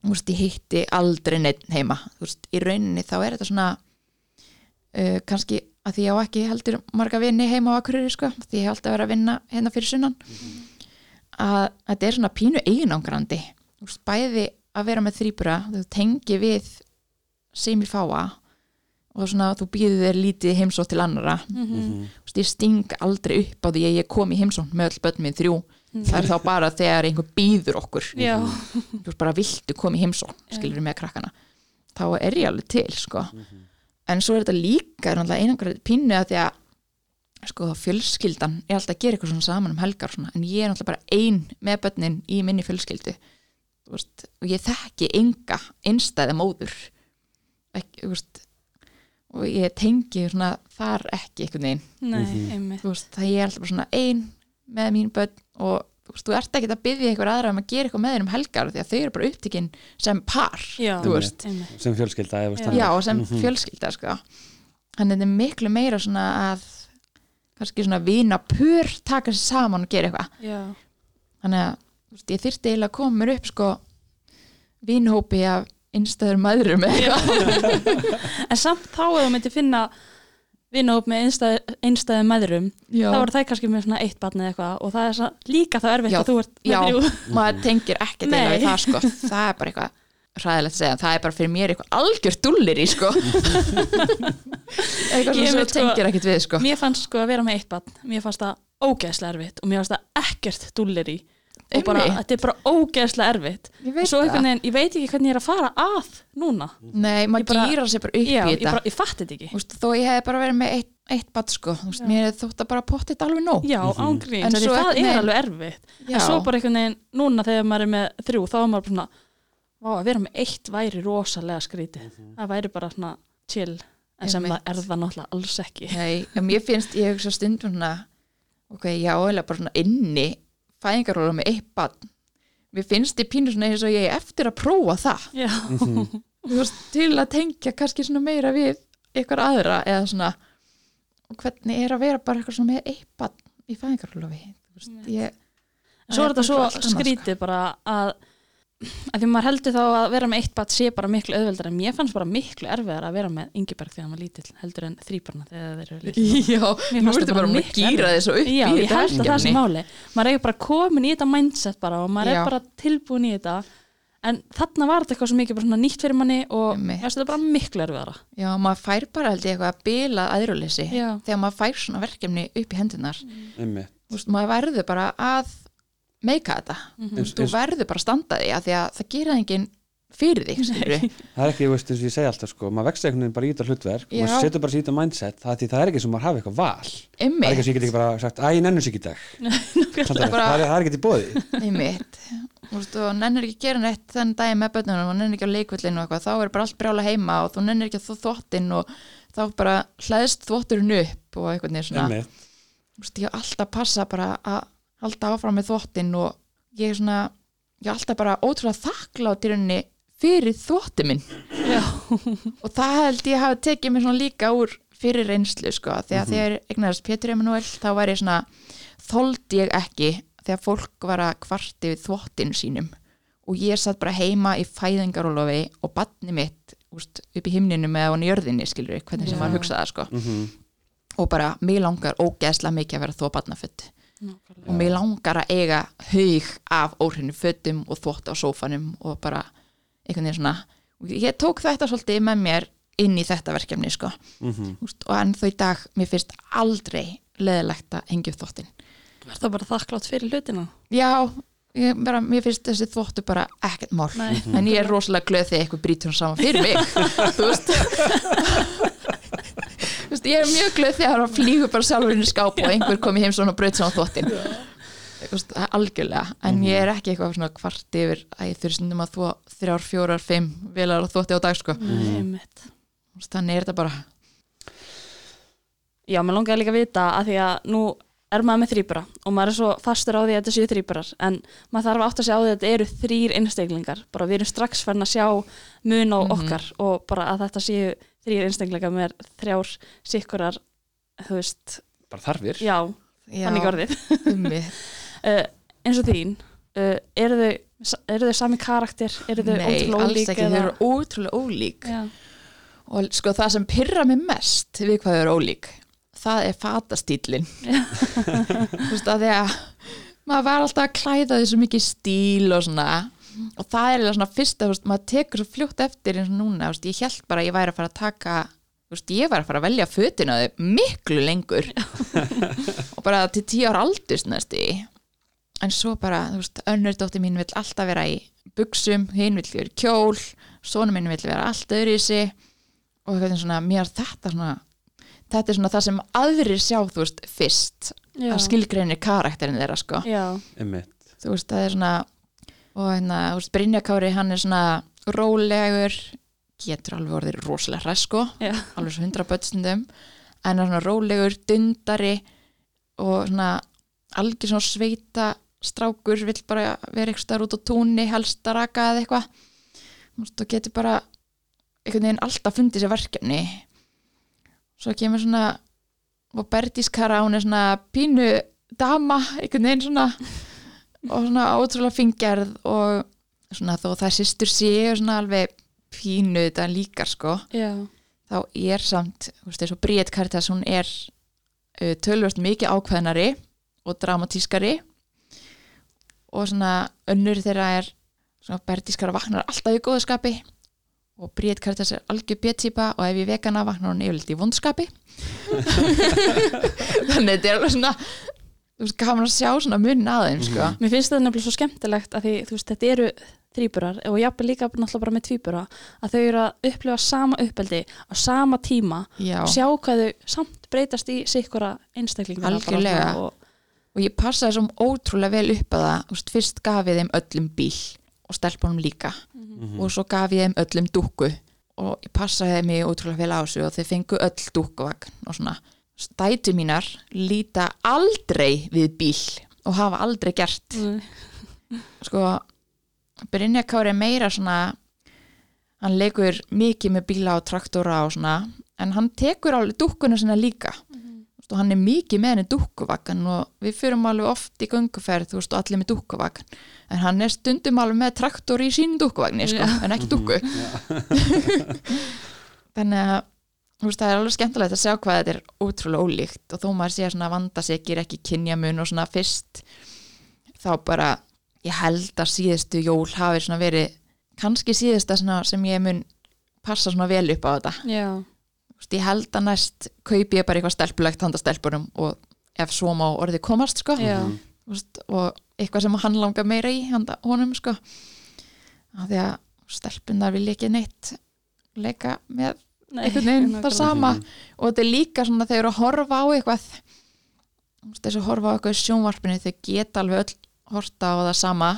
Þú veist, ég hitti aldrei neitt heima, í rauninni þá er þetta svona uh, kannski að því ég á ekki heldur marga vinni heima á Akureyri, sko, því ég hef alltaf verið að vinna hérna fyrir sunnan. Að þetta er svona pínu veist, bæði að vera með þrýbura þú tengi við sem ég fáa og svona þú býður þér lítið heimsótt til annara Mhm. Þú veist, ég sting aldrei upp á því að ég kom í heimsótt með öll börn minn þrjú. Það er þá bara þegar einhver býður okkur. Já, þú veist bara viltu koma í heimsótt skilur með krakkana. Þá er ég alveg til sko. En svo er þetta líka einangrað pínu að því að sko fjölskyldan er alltaf að gera eitthvað svona saman um helgar og svona, en ég er náttúrulega bara ein með börnin í minni fjölskyldu. Þú veist, og ég þekki enga einstæða móður ekki, þú veist, og ég tengi svona þar ekki einhvern veginn. Nei, einmitt. Þú veist, það ég er alltaf bara svona ein með mín börn og þú veist, þú ert ekki að byggja einhver aðra um að gera eitthvað með þeir um helgar því að þau eru bara upptekinn sem par já, sem fjölskylda Já. já, og sem Mhm. fjölskylda sko. þannig að þetta er miklu meira svona að kannski svona vina pur taka sér saman og gera eitthvað. Já, þannig að veist, ég þyrfti eiginlega að koma mér upp sko vinhópi af innstæður maðurum en samt þá ef þú myndir finna vinna upp með meðrum já, þá voru það kannski með svona eitt barn eða eitthvað og það er svo, líka þá erfitt Já, að þú ert með já. maður tengir ekki til Nei. við það sko. Það er bara eitthvað ræðilegt að segja. Það er bara fyrir mér eitthvað algjör dullir í sko. Eitthvað Ég sem þú tengir ekkit við sko. mér fannst sko að vera með eitt barn mér fannst það ógeðslega erfitt og mér fannst það ekkert dullir í og bara, þetta er bara ógeðslega erfitt. Ég og veit svo einhvern veginn, ég veit ekki hvernig ég er að fara að núna. Nei, Ég maður gýrar sér bara upp já, í ég, þetta. ég fatt þetta ekki. Þú veist, þó ég hef bara verið með eitt, eitt bat sko. Já. mér hefði þótt að bara pottit alveg nóg. Já, Mhm. ángríns, En svo það er alveg erfitt. Já, en svo bara einhvern veginn, núna þegar maður er með þrjú þá er maður bara svona Vá, að vera með eitt væri rosalega skrítið. Það væri bara svona chill. En sem það er það náttúrulega alls ekki. Nei, mér finnst, ég hugsa fæðingaróla með eitt bat mér finnst ég pínu svona eins og ég er eftir að prófa það. Mhm. Þú veist, til að tengja kannski svona meira við ykkur aðra eða svona hvernig er að vera bara eitthvað svona með eitt bat í fæðingarólofi ég, En svo er þetta svo sko. skrítið bara að að því maður heldur þá að vera með eitt bat sé bara miklu auðveldar en mér fannst bara miklu erfiðar að vera með Ingeberg þegar hann var lítill heldur en þrýbarna þegar þeir eru lítill já, Mér nú fannst ertu þetta bara að miklu upp Já, í ég þetta held að það verkefni. máli maður er bara komin í þetta mindset bara og maður Já. er bara tilbúin í þetta. En þarna var þetta eitthvað svo mikið bara svona nýtt fyrir manni og mér finnst þetta bara miklu erfiðara. Já, maður fær bara held ég eitthvað að bila aðrúleysi þegar maður fær svona verkefni upp í hendunar. Þú veist, maður verður bara að meika þetta. Þú veist, þú Eins- verður bara að standa því að því að það gerir enginn fyrir þig skilurðu. það er ekki, þú veist, eins og ég segi alltaf sko, maður vext einhvern veginn bara í þetta hlutverk Já. maður setur bara sér í þetta mindset, það, því það er ekki sem maður hafi eitthvað val. Það er Einmitt, ekki sem ég get ekki bara sagt, æ, ég nennur sér ekki í dag. Það, bara- er, það er ekki til bóði einmitt. Og nennir ekki að gera neitt þenn dagi með bönnunum og nennir ekki á leikvillinu og eitthvað þá er bara allt brjála heima og þú nennir ekki að þú þvottin og þá bara hlæðst þvotturinn upp og eitthvað neður svona. Einmitt. Þú veist, ég halda áfram með þvottin og ég er svona ég er alltaf bara ótrúlega þakklátt í rauninni fyrir þvotti minn Já. og það held ég hafi tekið mér svona líka úr fyrir reynslu sko, þegar Mhm. þegar eignaðist Pétur Emanuel þá var ég svona þoldi ég ekki þegar fólk var að kvarti við þvottinu sínum og ég satt bara heima í fæðingarólofi og batni mitt úst, upp í himninu með hann í jörðinni skilur við, hvernig sem maður hugsaði það sko Mhm. og bara, mig langar ógeðslega mikið að vera þvó batnafutt Nákvæmlega. og mig langar að eiga haug af óhrinu fötum og þvott á sófanum og bara einhvern veginn svona og ég tók þetta svolítið með mér inn í þetta verkefni sko Mhm. Úst, og enn þau í dag, mér finnst aldrei leðilegt að hengja upp þvottin Er það bara þakklátt fyrir hlutina? já, ég, bara, mér finnst þessi þvottu bara ekkert mál Nei. en ég er rosalega glöð þegar eitthvað brýtur hann saman fyrir mig þú veist Þú veist, ég er mjög glöð þegar hann flýgur bara sjálfur inn í skáp og einhver kom í heim svona Þú veist, það er algjörlega en ég er ekki eitthvað svona kvart yfir að ég þurfi stundum að þvó þrjár, fjórar, fimm velar og þvotti á dag sko. Þú veist, þannig er þetta bara. Já, mér langaði líka að vita að því að nú er maður með þrýbara og maður er svo fastur á því að þetta séu þrýbarar en maður þarf að átta sig á því að þetta eru þrýr einstaklingar, bara við erum strax farin að sjá mun á Mhm. okkar og bara að þetta séu þrýr einstaklingar með þrjár sikkurar þú veist, bara þarfir. Já, þannig orðið. orðið uh, eins og þín uh, eru þau eru þau sami karakter, eru þau Nei, ótrúlega alls ólík ekki, þau eru ótrúlega ólík. Já. og sko það sem pyrra mig mest við hvað þau eru ólík það er fatastílin þú veist að því að maður var alltaf að klæða því svo mikið stíl og svona og það er svona þú veist, maður tekur svo fljótt eftir eins og núna, þú veist, ég held bara að ég væri að fara að taka, þú veist, ég var að fara að velja fötina þau miklu lengur og bara til tíu ára aldurs næstu en svo bara, þú veist, önnur dóttir mín vill alltaf vera í buksum, hinn vill vera í kjól sonu minn vill vera allt öðru í sig og eitthvað svona, mér er þetta svona þetta er svona það sem aðrir sjá, þú veist, fyrst Já. að skilgreinir karakterin þeirra, sko Já. Einmitt. þú veist, það er svona og hérna, þú veist, Brynja Kári, hann er svona rólegur getur alveg orðið rosalega hræs sko. Já. alveg svo hundra bötstundum en er svona rólegur, dundari og svona algjör svona sveita strákur vill bara vera eitthvað staðar út á túnni helst að raka eða eitthvað. Og getur bara einhvern veginn alltaf fundið sér verkefni. Svo kemur svona og Bertískara hún er svona pínu dama einhvern veginn svona og svona ótrúlega fingerð og svona þó það sýstur séu svona alveg pínu þetta líkar sko Já. þá er samt, þú veist, Bríett Karitas hún er uh, tölvöld mikið ákveðnari og dramatískari og svona önnur þeirra er svona Bertískara vaknar alltaf í góðskapi og Bríett Karitas er algjör béttípa og ef ég vekana vaknar hún yfirleitt í vondskapi þannig þetta er alveg svona þú veist, gaman að sjá svona mun aðeins sko. Mér finnst þetta nefnilega svo skemmtilegt að því þú veist, þetta eru þrýburar og jafnvel líka náttúrulega bara með tvíbura að þau eru að upplifa sama uppeldi á sama tíma Já. og sjá hvað þau samt breytast í sikkura einstaklingar Algjörlega. og, og ég passaði svo ótrúlega vel upp að það þú veist, fyrst gaf ég þeim öllum bíl og stelpunum líka og svo gaf ég þeim öllum dúkku og ég passaði mig ótrúlega vel á þessu og þeir fengu öll dúkkuvagn og svona stætu mínar líta aldrei við bíl og hafa aldrei gert. Nei. sko Brynja Kári er meira svona hann leikur mikið með bíla og traktora og svona en hann tekur alveg dúkkuna sinna líka. Og hann er mikið með henni dúkkuvagn og við fyrum alveg oft í gönguferð þú veist og allir með dúkkuvagn. En hann er stundum alveg með traktor í sínu dúkkuvagni sko, Já. en ekki dúkku. Þannig að veist, það er alveg skemmtilegt að sjá hvað þetta er ótrúlega ólíkt og þó maður sé svona vandasekir ekki kynjamun og svona fyrst þá bara ég held að síðustu jól hafi svona verið kannski síðasta svona sem ég mun passa svona vel upp á þetta Já. Ég held að næst kaupi ég bara eitthvað stelpulegt handa stelpunum og ef svo má orðið komast sko Já. Þú veist, og eitthvað sem hann langar meira í handa honum sko af því að stelpunar vil ekki neitt leika með einhvern veginn það sama. og þetta er líka svona þegar að horfa á eitthvað Þú veist, þess að horfa á eitthvað í sjónvarpinu þau geta alveg öll horta á það sama.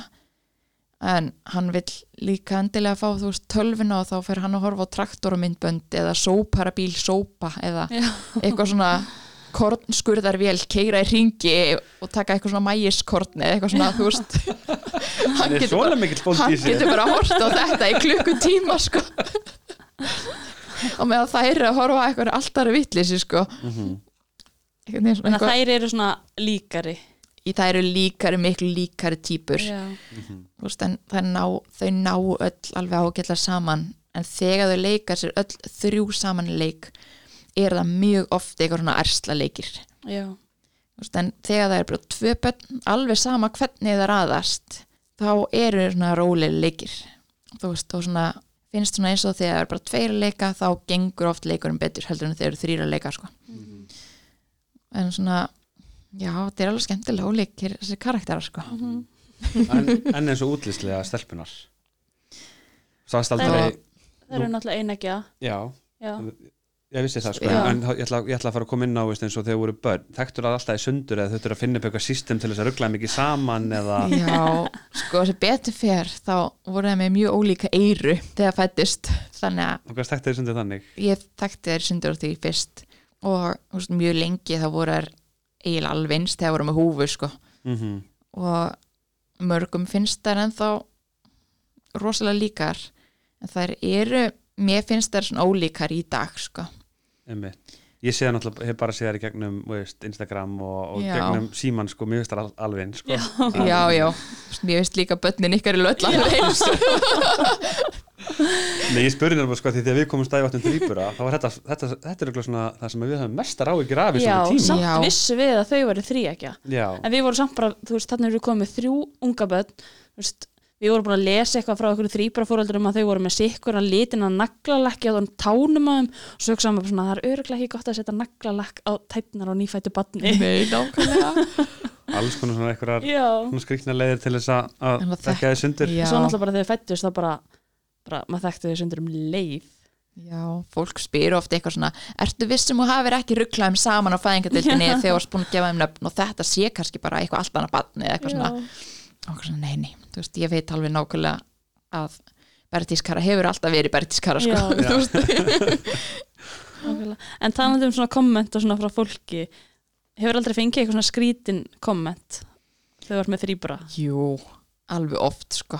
En hann vill líka endilega fá þú veist tölvina og þá fer hann að horfa á traktormyndbönd eða sóparabíl sópa eða Já. eitthvað svona kornskurðarvél keira í ringi og taka eitthvað svona mægiskorn eða eitthvað svona þú veist. Hann getur bara, bara að horta á þetta í klukkutíma sko og með að er að horfa á eitthvað alltaf vittlisi sko. Mhm. Veginn svona Þannig að eitthvað, þær eru svona líkari. Í það eru líkari, miklu líkari típur Já. Þú veist, en ná, þau ná öll alveg ágætla saman. En þegar þau leika sér öll þrjú saman leik er það mjög oft eitthvað svona ersla leikir. Veist, en þegar það er bara tvö börn alveg sama hvernig það raðast þá eru svona rólega leikir. Þú veist, og svona finnst svona eins og þegar það er bara tveir að leika þá gengur oft leikurinn betur heldur en þegar eru þrýra að leika sko. en svona já, þetta er alveg skemmtilega óleikir þessi karakterar sko. en, en eins og útlýslega stelpunar Það eru náttúrulega einegja já, Já. Ég vissi það sko Já. en þá- ég ætla, ég ætla að fara að koma inn á veist, eins og þegar voru börn, þekktur það alltaf í sundur eða þau eru að finna upp eitthvað system til þess að ruggla mikið saman eða já, sko þessi betur fer þá voru það með mjög ólíka eyru þegar fættist þannig að og hvað þekktu þau sundur þannig ég þekkti þær sundur á því fyrst og þú veist, mjög lengi þá voru þær eiginlega alveg eins þegar voru með húfu sko. mm og mörgum finnst þær ennþá rosalega líkar en þær eru mér finnst þær svona ólíkar í dag sko. Einmitt. Ég sé það náttúrulega, hef bara séð það í gegnum þú veist, Instagram og, og Já. gegnum síman sko, mér finnst það al- alveg eins sko. já, já, Þú veist, mér finnst líka börnin ykkar í löll alveg eins Nei, ég spurði bara sko, því þegar við komum stæði áttum þrýbura, þá var þetta, þetta, þetta er örugglega svona það sem við höfum mestar af í Já, svona tíma. samt Já. vissu við að þau voru þrýekja Já, en við vorum samt bara, þú veist, þarna eru við komið þrjú unga börn, þú veist við vorum búin að lesa eitthvað frá okkur þrýbara fóröldurum að þau voru með sikkur að litina naglalekki á þann tánum að þeim. Og svo hugsaðum við svona, það er öruglega ekki gott að setja naglalekk á tætnar á nýfættu barni nei, nákvæmlega. Alls konar svona Já, svona skrýkna leiðir til þess að- þekka þið sundur. já, svo náttúrulega bara þegar þau fættust þá bara, bara maður þekkti þau sundur um leið. Já, fólk spyr ofta eitthvað svona ertu vissum og hafir ekki rugglaðum saman á fæðingadildinni þegar þú varst búin að gefa þeim nöfn og þetta sé kannski bara eitthvað allt annað barni eða eitthvað svona. Og eitthvað svona, nei, nei, veist, ég veit alveg nákvæmlega að Bertískara hefur alltaf verið Bertískara sko. Þú veist. Nákvæmlega. En talandi um svona komment og svona frá fólki hefur aldrei fengið eitthvað svona skrítin komment þegar þú ert með þrýbura Jú, alveg oft sko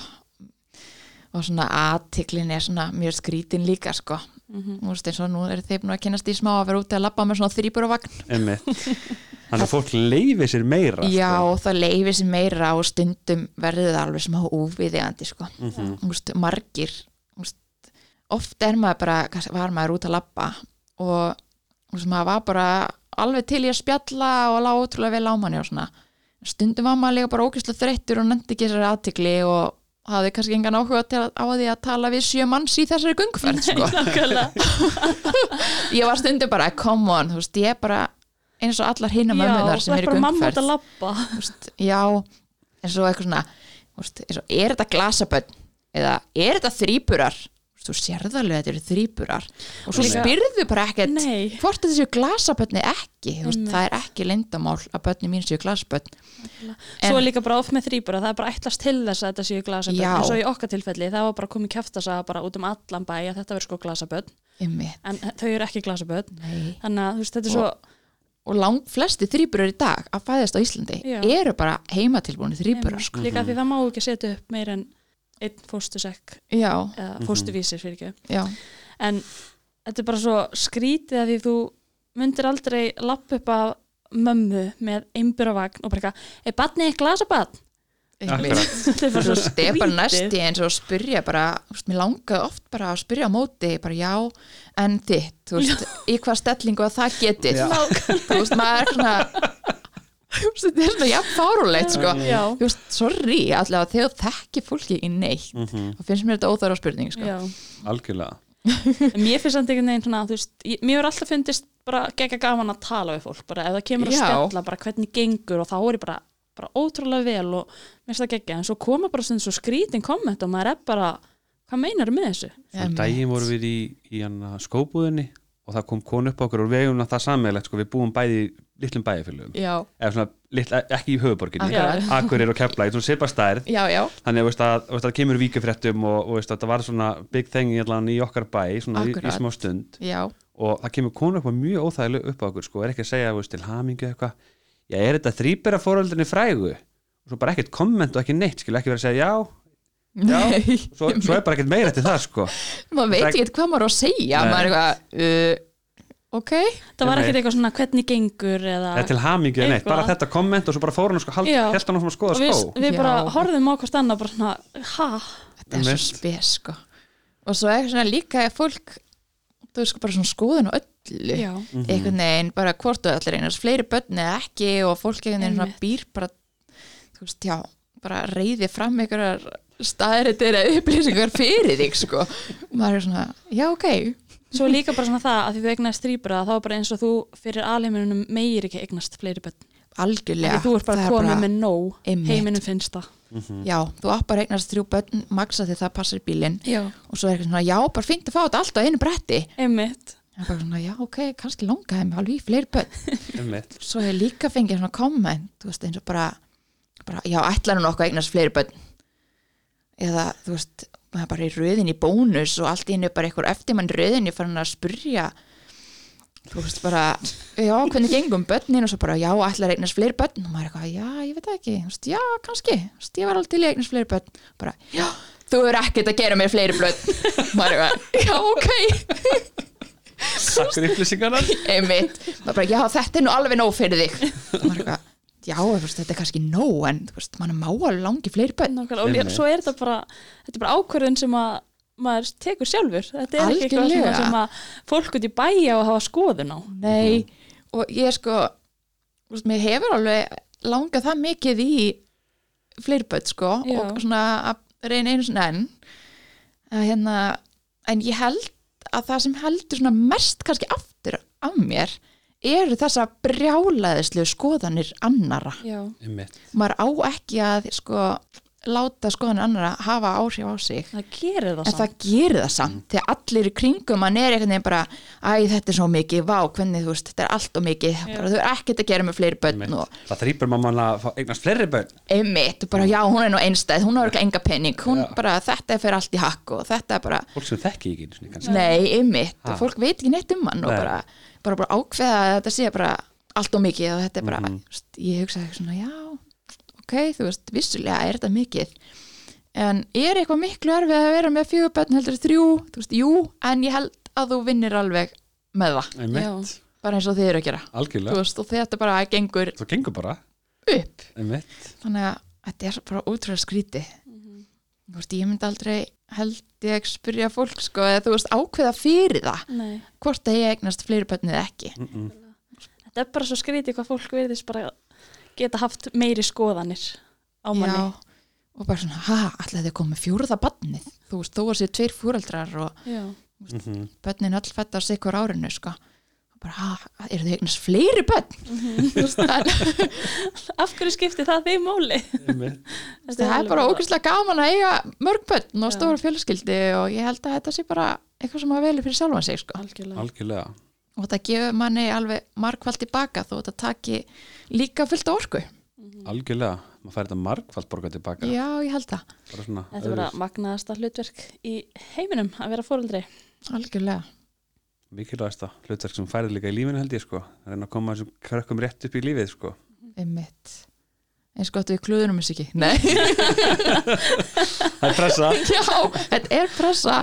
og svona aðtiklin er svona mjög skrítin líka sko Mhm. Þú veist eins og nú er þeir búin að kynast í smá að vera úti að labba með svona þrýburavagn Einmitt. Þannig að fólk leifi sér meira Já, sko. það leifir sér meira og stundum verður það alveg smá úviðiðandi sko. Mhm. Þú veist, margir þú veist, oft er maður bara var maður út að labba og þú veist, maður var bara alveg til í að spjalla og lága ótrúlega vel á manni og svona stundum var maður líka bara ókvæslega þreyttur og nefndi ekki þessari aðtikli og hafði kannski engan áhuga til, á því að tala við sjö manns í þessari gungferð sko. Ég var stundum bara, come on þú veist, ég er bara eins og allar hinna mömmunar sem ert í gungferð að veist, já, eins og eitthvað svona veist, eins og, er þetta glasabönn eða er þetta þrýburar Þú veist, þú sérð alveg að þetta eru þrýburar og svo spyrðu bara ekkert Nei, hvort þetta séu glasabönni ekki. Veist, það er ekki leyndamál að bönni mín séu glasabönn svo er líka bara oft með þrýbura það er bara ætlast til þess að þetta séu glasaböld Já. en svo í okkar tilfelli það var bara komið kæftasa bara út um allan bæ að þetta verður sko glasaböld Einmitt, en þau eru ekki glasaböld nei. þannig að veist þetta er svo og lang flesti þrýburar í dag að fæðast á Íslandi Já. eru bara heimatilbúinu þrýburar sko. líka því það má ekki setja upp meir en einn fóstusekk já, eða Mhm. fóstuvísir fyrir ekki já, en þetta er bara svo skrítið að því þú myndir aldrei lappa upp að mömmu með einburavagn og bara eitthvað, er badnið glasabadn? einmitt. Akkurat. þetta er bara Svo svo þetta er bara skrítið. næsti eins og spyrja bara, veist, mér langaði oft bara að spyrja á móti, bara já, en þitt, veist, í hvað stellingu að það getið, þú veist, maður er svona, þetta er svona jafn fárulegt, sko, já, þú veist, sorry, allavega þegar þú þekki fólki í neitt, Mhm. þá finnst mér þetta óþára spurning, sko. já. Algjörlega. Mér finnst samt einhvern veginn svona, veist, ég- mér er alltaf fundist bara gegga gaman að tala við fólk, bara ef það kemur að spjalla, bara hvernig gengur og þá er ég bara, bara ótrúlega vel og mér finnst það gegga, en svo koma bara svona svo skrítin komment og maður er bara, hvað meinar með þessu? Svo um daginn vorum við í, í skóbúðinni og það kom konu upp á okkur og við hefum það sammeðlegt sko, við búum bæði í litlum bæðifélugum Já, eða svona, litla, ekki í höfuborginni. Akureyri og Keflavík, svona svipa stærð. Já, já, þannig veist, að, það kemur víkufréttum og, og veist, að það var svona big thing í, okkar bæ svona í, í smá stund. Já, og það kemur konu upp á mjög óþægileg upp á okkur sko, er ekki að segja veist, til hamingu eitthvað. Já, er þetta þrýbera fóröldinni frægu? Og svo bara ekkert komment og ekki neitt skil ekki verið að segja já, Já. svo, svo er bara ekkert meira til það sko. Maður veit ekki hvað maður á að segja, maður er eitthvað, uh, ok, Það var ekkert eitthvað svona hvernig gengur eða, eða til hamingu eða neitt, Eitthvað. bara þetta komment og svo bara fór hann sko, held hann að skoða og við, skó. við bara Já. horfðum á hvort annað bara svona, ha, þetta er svo Einmitt. spes sko. og svo er svona líka að fólk þú veist sko bara svona skoðun á öllu. Já, Mhm. einhvern veginn bara hvort þú allir einhvers fleiri börn eða ekki og fólk einhvern veginn svona býr bara þú veist já, bara reyði fram einhverjar staðrættir eða upplýsingar fyrir þig sko. Og maður er svona, já ok svo líka bara svona það að því þú eignast þrýbura þá er bara eins og þú fyrir alheiminunum meir ekki eignast fleiri börn. Algjörlega, þú ert bara er komið með nóg Einmitt. heiminum finnst það. Mhm. já, þú átt bara að eignast þrjú börn maksa því það passar í bílinn. Já, og svo er eitthvað svona, já, bara fínt að fá þetta allt á einu bretti. Einmitt. Það er bara svona, já, ok, kannski langaði mig alveg í fleiri börn. Svo hefur líka fengið svona komment þú veist eins og bara, bara já, ætlar hún okkur að eignast fleiri börn? Eða þú veist maður er bara í röðin í bónus og allt í hennu bara eitthvað eftir mann röðin ég fann að spurja þú veist bara, já, hvernig gengum börnin? Og svo bara, já, ætlar að eignast fleiri börn? Og maður er eitthvað, já, ég veit ekki. Veist, já, kannski, veist, ég var alveg til að eignast fleiri börn. Bara, já, þú er ekkert að gera mér fleiri börn maður er eitthvað, já, ok. Takk fyrir upplýsingarnar. Einmitt, maður bara, já þetta er nú alveg nóg fyrir þig. Maður er eitthvað, já veist, þetta er kannski nóg en veist, mann má alveg langi fleiri bönn og svo er þetta bara þetta er bara ákvörðun sem að maður tekur sjálfur. Þetta er ekki eitthvað Algjörlega. sem að fólk út í bæja og hafa skoðun á. Nei, og ég sko veist, mér hefur alveg langað það mikið í fleiri bönn sko Já. og svona að reyna einu svona enn. Að hérna, en ég held að það sem heldur svona mest kannski aftur af mér eru þessa brjálaðislu skoðanir annara maður á ekki að sko láta skoðanir annara hafa áhrif á sig það gerir það en samt það gerir það samt þegar allir í kringum mann er einhvern veginn bara æ þetta er svo mikið, vá hvernig þú veist þetta er allt og mikið, bara, þú er ekkert að gera með fleiri börn og það þrýpur mamman að eignast fleiri börn einmitt, og bara já hún er nú einstæð hún har ekki enga penning, hún Já. bara þetta er fyrir allt í hakk og þetta er bara fólk sem þekki ekki einu sinni kannski. nei, einmitt, Ha. og fólk veit ekki neitt um hann og Nei. bara, bara, bara ákveða að þetta sé bara allt og mikið og þetta er bara, Mhm. þú veist, ok, þú veist, vissulega er þetta mikið. En er eitthvað miklu erfið að vera með fjögur börn heldur þrjú, þú veist, jú en ég held að þú vinnir alveg með það. Einmitt, bara eins og þið eru að gera. Þú algjörlega veist, og þetta bara gengur það gengur bara. Upp. Einmitt, þannig að þetta er bara útrúlega skríti þú veist, ég myndi aldrei held ég spyrja fólk sko, eða þú veist, ákveða fyrir það Nei. hvort að ég eignast fleiri börn eða ekki. Mm -mm. þetta er bara svo skrítið hvað fólk verðist bara geta haft meiri skoðanir á manni. Já, og bara svona, ha, allir þið komið fjúrða barnið, þú veist, þó að séu tveir fúraldrar og. Mm börnin öll fætt á sig hver árinu, sko. Og bara, ha, eru þið eignast fleiri börn? Þú veist, en, af hverju skipti það máli? Einmitt. Þetta það er bara ógæslega gaman að eiga mörg börn og stóra fjölskyldi og ég held að þetta sé bara eitthvað sem að veli fyrir sjálfan sig, sko. Algjörlega. Algjörlega og þetta gefur manni alveg margfald tilbaka þó þetta taki líka fullt af orku. Algjörlega, maður fær þetta margfald borgað tilbaka já, ég held það, bara svona þetta er bara magnaðasta hlutverk í heiminum að vera fóreldri algjörlega. Mikilvægasta hlutverk sem færið líka í lífinu held ég sko. Að reyna að koma þessum krökkum rétt upp í lífið sko. Einmitt. Eins gott við klúðunum þess ekki. Nei, það er pressa. Já, þetta er pressa.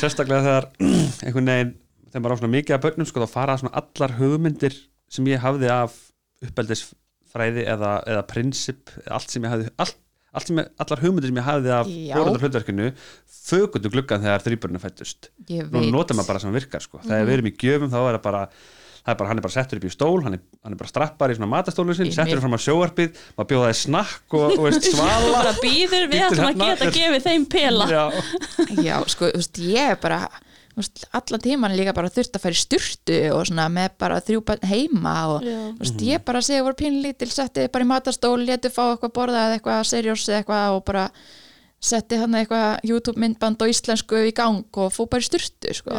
Sérstaklega þegar einhvern veginn þegar maður á svona mikið af börnum sko þá fara svona allar hugmyndir sem ég hafði af uppeldisfræði eða, eða prinsip allt sem ég hafði allt, allt sem ég, allar hugmyndir sem ég hafði af hlutverkinu fögundu gluggan þegar þrýbörnum fættust nú notar maður bara sem virkar sko. Þegar við erum í gjöfum þá er það bara Það er bara, hann er bara settur upp í stól, hann er, hann er bara strappar í svona matastólu sinn, Í settur mig. fram á sjóarpið, maður bjóða það snakk og, og veist, svala. bara býður við að hérna. geta gefið þeim pela. Já, já, sko, þú veist, ég er bara allan tíman líka bara þurft að fara í styrtu og svona með bara þrjú börn heima og veist, ég bara segi voru pínlítil, setti bara í matastól letu fá eitthvað borða eða eitthvað seriós eða eitthvað og bara setti hann eitthvað YouTube myndband á íslensku í gang og fó bara í styrtu sko.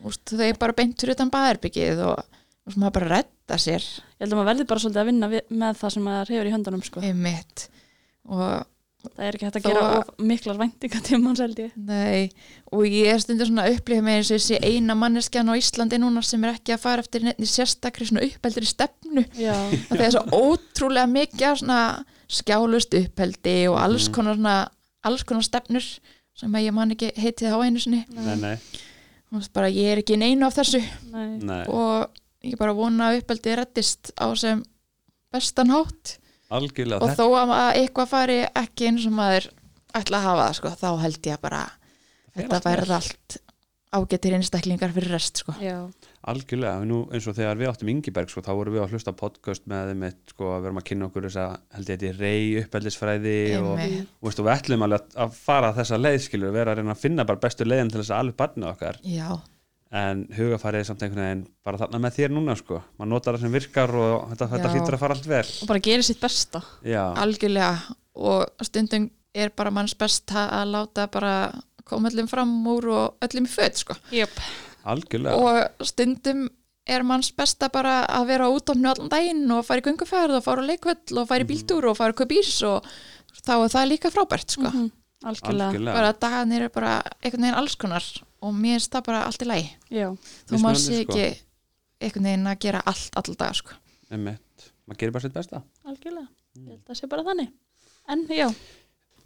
Þau er bara beint fyrir utan baðherbyggið og veist, maður bara redda sér. Ég held að maður verði bara svolítið að vinna við, með það sem maður hefur í höndunum sko. og það er ekki hægt að Þó gera að- of miklar væntinga til manns held ég. Nei, og ég er stundur svona að upplifa með eins og þessi eina manneskjan á Íslandi núna sem er ekki að fara eftir nefni sérstakri svona uppeldri stefnu. Það er svo ótrúlega mikið svona skjálust uppeldi og alls Mhm. konar svona alls konar stefnur sem að ég man ekki heitið á einu sinni. Nei, nei, bara ég er ekki í neinu af þessu. Nei, nei, og ég bara vona að uppeldi reddist á sem bestan hátt algjörlega. og þó að eitthvað fari ekki eins og maður ætla að hafa það sko, þá held ég bara fer þetta verða allt ágættir einstaklingar fyrir rest sko. já, Algjörlega, nú eins og þegar við áttum Ingiberg sko, þá vorum við að hlusta podcast með þeim eitt, sko, að við erum að kynna okkur þess að held ég þetta rey uppeldisfræði og, og, veist, og við ætlum alveg að, að fara þessa leið skilur, vera að reyna að finna bara bestu leiðin til þess að alveg barnið okkar já, en hugafarið er samt einhvern veginn bara þarna með þér núna sko, maður notar það sem virkar og þetta, þetta Já. hlýtur að fara allt vel. Og bara gerir sitt besta. Já, algjörlega. Og stundum er bara manns best að að láta bara koma öllum fram úr og öllum í föt sko. Algjörlega. Og stundum er manns besta bara að vera út á allan daginn og fara í gönguferð og fara á leikvöll og fara í bíltúr og fara að kaupa ís og þá er það líka frábært sko. Mhm, algjörlega. Algjörlega. Bara dagarnir er bara einhvern veginn alls konar og mér finnst það bara allt í lagi. Já, þú maður sé sko. ekki einhvern veginn að gera allt allan dag sko. Maður gerir bara sitt besta. Algjörlega. Ég held að það sé bara þannig. En já,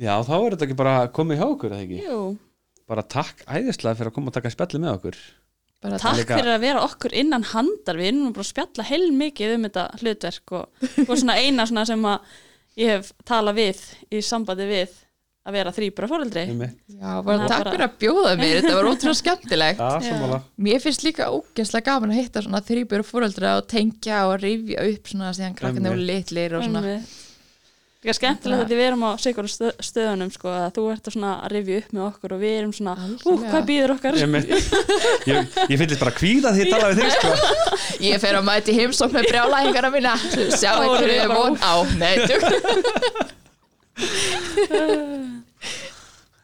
Já, þá er þetta ekki bara komið hjá okkur, eða ekki? jú, Bara takk æðislega fyrir að koma og taka spjalli með okkur. Bara takk líka- fyrir að vera okkur innan handar. Við erum bara að spjalla heil mikið um þetta hlutverk og, og svona eina svona sem að ég hef talað við í sambandi við að vera þrýbura fóreldri Einmitt. Já, bara Það er takk fyrir að bjóða mér, þetta var ótrúlega skemmtilegt Já, sammála Mér finnst líka ógeðslega gaman að hitta svona þrýbjör fóreldra og tengja og rifja upp svona síðan krakkarnir og litlir og svona Einmitt. Líka skemmtilegt að við erum á stöð, stöðunum sko, að þú ert að svona að rifja upp með okkur og við erum svona, ú, Algjörlega. hvað býður okkar Einmitt. Ég, ég fyllist bara kvíða því að tala við þig sko. Ég fer að mæti heimsókn með brjálæðingarna mína Sjá einhverju bara von á Nei,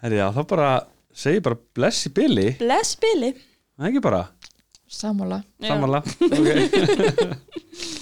Herri, já, þá bara segi bara bless í byli Bless Billy Það er ekki bara, Sammála. Já. samanlega okay.